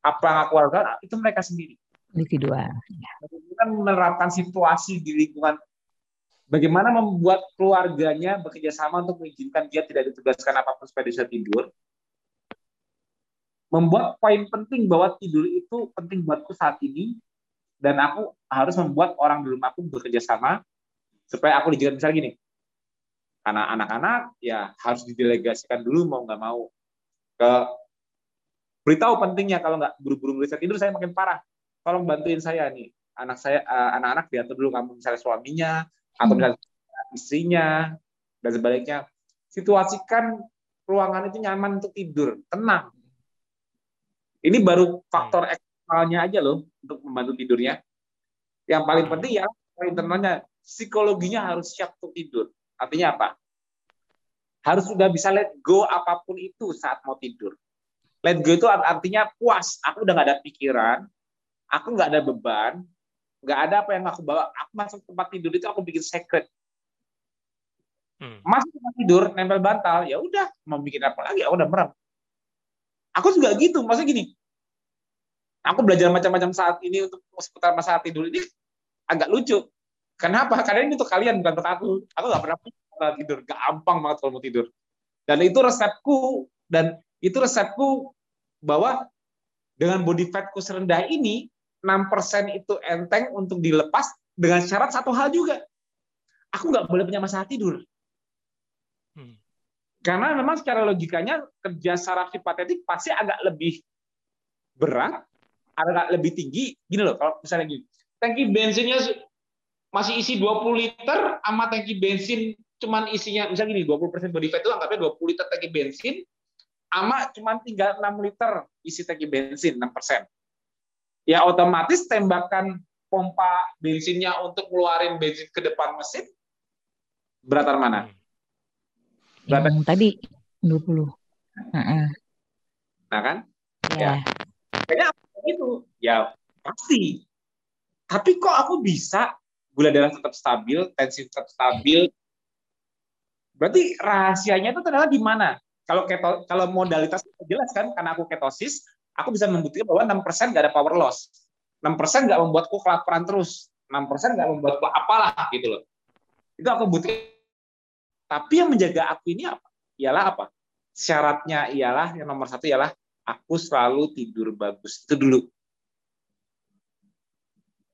apa yang aku lakukan, itu mereka sendiri. Individual. Bagaimana menerapkan situasi di lingkungan, bagaimana membuat keluarganya bekerja sama untuk mengizinkan dia tidak ditugaskan apa pun supaya bisa tidur, membuat poin penting bahwa tidur itu penting buatku saat ini, dan aku harus membuat orang di rumahku bekerja sama supaya aku dijadikan misal gini karena anak-anak ya harus didelegasikan dulu mau nggak mau ke beritahu pentingnya kalau nggak buru-buru ngelihat tidur saya makin parah. Tolong bantuin saya nih anak saya eh, anak-anak diatur dulu kamu misalnya suaminya atau misalnya istrinya dan sebaliknya. Situasikan ruangan itu nyaman untuk tidur tenang ini baru faktor eksternalnya aja loh untuk membantu tidurnya yang paling penting ya internalnya psikologinya harus siap untuk tidur Artinya apa? Harus sudah bisa let go apa pun itu saat mau tidur. Let go itu artinya puas. Aku udah nggak ada pikiran, aku nggak ada beban, nggak ada apa yang aku bawa. Aku masuk tempat tidur itu aku bikin secret. Hmm. Masuk tempat tidur, nempel bantal, ya udah mau bikin apa lagi? Aku udah merem. Aku juga gitu, maksudnya gini. Aku belajar macam-macam saat ini untuk seputar masalah tidur ini agak lucu. Kenapa? Karena ini untuk kalian bukan untuk aku. Aku nggak pernah pernah tidur, gampang banget kalau mau tidur. Dan itu resepku dan itu resepku bahwa dengan body fatku serendah ini 6% itu enteng untuk dilepas dengan syarat satu hal juga. Aku nggak boleh punya masalah tidur. Hmm. Karena memang secara logikanya kerja saraf simpatetik pasti agak lebih berat, agak lebih tinggi. Gini loh, kalau misalnya gini, tangki bensinnya masih isi 20 liter sama tangki bensin cuman isinya misalnya gini 20% body fat itu anggapnya 20 liter tangki bensin sama cuman tinggal 6 liter isi tangki bensin 6%. Ya otomatis tembakan pompa bensinnya untuk ngeluarin bensin ke depan mesin beratan mana? Beratan yang tadi 20. Uh-uh. Nah kan? Ya. ya. Kayaknya itu ya pasti. Tapi kok aku bisa gula darah tetap stabil, tensi tetap stabil. Berarti rahasianya itu ternyata di mana? Kalau keto, kalau modalitas jelas kan karena aku ketosis, aku bisa membuktikan bahwa 6% nggak ada power loss. 6% nggak membuatku kelaparan terus. 6% nggak membuatku apalah gitu loh. Itu aku buktikan. Tapi yang menjaga aku ini apa? Ialah apa? Syaratnya ialah yang nomor satu ialah aku selalu tidur bagus. Itu dulu.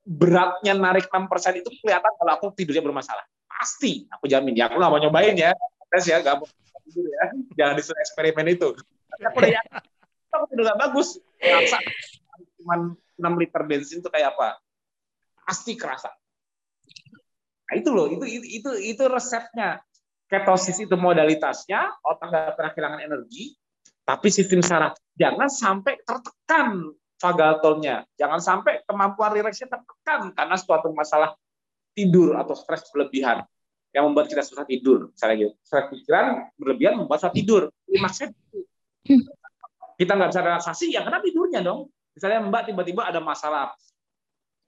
Beratnya narik 6% itu kelihatan kalau aku tidurnya bermasalah. Pasti, aku jamin. Ya aku nggak mau nyobain ya. Tes ya, nggak mau tidur ya. Jangan disuruh eksperimen itu. Tapi aku udah yakin, aku tidur nggak bagus. Rasa cuma 6 liter bensin itu kayak apa? Pasti kerasa. Nah, itu loh, itu itu itu, itu resepnya. Ketosis itu modalitasnya, otak nggak pernah kehilangan energi, tapi sistem saraf jangan sampai tertekan vagal Jangan sampai kemampuan rileksnya tertekan karena suatu masalah tidur atau stres berlebihan yang membuat kita susah tidur. Misalnya gitu. Stres pikiran berlebihan membuat susah tidur. Maksudnya kita nggak bisa relaksasi, ya karena tidurnya dong. Misalnya Mbak tiba-tiba ada masalah.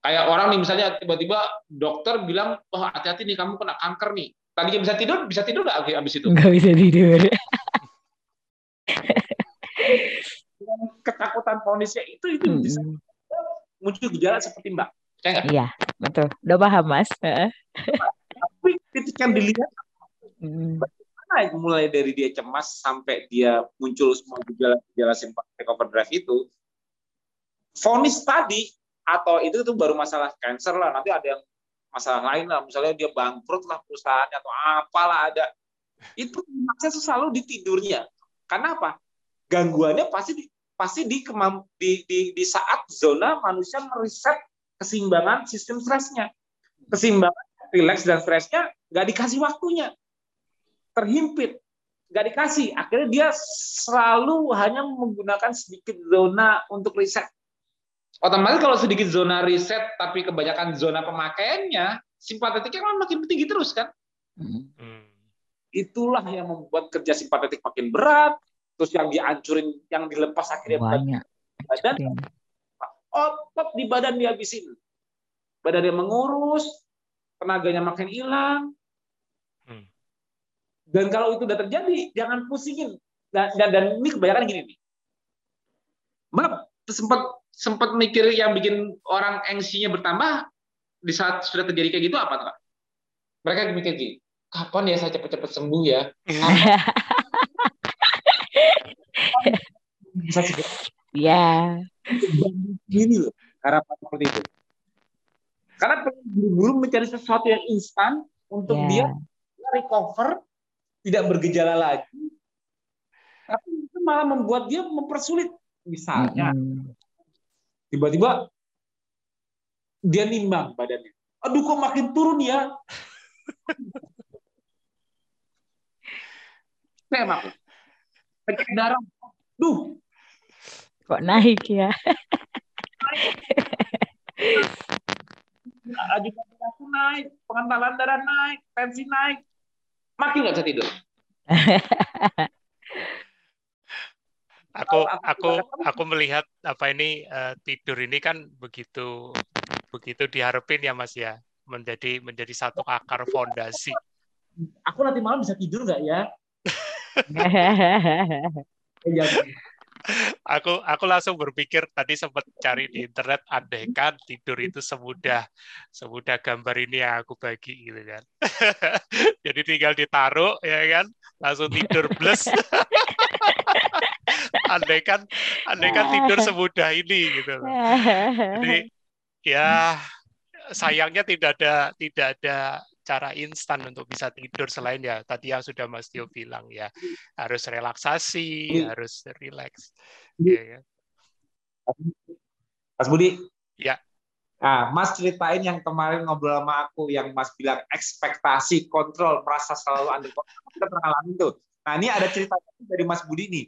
Kayak orang nih misalnya tiba-tiba dokter bilang, oh hati-hati nih kamu kena kanker nih. Tadinya bisa tidur, bisa tidur nggak abis itu? Nggak bisa tidur. Ketakutan kronisnya itu itu hmm. bisa muncul gejala seperti Mbak. Iya, betul. Udah paham, Mas. Tapi yang dilihat hmm. bagaimana mulai dari dia cemas sampai dia muncul semua gejala-gejala sympathetic overdrive itu, fonis tadi atau itu itu baru masalah cancer lah, nanti ada yang masalah lain lah, misalnya dia bangkrut lah perusahaannya atau apalah ada. Itu maksudnya selalu di tidurnya. Karena apa? Gangguannya pasti di, pasti di, di, di, di saat zona manusia meriset keseimbangan sistem stresnya. Keseimbangan rileks dan stresnya nggak dikasih waktunya. Terhimpit. Nggak dikasih. Akhirnya dia selalu hanya menggunakan sedikit zona untuk riset. Otomatis kalau sedikit zona riset tapi kebanyakan zona pemakaiannya, simpatetiknya kan makin tinggi terus kan? Hmm. Itulah yang membuat kerja simpatetik makin berat, terus yang dihancurin, yang dilepas akhirnya banyak. Badan, otot di badan dihabisin. Badan dia mengurus, tenaganya makin hilang. Hmm. Dan kalau itu udah terjadi, jangan pusingin. Dan, dan, dan ini kebanyakan gini nih. Mbak sempat sempat mikir yang bikin orang engsinya bertambah di saat sudah terjadi kayak gitu apa tuh? Mereka mikir gini, kapan ya saya cepat-cepat sembuh ya? Bisa Ya. Gini loh harapan seperti itu. Karena buru-buru mencari sesuatu yang instan untuk yeah. dia recover, tidak bergejala lagi. Tapi itu malah membuat dia mempersulit. Misalnya, tiba-tiba dia nimbang badannya. Aduh kok makin turun ya? Saya maaf. Cek darah. Duh, Kok naik ya? Laju aku naik, pengentalan darah naik, tensi naik, makin nggak bisa tidur. aku aku aku melihat apa ini uh, tidur ini kan begitu begitu diharapin ya Mas ya menjadi menjadi satu akar fondasi. Aku nanti malam bisa tidur nggak ya? Iya, aku aku langsung berpikir tadi sempat cari di internet andaikan tidur itu semudah semudah gambar ini yang aku bagi gitu kan. Jadi tinggal ditaruh ya kan. Langsung tidur plus andaikan andaikan tidur semudah ini gitu jadi ya sayangnya tidak ada tidak ada cara instan untuk bisa tidur selain ya tadi yang sudah Mas Tio bilang ya harus relaksasi, hmm. harus relax. Ya, ya. Mas Budi. Ya. Nah, Mas ceritain yang kemarin ngobrol sama aku, yang Mas bilang ekspektasi, kontrol, merasa selalu under control. Kita pernah ngalamin tuh. Nah, ini ada cerita dari Mas Budi nih.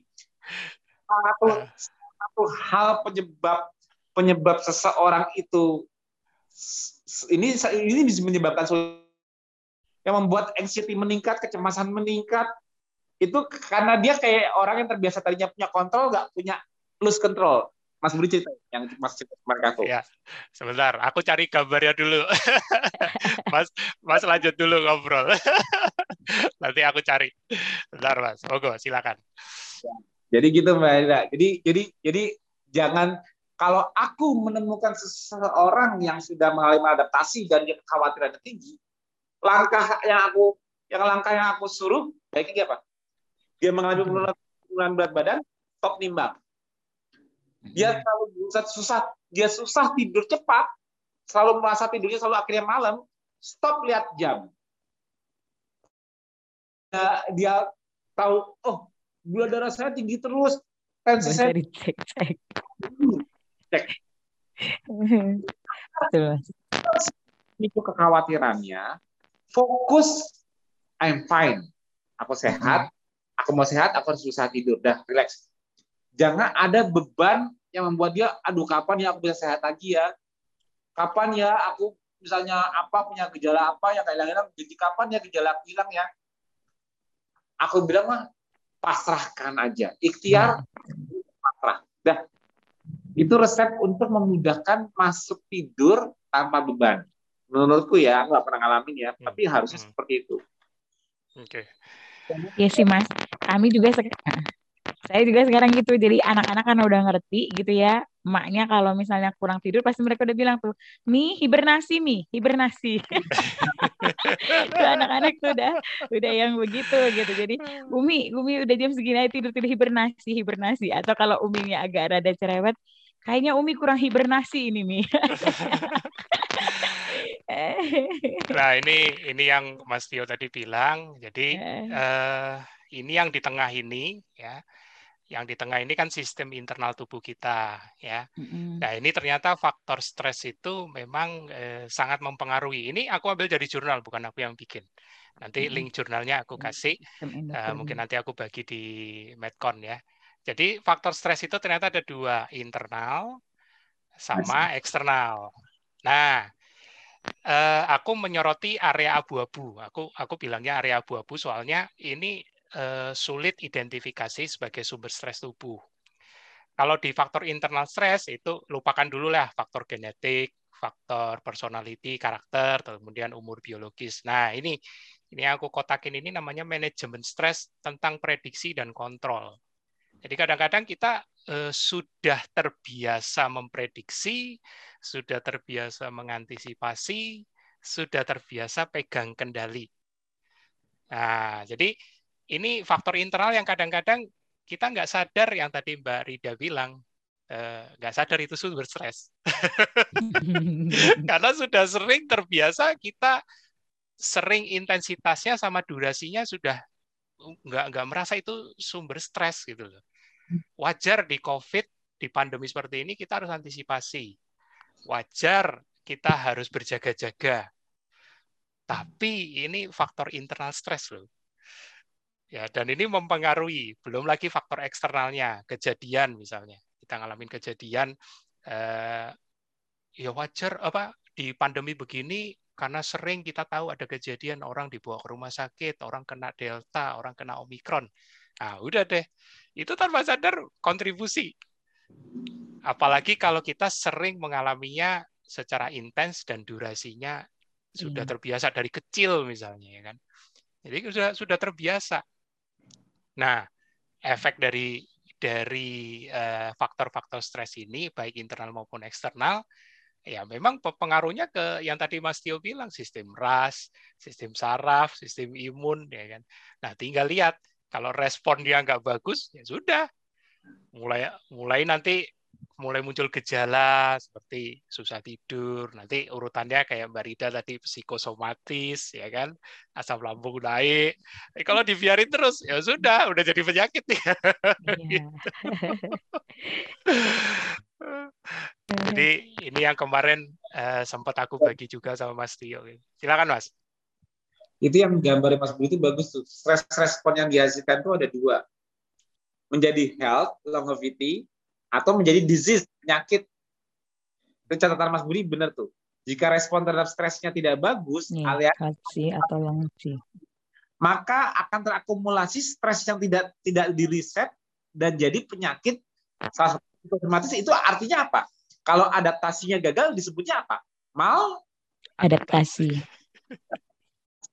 Satu, satu hal penyebab penyebab seseorang itu ini ini bisa menyebabkan yang membuat anxiety meningkat, kecemasan meningkat, itu karena dia kayak orang yang terbiasa tadinya punya kontrol, nggak punya lose control. Mas Budi cerita yang Mas cerita kemarin aku. Ya, sebentar, aku cari gambarnya dulu. mas, Mas lanjut dulu ngobrol. Nanti aku cari. Bentar, Mas. Mogo, silakan. Ya, jadi gitu Mbak Ida. Jadi jadi jadi jangan kalau aku menemukan seseorang yang sudah mengalami adaptasi dan dia kekhawatiran tinggi, langkah yang aku yang langkah yang aku suruh baiknya apa? Dia mengalami penurunan berat badan, stop nimbang dia selalu berusaha susah, dia susah tidur cepat, selalu merasa tidurnya selalu akhirnya malam. Stop lihat jam. Dia, dia tahu, oh gula darah saya tinggi terus, tensi saya cek cek. Cek. Itu kekhawatirannya, fokus, I'm fine, aku sehat, aku mau sehat, aku harus susah tidur, dah relax. Jangan ada beban yang membuat dia, aduh kapan ya aku bisa sehat lagi ya? Kapan ya aku misalnya apa punya gejala apa yang kayak hilang jadi kapan ya gejala aku hilang ya? Aku bilang mah pasrahkan aja, ikhtiar pasrah. Dah, itu resep untuk memudahkan masuk tidur tanpa beban. Menurutku ya, nggak pernah ngalamin ya, hmm. tapi harusnya hmm. seperti itu. Oke. Okay. Iya sih mas, kami juga saya juga sekarang gitu jadi anak-anak kan udah ngerti gitu ya emaknya kalau misalnya kurang tidur pasti mereka udah bilang tuh mi hibernasi mi hibernasi anak-anak tuh udah udah yang begitu gitu jadi umi umi udah jam segini tidur tidur hibernasi hibernasi atau kalau uminya agak rada cerewet kayaknya umi kurang hibernasi ini mi nah ini ini yang Mas Tio tadi bilang jadi uh, ini yang di tengah ini ya yang di tengah ini kan sistem internal tubuh kita ya. Mm-hmm. Nah ini ternyata faktor stres itu memang eh, sangat mempengaruhi. Ini aku ambil dari jurnal bukan aku yang bikin. Nanti mm-hmm. link jurnalnya aku kasih. Uh, mungkin nanti aku bagi di Medcon ya. Jadi faktor stres itu ternyata ada dua internal sama eksternal. Nah uh, aku menyoroti area abu-abu. Aku aku bilangnya area abu-abu soalnya ini uh, sulit identifikasi sebagai sumber stres tubuh. Kalau di faktor internal stres itu lupakan dulu lah faktor genetik, faktor personality, karakter, kemudian umur biologis. Nah ini ini aku kotakin ini namanya manajemen stres tentang prediksi dan kontrol. Jadi kadang-kadang kita eh, sudah terbiasa memprediksi, sudah terbiasa mengantisipasi, sudah terbiasa pegang kendali. Nah, jadi ini faktor internal yang kadang-kadang kita nggak sadar yang tadi Mbak Rida bilang eh, nggak sadar itu sumber stres karena sudah sering terbiasa kita sering intensitasnya sama durasinya sudah nggak nggak merasa itu sumber stres gitu loh wajar di COVID di pandemi seperti ini kita harus antisipasi wajar kita harus berjaga-jaga tapi ini faktor internal stres loh Ya, dan ini mempengaruhi, belum lagi faktor eksternalnya, kejadian misalnya. Kita ngalamin kejadian eh, ya wajar apa di pandemi begini karena sering kita tahu ada kejadian orang dibawa ke rumah sakit, orang kena delta, orang kena omikron. Nah, udah deh. Itu tanpa sadar kontribusi. Apalagi kalau kita sering mengalaminya secara intens dan durasinya sudah iya. terbiasa dari kecil misalnya ya kan. Jadi sudah sudah terbiasa. Nah, efek dari dari eh, faktor-faktor stres ini baik internal maupun eksternal ya memang pengaruhnya ke yang tadi Mas Tio bilang sistem ras, sistem saraf, sistem imun ya kan. Nah, tinggal lihat kalau respon dia nggak bagus ya sudah mulai mulai nanti mulai muncul gejala seperti susah tidur, nanti urutannya kayak Mbak Rida tadi psikosomatis, ya kan, asam lambung naik. Eh, kalau dibiarin terus, ya sudah, udah jadi penyakit nih. Iya. Jadi ini yang kemarin uh, sempat aku bagi juga sama Mas Tio. Silakan Mas. Itu yang gambar Mas Budi itu bagus tuh. Stress respon yang dihasilkan itu ada dua. Menjadi health, longevity, atau menjadi disease, penyakit. Itu catatan Mas Budi benar tuh. Jika respon terhadap stresnya tidak bagus, ya, alias atau longevity, maka akan terakumulasi stres yang tidak tidak diriset dan jadi penyakit salah satu otomatis itu artinya apa? Kalau adaptasinya gagal disebutnya apa? Mal adaptasi.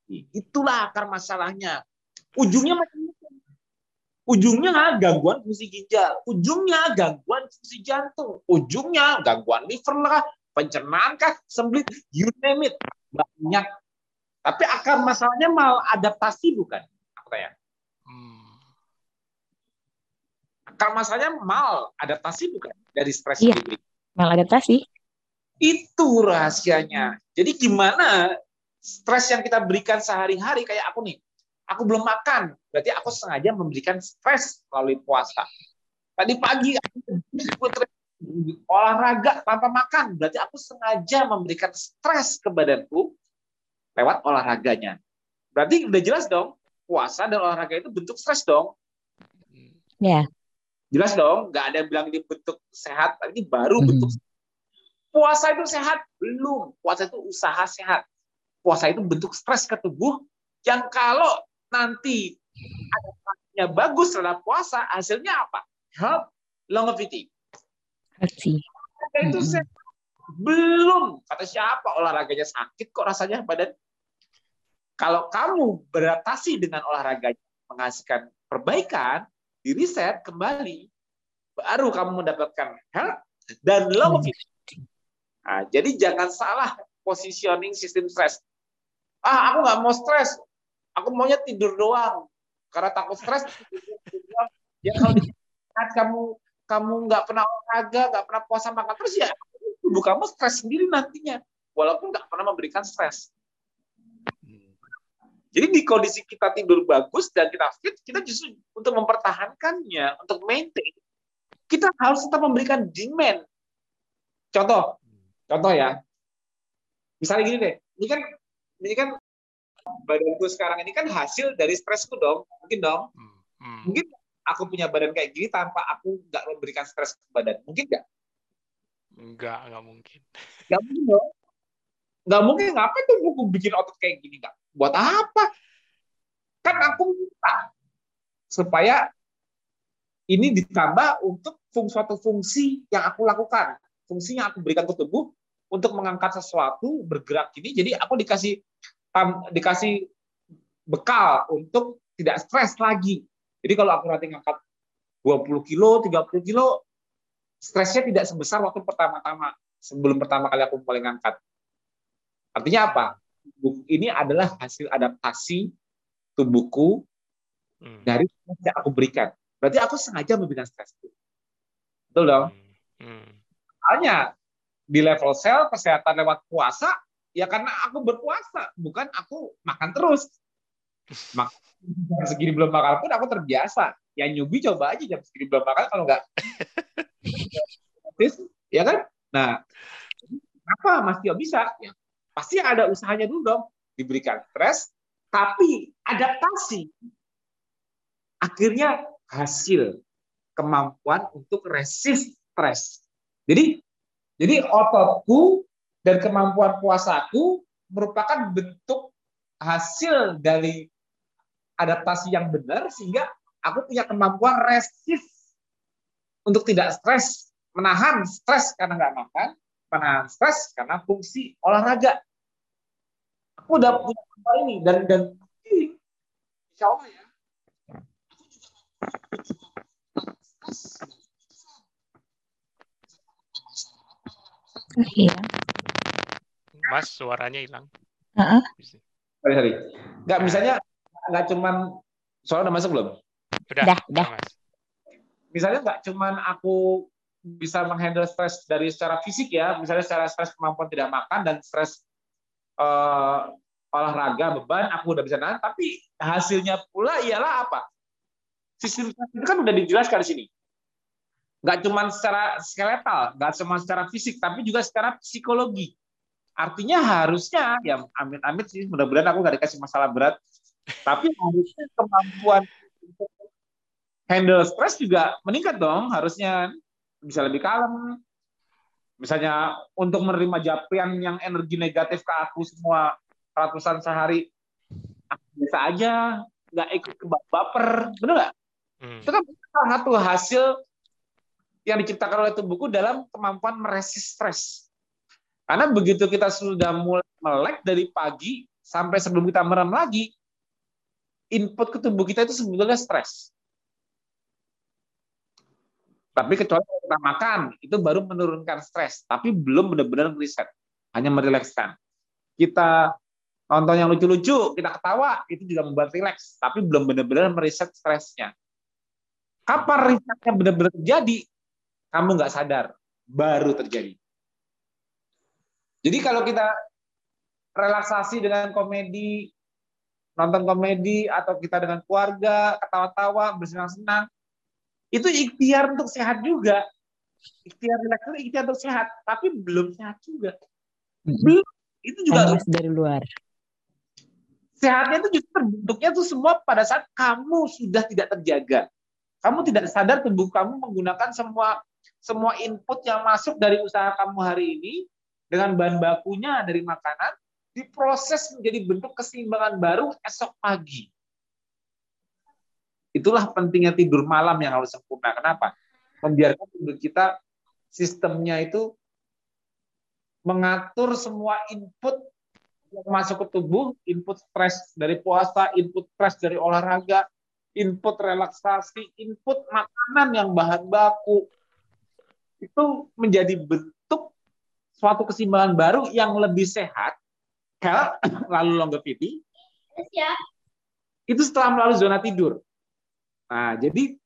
Itulah akar masalahnya. Ujungnya macam-macam. Ujungnya gangguan fungsi ginjal, ujungnya gangguan fungsi jantung, ujungnya gangguan liver lah, pencernaan kah, sembelit, you name it. Banyak tapi akar masalahnya mal adaptasi bukan? Aku tanya. Hmm. Akar masalahnya mal adaptasi bukan dari stres iya. Mal adaptasi. Itu rahasianya. Jadi gimana stres yang kita berikan sehari-hari kayak aku nih. Aku belum makan, berarti aku sengaja memberikan stres melalui puasa. Tadi pagi aku olahraga tanpa makan, berarti aku sengaja memberikan stres ke badanku lewat olahraganya. Berarti udah jelas dong, puasa dan olahraga itu bentuk stres dong. Ya. Yeah. Jelas dong, nggak ada yang bilang ini bentuk sehat, ini baru hmm. bentuk Puasa itu sehat? Belum. Puasa itu usaha sehat. Puasa itu bentuk stres ke tubuh yang kalau nanti adaptasinya bagus terhadap puasa, hasilnya apa? Health, longevity. Hati. Itu hmm. sehat. Belum. Kata siapa olahraganya sakit kok rasanya badan? Kalau kamu beradaptasi dengan olahraga menghasilkan perbaikan, di riset kembali, baru kamu mendapatkan health dan longevity. Nah, jadi jangan salah positioning sistem stres. Ah, aku nggak mau stres. Aku maunya tidur doang. Karena takut stres. ya kalau kamu kamu nggak pernah olahraga, nggak pernah puasa makan terus ya tubuh kamu stres sendiri nantinya, walaupun nggak pernah memberikan stres. Jadi di kondisi kita tidur bagus dan kita fit, kita justru untuk mempertahankannya, untuk maintain, kita harus tetap memberikan demand. Contoh, contoh ya, misalnya gini deh, ini kan ini kan badanku sekarang ini kan hasil dari stresku dong, mungkin dong, hmm, hmm. mungkin aku punya badan kayak gini tanpa aku nggak memberikan stres ke badan, mungkin nggak? Enggak, enggak mungkin. Enggak mungkin dong. Enggak mungkin, ngapain tuh buku bikin otot kayak gini? Enggak. Buat apa? Kan aku minta supaya ini ditambah untuk suatu fungsi yang aku lakukan. Fungsi yang aku berikan ke tubuh untuk mengangkat sesuatu, bergerak ini. Jadi aku dikasih tam, dikasih bekal untuk tidak stres lagi. Jadi kalau aku nanti ngangkat 20 kilo, 30 kilo, stresnya tidak sebesar waktu pertama-tama sebelum pertama kali aku mulai ngangkat. Artinya apa? Ini adalah hasil adaptasi tubuhku hmm. dari yang aku berikan. Berarti aku sengaja memberikan stres itu. Betul dong? Hmm. Hanya di level sel kesehatan lewat puasa, ya karena aku berpuasa, bukan aku makan terus. Mak jam segini belum makan pun aku terbiasa. Yang nyubi coba aja jam segini belum makan kalau nggak ya kan? Nah, apa Mas Tio bisa? Ya, pasti ada usahanya dulu dong. Diberikan stres, tapi adaptasi. Akhirnya hasil kemampuan untuk resist stres. Jadi, jadi ototku dan kemampuan puasaku merupakan bentuk hasil dari adaptasi yang benar sehingga aku punya kemampuan resist untuk tidak stres, menahan stres karena nggak makan, menahan stres karena fungsi olahraga. Aku udah punya apa ini dan dan insya Allah ya. Iya. Mas, suaranya hilang. Uh -uh. Sorry, sorry. Nggak, misalnya nggak cuman soalnya udah masuk belum? Udah, udah. udah mas misalnya nggak cuman aku bisa menghandle stres dari secara fisik ya, misalnya secara stres kemampuan tidak makan dan stres uh, olahraga beban, aku udah bisa nahan, tapi hasilnya pula ialah apa? Sistem itu kan udah dijelaskan di sini. Nggak cuma secara skeletal, nggak cuma secara fisik, tapi juga secara psikologi. Artinya harusnya, ya amit-amit sih, mudah-mudahan aku nggak dikasih masalah berat, tapi harusnya kemampuan handle stres juga meningkat dong, harusnya bisa lebih kalem. Misalnya untuk menerima japrian yang energi negatif ke aku semua ratusan sehari, aku bisa aja, nggak ikut ke baper, bener nggak? Hmm. Itu kan salah satu hasil yang diciptakan oleh tubuhku dalam kemampuan meresist stres. Karena begitu kita sudah mulai melek dari pagi sampai sebelum kita merem lagi, input ke tubuh kita itu sebetulnya stres. Tapi kecuali kita makan, itu baru menurunkan stres, tapi belum benar-benar riset, hanya merilekskan. Kita nonton yang lucu-lucu, kita ketawa, itu juga membuat rileks, tapi belum benar-benar meriset stresnya. Kapan risetnya benar-benar terjadi? Kamu nggak sadar, baru terjadi. Jadi kalau kita relaksasi dengan komedi, nonton komedi, atau kita dengan keluarga, ketawa-tawa, bersenang-senang, itu ikhtiar untuk sehat juga. Ikhtiar relaksasi itu ikhtiar untuk sehat, tapi belum sehat juga. Belum. Itu juga harus dari luar. Sehatnya itu justru terbentuknya itu semua pada saat kamu sudah tidak terjaga. Kamu tidak sadar tubuh kamu menggunakan semua semua input yang masuk dari usaha kamu hari ini dengan bahan bakunya dari makanan diproses menjadi bentuk keseimbangan baru esok pagi. Itulah pentingnya tidur malam yang harus sempurna. Kenapa? Membiarkan tidur kita sistemnya itu mengatur semua input yang masuk ke tubuh, input stres dari puasa, input stres dari olahraga, input relaksasi, input makanan yang bahan baku, itu menjadi suatu keseimbangan baru yang lebih sehat, health, lalu longevity, itu setelah melalui zona tidur. Nah, jadi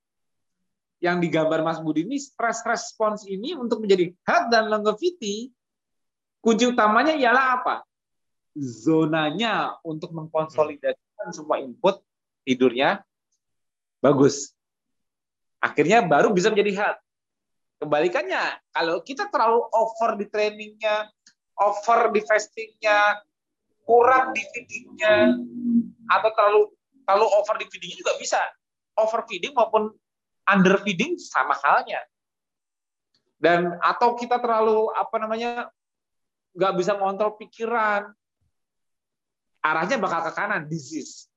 yang digambar Mas Budi ini stress response ini untuk menjadi health dan longevity, kunci utamanya ialah apa? Zonanya untuk mengkonsolidasikan semua input tidurnya bagus. Akhirnya baru bisa menjadi health. Kebalikannya, kalau kita terlalu over di trainingnya, over di fastingnya, kurang di feedingnya, atau terlalu terlalu over di feedingnya juga bisa. Over feeding maupun under feeding sama halnya. Dan atau kita terlalu apa namanya nggak bisa ngontrol pikiran, arahnya bakal ke kanan, disease.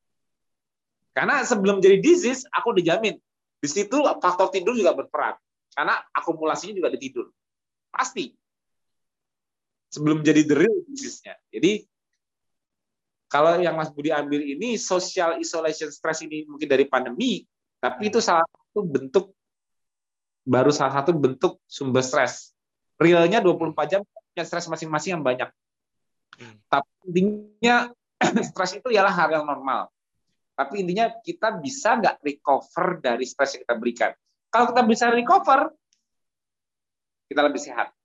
Karena sebelum jadi disease, aku dijamin di situ faktor tidur juga berperan. Karena akumulasinya juga di tidur. Pasti. Sebelum jadi the real disease-nya. Jadi kalau yang Mas Budi ambil ini social isolation stress ini mungkin dari pandemi, tapi itu salah satu bentuk baru salah satu bentuk sumber stres. Realnya 24 jam punya stres masing-masing yang banyak. Hmm. Tapi intinya stres itu ialah hal yang normal. Tapi intinya kita bisa nggak recover dari stres yang kita berikan. Kalau kita bisa recover, kita lebih sehat,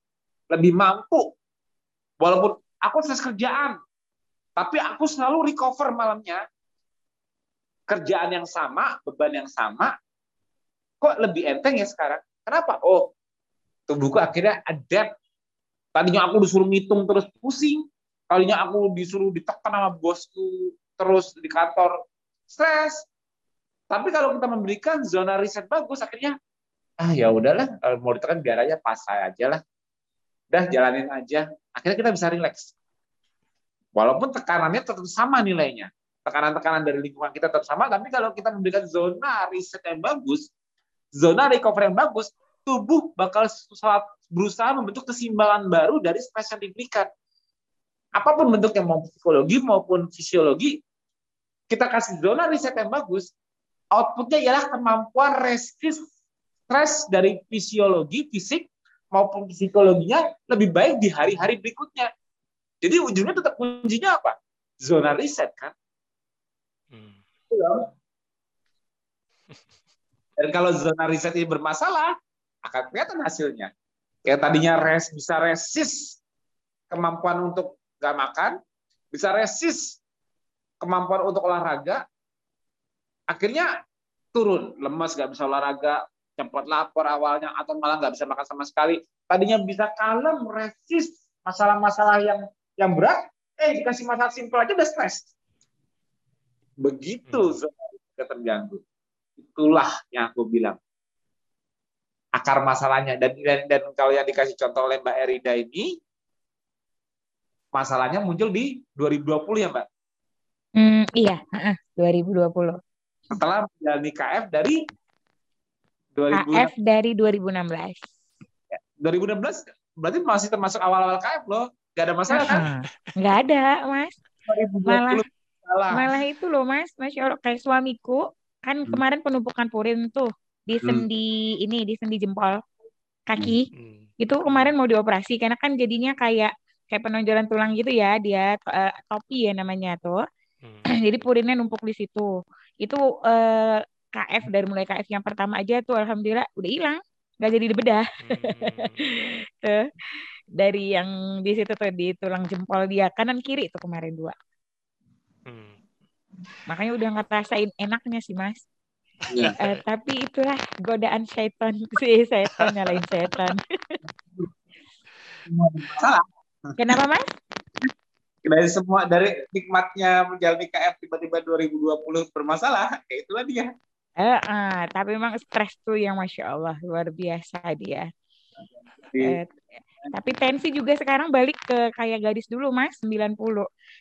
lebih mampu. Walaupun aku stres kerjaan, tapi aku selalu recover malamnya. Kerjaan yang sama, beban yang sama, kok lebih enteng ya sekarang? Kenapa? Oh, tubuhku akhirnya adapt. Tadinya aku disuruh ngitung terus pusing. Kalinya aku disuruh ditekan sama bosku terus di kantor stres. Tapi kalau kita memberikan zona riset bagus, akhirnya ah ya udahlah mau ditekan biar aja pas saya aja lah. Udah jalanin aja. Akhirnya kita bisa rileks. Walaupun tekanannya tetap sama nilainya. Tekanan-tekanan dari lingkungan kita tetap sama, tapi kalau kita memberikan zona riset yang bagus, zona recovery yang bagus, tubuh bakal berusaha membentuk keseimbangan baru dari stres yang diberikan. Apa pun bentuknya, mau psikologi maupun fisiologi, kita kasih zona riset yang bagus, outputnya ialah kemampuan resist stres dari fisiologi, fisik, maupun psikologinya lebih baik di hari-hari berikutnya. Jadi ujungnya tetap kuncinya apa? Zona riset kan? Hmm. Dan kalau zona riset ini bermasalah, akan kelihatan hasilnya. Kayak tadinya res bisa resist kemampuan untuk nggak makan, bisa resist kemampuan untuk olahraga, akhirnya turun, lemas, nggak bisa olahraga, cepat lapor awalnya, atau malah nggak bisa makan sama sekali. Tadinya bisa kalem, resist masalah-masalah yang yang berat, eh dikasih masalah simpel aja udah stres. Begitu hmm. terganggu. Itulah yang aku bilang akar masalahnya dan, dan dan kalau yang dikasih contoh oleh Mbak Erida ini masalahnya muncul di 2020 ya Mbak? Hmm, iya, 2020. Setelah menjalani KF dari 2000, KF dari 2016. Ya, 2016 berarti masih termasuk awal-awal KF loh. Gak ada masalah kan? Gak ada, Mas. 2020 malah, masalah. malah itu loh, Mas. Masya Allah, kayak suamiku, kan hmm. kemarin penumpukan purin tuh di hmm. sendi hmm. ini, di sendi jempol kaki. Hmm. Itu kemarin mau dioperasi, karena kan jadinya kayak kayak penonjolan tulang gitu ya, dia uh, topi ya namanya tuh. Hmm. Jadi purinnya numpuk di situ. Itu eh, KF dari mulai KF yang pertama aja tuh alhamdulillah udah hilang, nggak jadi dibedah. Hmm. tuh dari yang di situ tuh di tulang jempol dia kanan kiri itu kemarin dua. Hmm. Makanya udah ngerasain enaknya sih mas. Ya. uh, tapi itulah godaan setan si setan nyalain setan. Salah. Kenapa mas? Dari semua dari nikmatnya menjalani KF tiba-tiba 2020 bermasalah, ya itulah dia. Eh, uh, tapi memang stres tuh yang masya Allah luar biasa dia. Eh, tapi tensi juga sekarang balik ke kayak gadis dulu mas 90.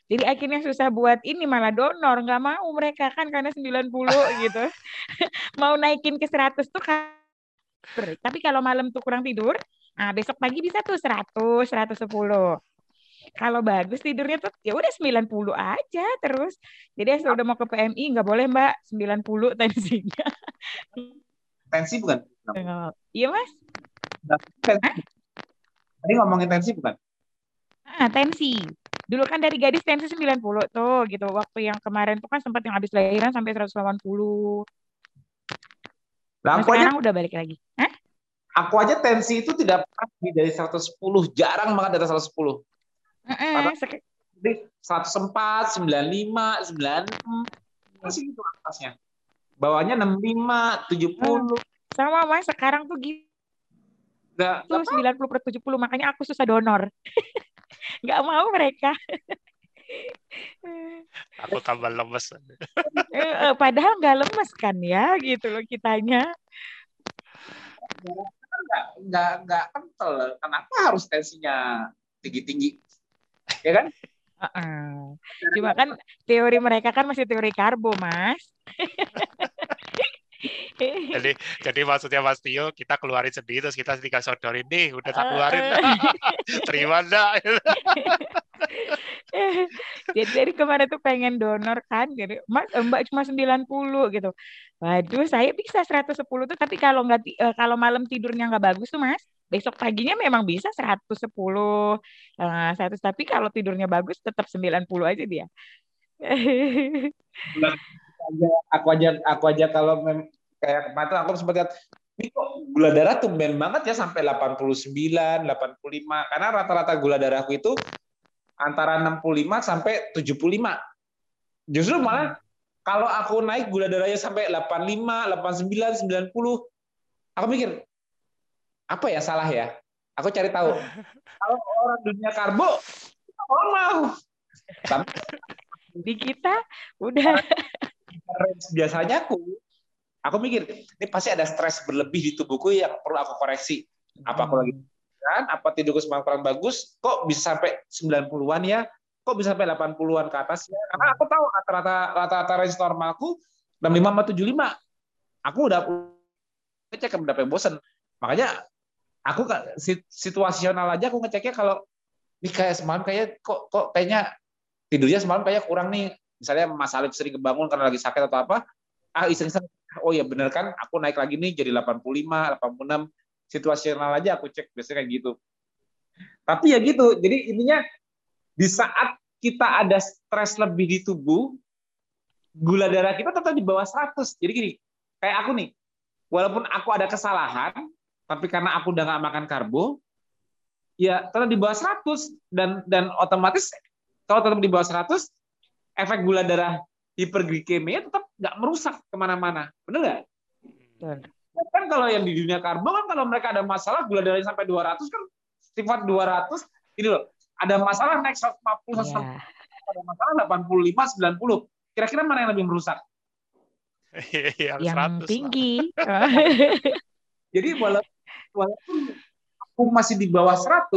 Jadi akhirnya susah buat ini malah donor nggak mau mereka kan karena 90 gitu. mau naikin ke 100 tuh kan. Tapi kalau malam tuh kurang tidur, nah besok pagi bisa tuh 100, 110. Kalau bagus tidurnya tuh ya udah 90 aja terus. Jadi asal udah mau ke PMI nggak boleh Mbak 90 tensinya. Tensi bukan? Iya Mas. Tadi ngomongin tensi bukan? Ah, tensi. Dulu kan dari gadis tensi 90 tuh gitu. Waktu yang kemarin tuh kan sempat yang habis lahiran sampai 180. Nah, sekarang aja, udah balik lagi. Hah? Aku aja tensi itu tidak pernah dari 110, jarang banget dari 110. Uh-uh, jadi 104, 95, 96 masih itu atasnya. Bawahnya 65, 70. Sama mas, sekarang tuh gitu Gak, tuh sembilan puluh per tujuh puluh makanya aku susah donor. nggak mau mereka. aku tambah lemes. Padahal nggak lemes kan ya gitu loh kitanya. Nggak nggak nggak kental. Kenapa harus tensinya tinggi tinggi? Ya kan? Uh -uh. Cuma kan teori mereka kan masih teori karbo, Mas. jadi jadi maksudnya Mas Tio kita keluarin sendiri terus kita tinggal sodorin nih udah tak keluarin terima enggak jadi dari kemarin tuh pengen donor kan jadi mas mbak cuma 90 gitu waduh saya bisa 110 tuh tapi kalau nggak uh, kalau malam tidurnya nggak bagus tuh mas besok paginya memang bisa 110 uh, 100 tapi kalau tidurnya bagus tetap 90 aja dia. Aku aja aku aja kalau mem, kayak kemarin aku sempat lihat ini kok gula darah tuh ben banget ya sampai 89, 85 karena rata-rata gula darahku itu antara 65 sampai 75. Justru malah kalau aku naik gula darahnya sampai 85, 89, 90, aku mikir apa ya salah ya? Aku cari tahu. kalau orang dunia karbo normal. Di kita udah biasanya aku aku mikir ini pasti ada stres berlebih di tubuhku yang perlu aku koreksi. Apa aku lagi kan? Apa tidurku semakin kurang bagus? Kok bisa sampai 90-an ya? Kok bisa sampai 80-an ke atas ya? Karena aku tahu rata-rata rata-rata range normalku 65 sama 75. Aku udah ngecek berapa bosan. Makanya aku situasional aja aku ngeceknya kalau ini kayak semalam kayak kok kok kayaknya tidurnya semalam kayak kurang nih misalnya Mas Alif sering kebangun karena lagi sakit atau apa ah iseng-iseng oh ya bener kan aku naik lagi nih jadi 85, 86 situasional aja aku cek biasanya kayak gitu. Tapi ya gitu, jadi intinya di saat kita ada stres lebih di tubuh, gula darah kita tetap di bawah 100. Jadi gini, kayak aku nih, walaupun aku ada kesalahan, tapi karena aku udah nggak makan karbo, ya tetap di bawah 100 dan dan otomatis kalau tetap di bawah 100, efek gula darah hiperglikemia tetap nggak merusak ke mana-mana. Benar nggak? Kan kalau yang di dunia karbo kan kalau mereka ada masalah gula darahnya sampai 200 kan sifat 200 ini loh. ada masalah naik 150 160 Iya. ada masalah 85 90 kira-kira mana yang lebih merusak yang, Yang 100 lah. tinggi. jadi walaupun, walaupun aku masih di bawah 100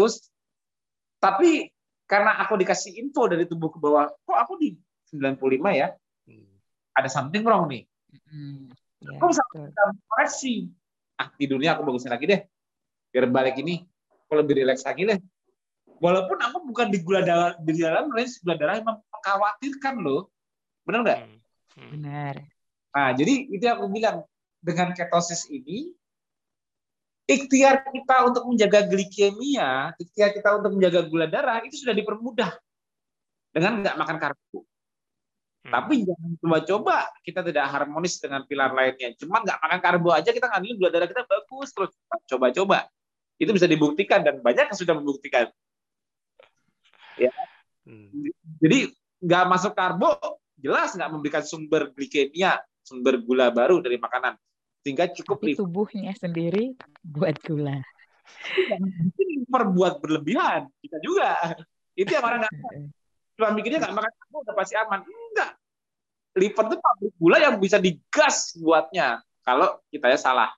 tapi karena aku dikasih info dari tubuh ke bawah kok aku di 95 ya? Hmm. ada something wrong nih. Mm, ya, Aku bisa kita koreksi. Ah tidurnya aku bagusin lagi deh. Biar balik ini aku lebih rileks lagi deh. Walaupun aku bukan di gula darah di dalam range gula darah yang mengkhawatirkan loh. Benar nggak? Hmm. Hmm. Benar. nah jadi itu yang aku bilang. Dengan ketosis ini ikhtiar kita untuk menjaga glikemia ikhtiar kita untuk menjaga gula darah itu sudah dipermudah dengan nggak makan karbo Hmm. tapi jangan coba-coba kita tidak harmonis dengan pilar lainnya. Cuma nggak makan karbo aja kita ngambil gula darah kita bagus terus coba-coba. Itu bisa dibuktikan dan banyak yang sudah membuktikan. Hmm. Jadi nggak masuk karbo jelas nggak memberikan sumber glikemia, sumber gula baru dari makanan. Sehingga cukup Tapi liver tubuhnya sendiri buat gula. liver buat berlebihan. Kita juga. Itu yang orang nggak cuma mikirnya nggak makan karbo udah pasti aman. Enggak. Liver itu pabrik gula yang bisa digas buatnya kalau kitanya salah.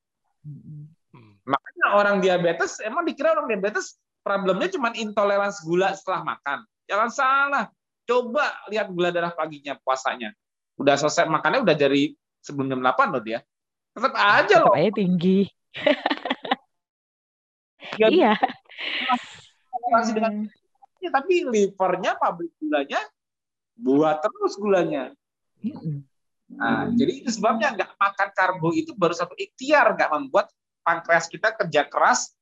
Mm-mm. Hmm. Makanya orang diabetes, emang dikira orang diabetes problemnya cuma intoleransi gula setelah makan. Jangan salah. Coba lihat gula darah paginya puasanya. Udah selesai makannya udah dari sebelum jam 8 loh dia. Tetap aja Tetap loh. aja tinggi. Ya, Iya. Intoleransi dengan ya, tapi livernya pabrik gulanya buat terus gulanya. Mm-mm. Nah, jadi itu sebabnya nggak makan karbo itu baru satu ikhtiar nggak membuat pankreas kita kerja keras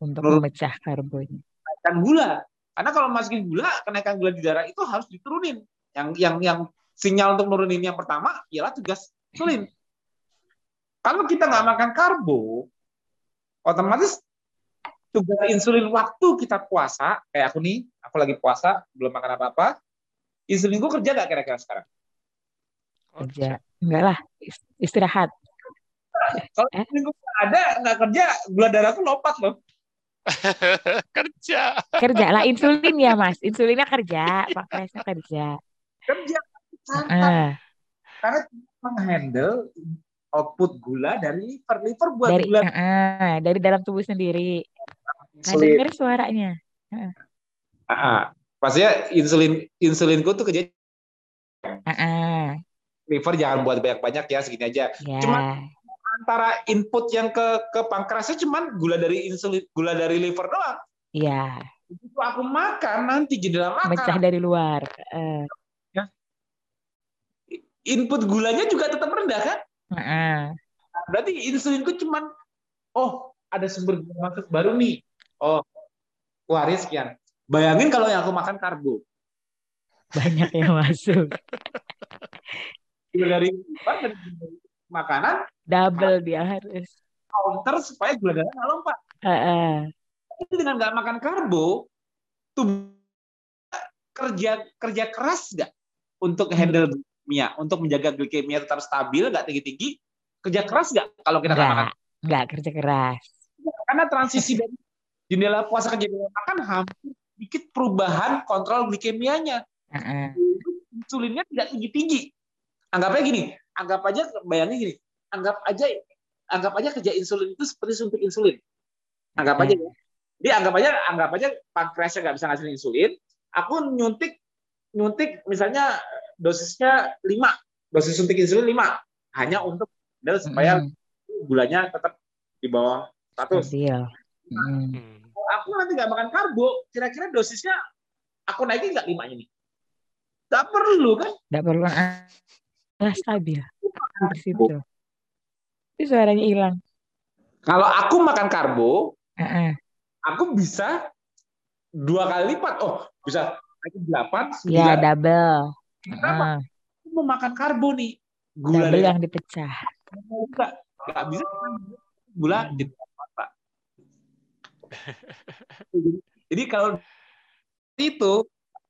Untuk Menurut- memecah karbonnya. kenaikan gula. Karena kalau masukin gula, kenaikan gula di darah itu harus diturunin. Yang yang yang sinyal untuk nurunin yang pertama ialah tugas insulin. Kalau kita nggak makan karbo, otomatis tugas insulin waktu kita puasa, kayak aku nih, aku lagi puasa, belum makan apa-apa, insulin gue kerja nggak kira-kira sekarang? Oh, Kerja. Enggak lah. is- Istirahat. Kalau Eh? insulin gue ada, nggak kerja, gula darahku lompat loh. kerja. Kerja lah. Insulin ya mas. Insulinnya kerja. Pankreasnya kerja. Kerja. Sangat Ah, karena menghandle output gula dari liver. Liver buat dari gula ah, dari dalam tubuh sendiri. Insulin. denger suaranya. Ah, pastinya insulin insulinku tuh kerja Ah, ah. liver jangan buat banyak-banyak ya segini aja. Ya. Cuma- Antara input yang ke ke pankreasnya cuman gula dari insulin gula dari liver doang. Ya. Begitu aku makan nanti jendela Mecah makan dari luar. Eh, input gulanya juga tetap rendah kan? Ah, ah. Berarti insulinku cuman oh ada sumber masuk baru nih. Oh waris sekian. Bayangin kalau yang aku makan karbo. Banyak yang masuk. Dari dari makanan Double dia harus. counter supaya gula darah nggak lompat. Ah. Tapi dengan nggak makan karbo, tubuh kerja kerja keras nggak untuk handle glikemia, untuk menjaga glikemia tetap stabil, nggak tinggi-tinggi, kerja keras nggak kalau kita nggak makan? Enggak kerja keras. Karena transisi dari jendela puasa ke jendela makan hampir sedikit perubahan kontrol glikemianya. Ah. Insulinnya tidak tinggi-tinggi. Anggapnya gini, anggap aja bayangin gini, anggap aja anggap aja kerja insulin itu seperti suntik insulin. Anggap aja ya. Jadi anggap aja anggap aja pankreasnya nggak bisa ngasih insulin, aku nyuntik nyuntik misalnya dosisnya 5, dosis suntik insulin 5 hanya untuk dan supaya Mm, gulanya tetap di bawah 100. stabil. Mm. Hmm. Kalau aku nanti nggak makan karbo, kira-kira dosisnya aku naikin nggak 5 ini? Nggak perlu kan? Enggak perlu ah, ah, stabil. Itu suaranya hilang. Kalau aku makan karbo, ah. aku bisa dua kali lipat. Oh, bisa naikin 8, 9. Ya double. Kenapa? Mau makan karbo nih. Gula double yang dipecah. enggak. Nggak bisa gula di mata. Jadi kalau itu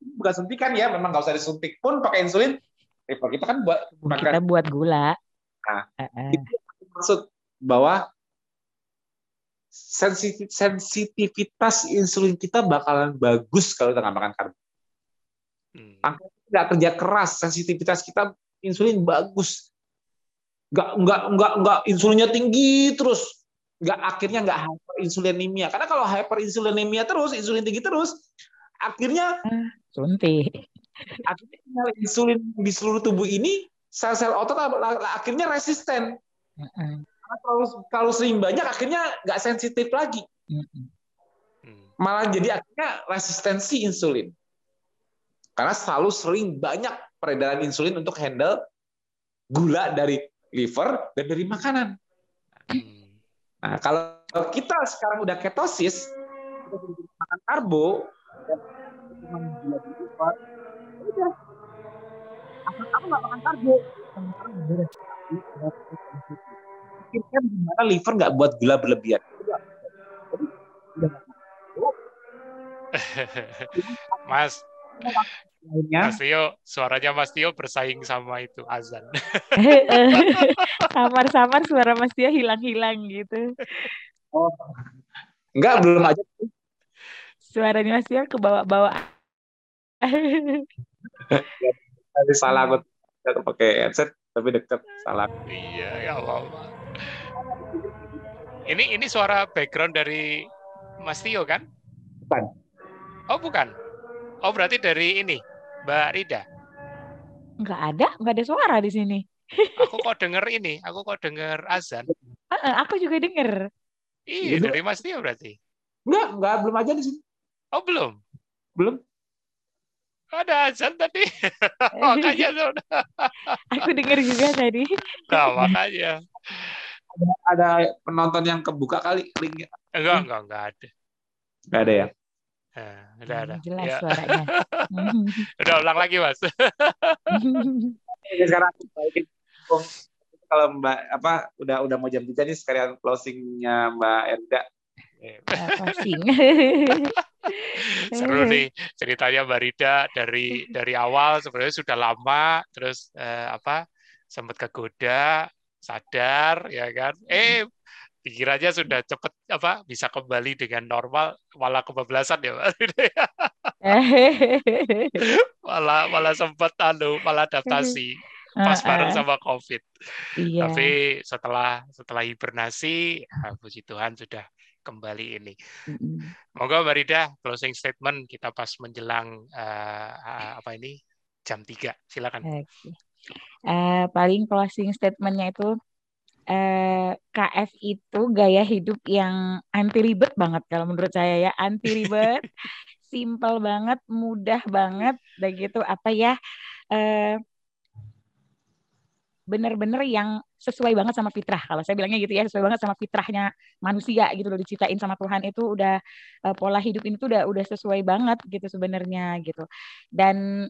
bukan suntikan ya, memang nggak usah disuntik pun pakai insulin. Liver kita kan buat makan kita buat gula. Nah. Ah, ah. maksud bahwa sensitivitas insulin kita bakalan bagus kalau kita nggak makan karbo. Hmm. Nggak kerja keras, sensitivitas kita insulin bagus. Nggak nggak nggak nggak insulinnya tinggi terus. Nggak akhirnya nggak hyperinsulinemia. Karena kalau hyperinsulinemia terus, insulin tinggi terus, akhirnya ah, suntik. Akhirnya insulin di seluruh tubuh ini sel-sel otot akhirnya resisten. Uh kalau kalau sering banyak akhirnya nggak sensitif lagi. Malah jadi akhirnya resistensi insulin. Karena selalu sering banyak peredaran insulin untuk handle gula dari liver dan dari makanan. Nah, kalau kita sekarang udah ketosis, makan karbo, dan gula di liver, ya udah. Asal kamu nggak makan karbo, sekarang beres pikirkan gimana liver nggak buat gula berlebihan. Mas, Mas Tio, suaranya Mas Tio bersaing sama itu azan. Samar-samar suara Mas Tio hilang-hilang gitu. Oh. Enggak, belum aja. Suaranya Mas Tio ke bawah-bawah. Tadi salah aku pakai headset tapi deket salah. Iya, ya Allah. Ini ini suara background dari Mas Tio kan? Bukan. Oh bukan. Oh berarti dari ini Mbak Rida. Enggak ada, enggak ada suara di sini. aku kok denger ini, aku kok denger azan. Uh, aku juga denger. Iya, dari Mas Tio berarti. Enggak, enggak belum aja di sini. Oh belum. Belum. Ada azan tadi. makanya sudah. aku denger juga tadi. Nah, makanya ada, ada penonton yang kebuka kali linknya? Enggak, enggak, enggak ada. Enggak ada ya? Nah, udah ada. Jelas ya. suaranya. udah ulang lagi, Mas. Sekarang kalau Mbak apa udah udah mau jam tiga nih sekalian closingnya Mbak Erda. Closing. Seru nih ceritanya Mbak Rida dari dari awal sebenarnya sudah lama terus eh, apa sempat kegoda sadar ya kan eh pikirannya sudah cepat apa bisa kembali dengan normal malah kebablasan ya malah malah sempat anu malah adaptasi pas bareng sama covid. Iya. tapi setelah setelah hibernasi ya, puji Tuhan sudah kembali ini. Moga Mbak Rida closing statement kita pas menjelang uh, apa ini jam 3 silakan. Okay uh, paling closing statementnya itu eh, KF itu gaya hidup yang anti ribet banget kalau menurut saya ya. Anti ribet simple banget mudah banget dan gitu. Apa ya uh, bener-bener yang sesuai banget sama fitrah. Kalau saya bilangnya gitu ya sesuai banget sama fitrahnya manusia gitu loh diciptain sama Tuhan itu udah uh, pola hidup ini tuh udah udah sesuai banget gitu sebenarnya gitu. Dan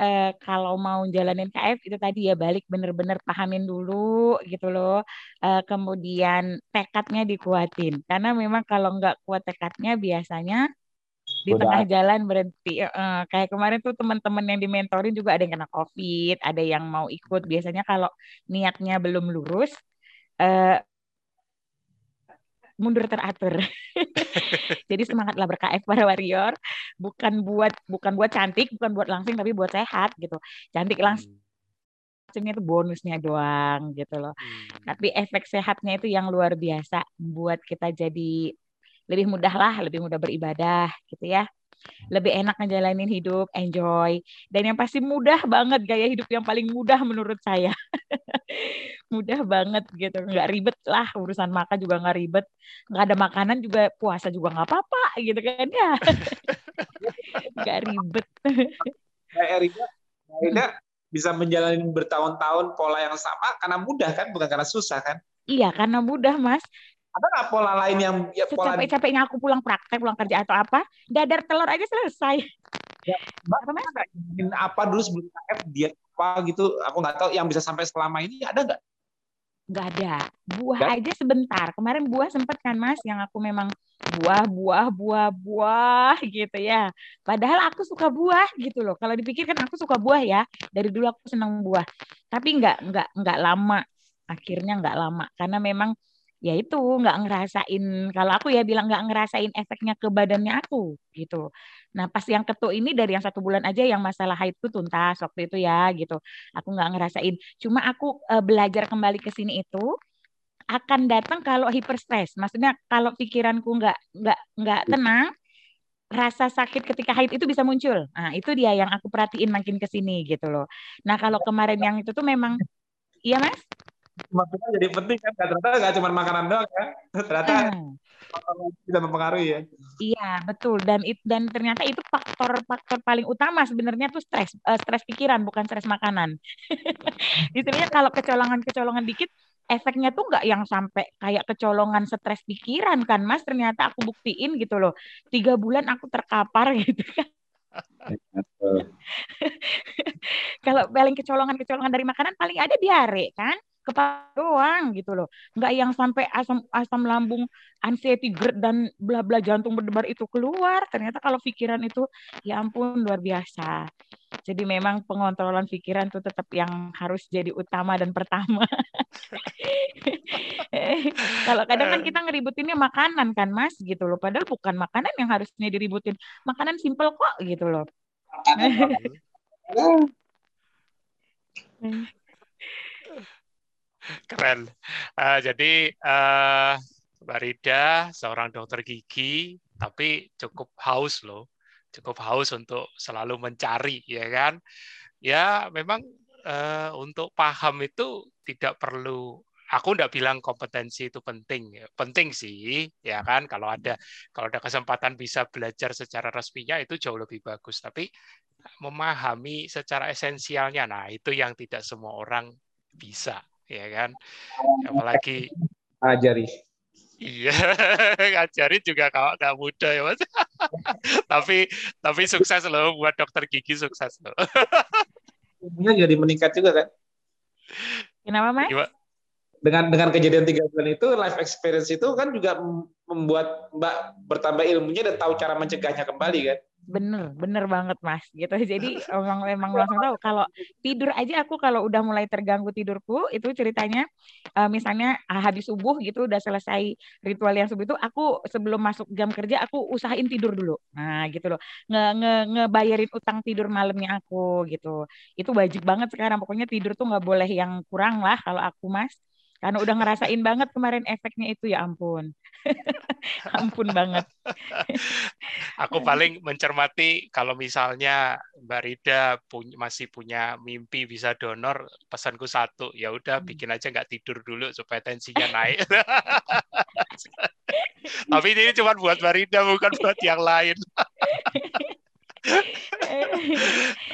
uh, kalau mau jalanin KF itu tadi ya balik bener-bener pahamin dulu gitu loh. Uh, kemudian tekadnya dikuatin. Karena memang kalau nggak kuat tekadnya biasanya di Udah. tengah jalan berhenti. Uh, kayak kemarin tuh teman-teman yang dimentorin juga ada yang kena COVID, ada yang mau ikut. Biasanya kalau niatnya belum lurus, uh, mundur teratur. Jadi semangatlah berKF para warrior, bukan buat bukan buat cantik, bukan buat langsing tapi buat sehat gitu. Cantik hmm. langsing hmm. itu bonusnya doang gitu loh. Hmm. Tapi efek sehatnya itu yang luar biasa buat kita jadi lebih mudah lah, lebih mudah beribadah gitu ya lebih enak ngejalanin hidup, enjoy. Dan yang pasti mudah banget gaya hidup yang paling mudah menurut saya. mudah banget gitu, nggak ribet lah urusan makan juga nggak ribet, nggak ada makanan juga puasa juga nggak apa-apa gitu kan ya. nggak ribet. Mbak Erika, Erika bisa menjalani bertahun-tahun pola yang sama karena mudah kan, bukan karena susah kan? Iya, karena mudah, Mas ada nggak pola lain yang ya, pola capek-capeknya aku pulang praktek pulang kerja atau apa dadar telur aja selesai. Ya, mbak apa, apa dulu sebelum KF dia apa gitu? Aku nggak tahu yang bisa sampai selama ini ada nggak? Nggak ada. Buah Dan? aja sebentar. Kemarin buah sempet kan mas yang aku memang buah buah buah buah gitu ya. Padahal aku suka buah gitu loh. Kalau dipikirkan aku suka buah ya. Dari dulu aku senang buah. Tapi nggak nggak nggak lama. Akhirnya nggak lama. Karena memang ya itu nggak ngerasain kalau aku ya bilang nggak ngerasain efeknya ke badannya aku gitu. Nah pas yang ketuk ini dari yang satu bulan aja yang masalah haid itu tuntas waktu itu ya gitu. Aku nggak ngerasain. Cuma aku uh, belajar kembali ke sini itu akan datang kalau hiperstres. Maksudnya kalau pikiranku nggak nggak nggak tenang, rasa sakit ketika haid itu bisa muncul. Nah itu dia yang aku perhatiin makin ke sini gitu loh. Nah kalau kemarin yang itu tuh memang, iya mas? Maksudnya jadi penting kan? Ternyata nggak cuma makanan doang ya. Ternyata hmm. bisa mempengaruhi ya. Iya betul. Dan it, dan ternyata itu faktor faktor paling utama sebenarnya tuh stres uh, stres pikiran bukan stres makanan. Istilahnya kalau kecolongan kecolongan dikit efeknya tuh nggak yang sampai kayak kecolongan stres pikiran kan mas? Ternyata aku buktiin gitu loh. Tiga bulan aku terkapar gitu kan. Kalau paling kecolongan-kecolongan dari makanan paling ada diare kan kepala doang gitu loh. Nggak yang sampai asam asam lambung, anxiety dan bla bla jantung berdebar itu keluar. Ternyata kalau pikiran itu ya ampun luar biasa. Jadi memang pengontrolan pikiran itu tetap yang harus jadi utama dan pertama. kalau kadang kan kita ngeributinnya makanan kan Mas gitu loh. Padahal bukan makanan yang harusnya diributin. Makanan simple kok gitu loh. Keren. Uh, jadi uh, Mbak seorang dokter gigi, tapi cukup haus loh, cukup haus untuk selalu mencari, ya kan? Ya memang uh, untuk paham itu tidak perlu. Aku tidak bilang kompetensi itu penting. Penting sih ya kan? Kalau ada kalau ada kesempatan bisa belajar secara resminya itu jauh lebih bagus. Tapi memahami secara esensialnya nah itu yang tidak semua orang bisa ya kan? Apalagi ajari iya ngajari juga kalau nggak mudah ya mas. Tapi tapi sukses loh buat dokter gigi sukses loh. Ilmunya jadi meningkat juga kan kenapa mas? Dengan dengan kejadian tiga bulan itu life experience itu kan juga membuat mbak bertambah ilmunya dan tahu cara mencegahnya kembali kan bener bener banget mas gitu. Jadi memang memang langsung tahu. Kalau tidur aja aku kalau udah mulai terganggu tidurku itu ceritanya uh, misalnya ah, habis subuh gitu udah selesai ritual yang subuh itu aku sebelum masuk jam kerja aku usahain tidur dulu. Nah gitu loh. Nge, nge ngebayarin utang tidur malamnya aku gitu. Itu wajib banget sekarang. Pokoknya tidur tuh nggak boleh yang kurang lah kalau aku mas karena udah ngerasain banget kemarin efeknya itu ya ampun. ampun banget. Aku paling mencermati kalau misalnya Mbak Rida punya, masih punya mimpi bisa donor, pesanku satu, ya udah hmm. bikin aja nggak tidur dulu supaya tensinya naik. Tapi ini cuma buat Mbak Rida bukan buat yang lain.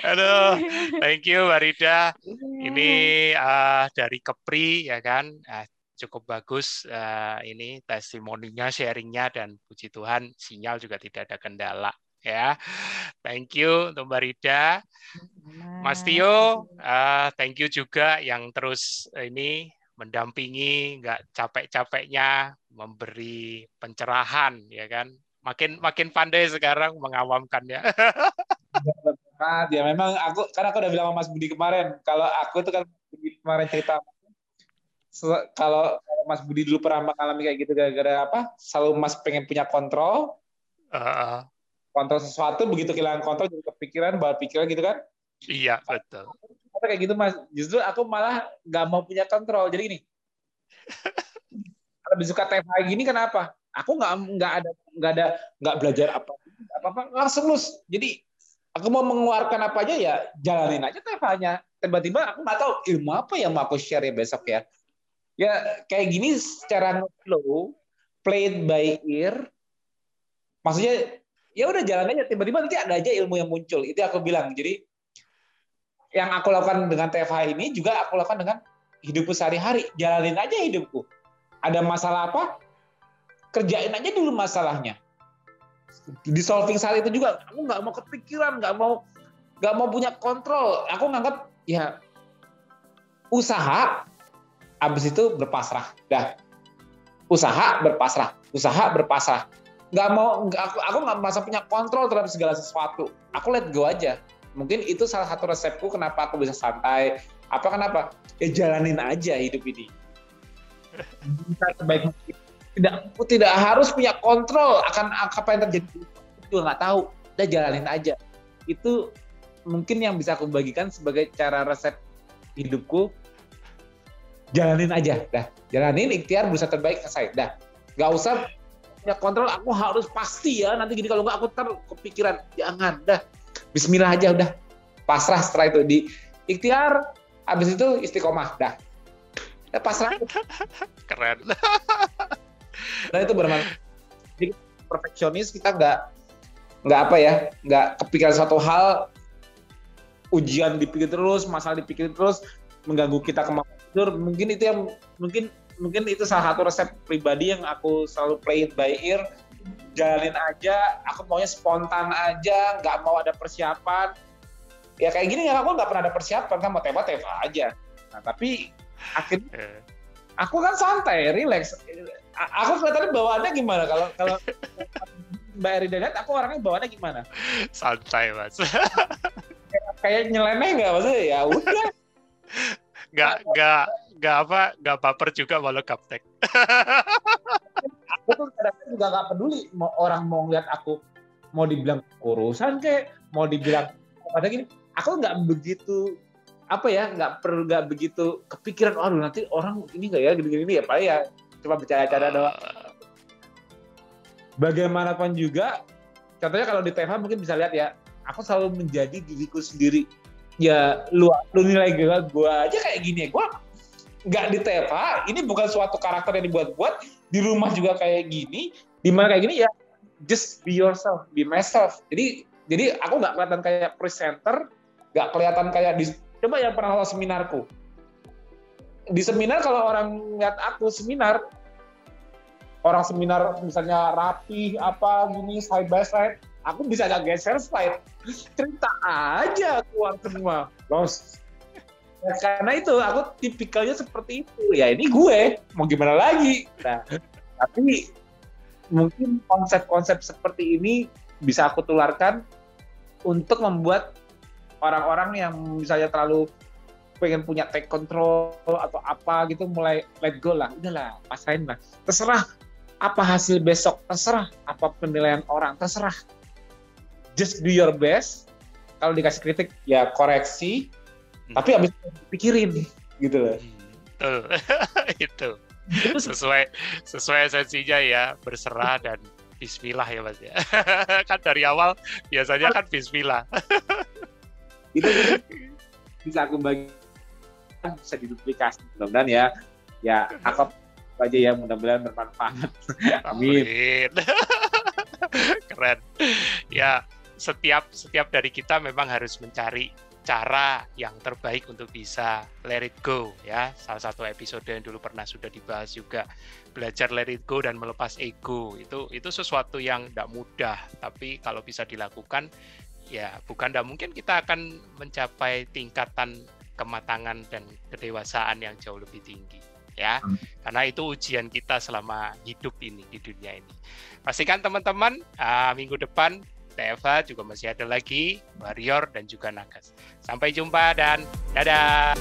Aduh, thank you Marida. Ini uh, dari Kepri ya kan, uh, cukup bagus uh, ini testimoninya, sharingnya dan puji Tuhan sinyal juga tidak ada kendala ya. Thank you untuk Mbak Rida. Mas Tio, uh, thank you juga yang terus ini mendampingi, nggak capek-capeknya memberi pencerahan ya kan makin makin pandai sekarang mengawamkannya. nah, dia memang aku karena aku udah bilang sama Mas Budi kemarin kalau aku itu kan kemarin cerita kalau Mas Budi dulu pernah mengalami kayak gitu gara-gara apa? Selalu Mas pengen punya kontrol. Uh. Kontrol sesuatu begitu kehilangan kontrol jadi kepikiran, bawa pikiran gitu kan? Iya, betul. Atau kayak gitu Mas. Justru aku malah nggak mau punya kontrol. Jadi ini. Lebih suka TFA gini kenapa? Aku nggak nggak ada nggak ada nggak belajar apa apa apa langsung lulus. Jadi aku mau mengeluarkan apa aja ya jalanin aja TFA-nya tiba-tiba aku nggak tahu ilmu apa yang mau aku share ya besok ya? Ya kayak gini secara slow played by ear. Maksudnya ya udah jalan aja. Tiba-tiba nanti ada aja ilmu yang muncul. Itu aku bilang. Jadi yang aku lakukan dengan TFH ini juga aku lakukan dengan hidupku sehari-hari. Jalanin aja hidupku. Ada masalah apa kerjain aja dulu masalahnya. Di solving saat itu juga aku nggak mau kepikiran nggak mau nggak mau punya kontrol. Aku nganggap ya usaha abis itu berpasrah. Dah. Usaha berpasrah usaha berpasrah. Nggak mau nggak, aku aku nggak masa punya kontrol terhadap segala sesuatu. Aku let go aja. Mungkin itu salah satu resepku kenapa aku bisa santai. Apa kenapa? Ya jalanin aja hidup ini. Bisa sebaik mungkin. Tidak tidak harus punya kontrol akan apa yang terjadi. Juga nggak tahu. Udah jalanin aja. Itu mungkin yang bisa aku bagikan sebagai cara resep hidupku. Jalanin aja, dah. Jalanin ikhtiar berusaha terbaik selesai, dah. Gak usah punya kontrol. Aku harus pasti ya. Nanti gini kalau nggak aku ter kepikiran. Jangan, dah. Bismillah aja udah. Pasrah setelah itu di ikhtiar. Habis itu istiqomah, dah ya pasrah keren nah itu bermanfaat jadi perfeksionis kita nggak nggak apa ya nggak kepikiran satu hal ujian dipikir terus masalah dipikir terus mengganggu kita kemampuan tidur. Mungkin itu yang mungkin mungkin itu salah satu resep pribadi yang aku selalu play it by ear. Jalanin aja aku maunya spontan aja nggak mau ada persiapan. Ya kayak gini ya aku nggak pernah ada persiapan kan mau tembak tembak aja. Nah tapi akhirnya eh. aku kan santai, relax. Aku kelihatannya bawaannya gimana kalau kalau Mbak Erida lihat aku orangnya bawaannya gimana? Santai mas. kayak nyeleneh nggak maksudnya ya udah. Nggak nggak nggak apa nggak baper juga walau kaptek. aku tuh kadang-kadang juga nggak peduli mau orang mau ngeliat aku mau dibilang kurusan kayak mau dibilang pada gini aku nggak begitu apa ya nggak perlu nggak begitu kepikiran oh nanti orang ini nggak ya gini-gini ya pak ya cuma bercanda-canda doang. Bagaimanapun juga contohnya kalau di TV mungkin bisa lihat ya aku selalu menjadi diriku sendiri. Ya lu lu nilai gue gue aja kayak gini. Ya gue nggak di TV ini bukan suatu karakter yang dibuat-buat di rumah juga kayak gini di mana kayak gini ya just be yourself be myself. Jadi jadi aku nggak kelihatan kayak presenter nggak kelihatan kayak di Coba yang pernah seminarku. Di seminar kalau orang lihat aku seminar, orang seminar misalnya rapi apa gini side by side, aku bisa agak geser slide. Cerita aja keluar semua. Bos. Ya, karena itu aku tipikalnya seperti itu. Ya ini gue, mau gimana lagi. Nah, tapi mungkin konsep-konsep seperti ini bisa aku tularkan untuk membuat orang-orang yang misalnya terlalu pengen punya take control atau apa gitu mulai let go lah. Udahlah pasain lah. Terserah apa hasil besok terserah apa penilaian orang terserah. Just do your best. Kalau dikasih kritik ya koreksi. Hmm. tapi habis pikirin gitu loh. Itu. Sesuai sesuai esensinya ya berserah dan Bismillah ya mas ya. Kan dari awal biasanya kan Bismillah. Itu bisa aku bagi bisa diduplikasi. Mudah-mudahan ya ya aku aja ya mudah-mudahan bermanfaat. Amin. Keren. Ya setiap setiap dari kita memang harus mencari cara yang terbaik untuk bisa let it go ya. Salah satu episode yang dulu pernah sudah dibahas juga belajar let it go dan melepas ego. Itu itu sesuatu yang tidak mudah tapi kalau bisa dilakukan ya bukan tidak mungkin kita akan mencapai tingkatan kematangan dan kedewasaan yang jauh lebih tinggi ya. Hmm. karena itu ujian kita selama hidup ini di dunia ini. Pastikan teman-teman uh, minggu depan TFA juga masih ada lagi Warrior dan juga Nagas. Sampai jumpa dan dadah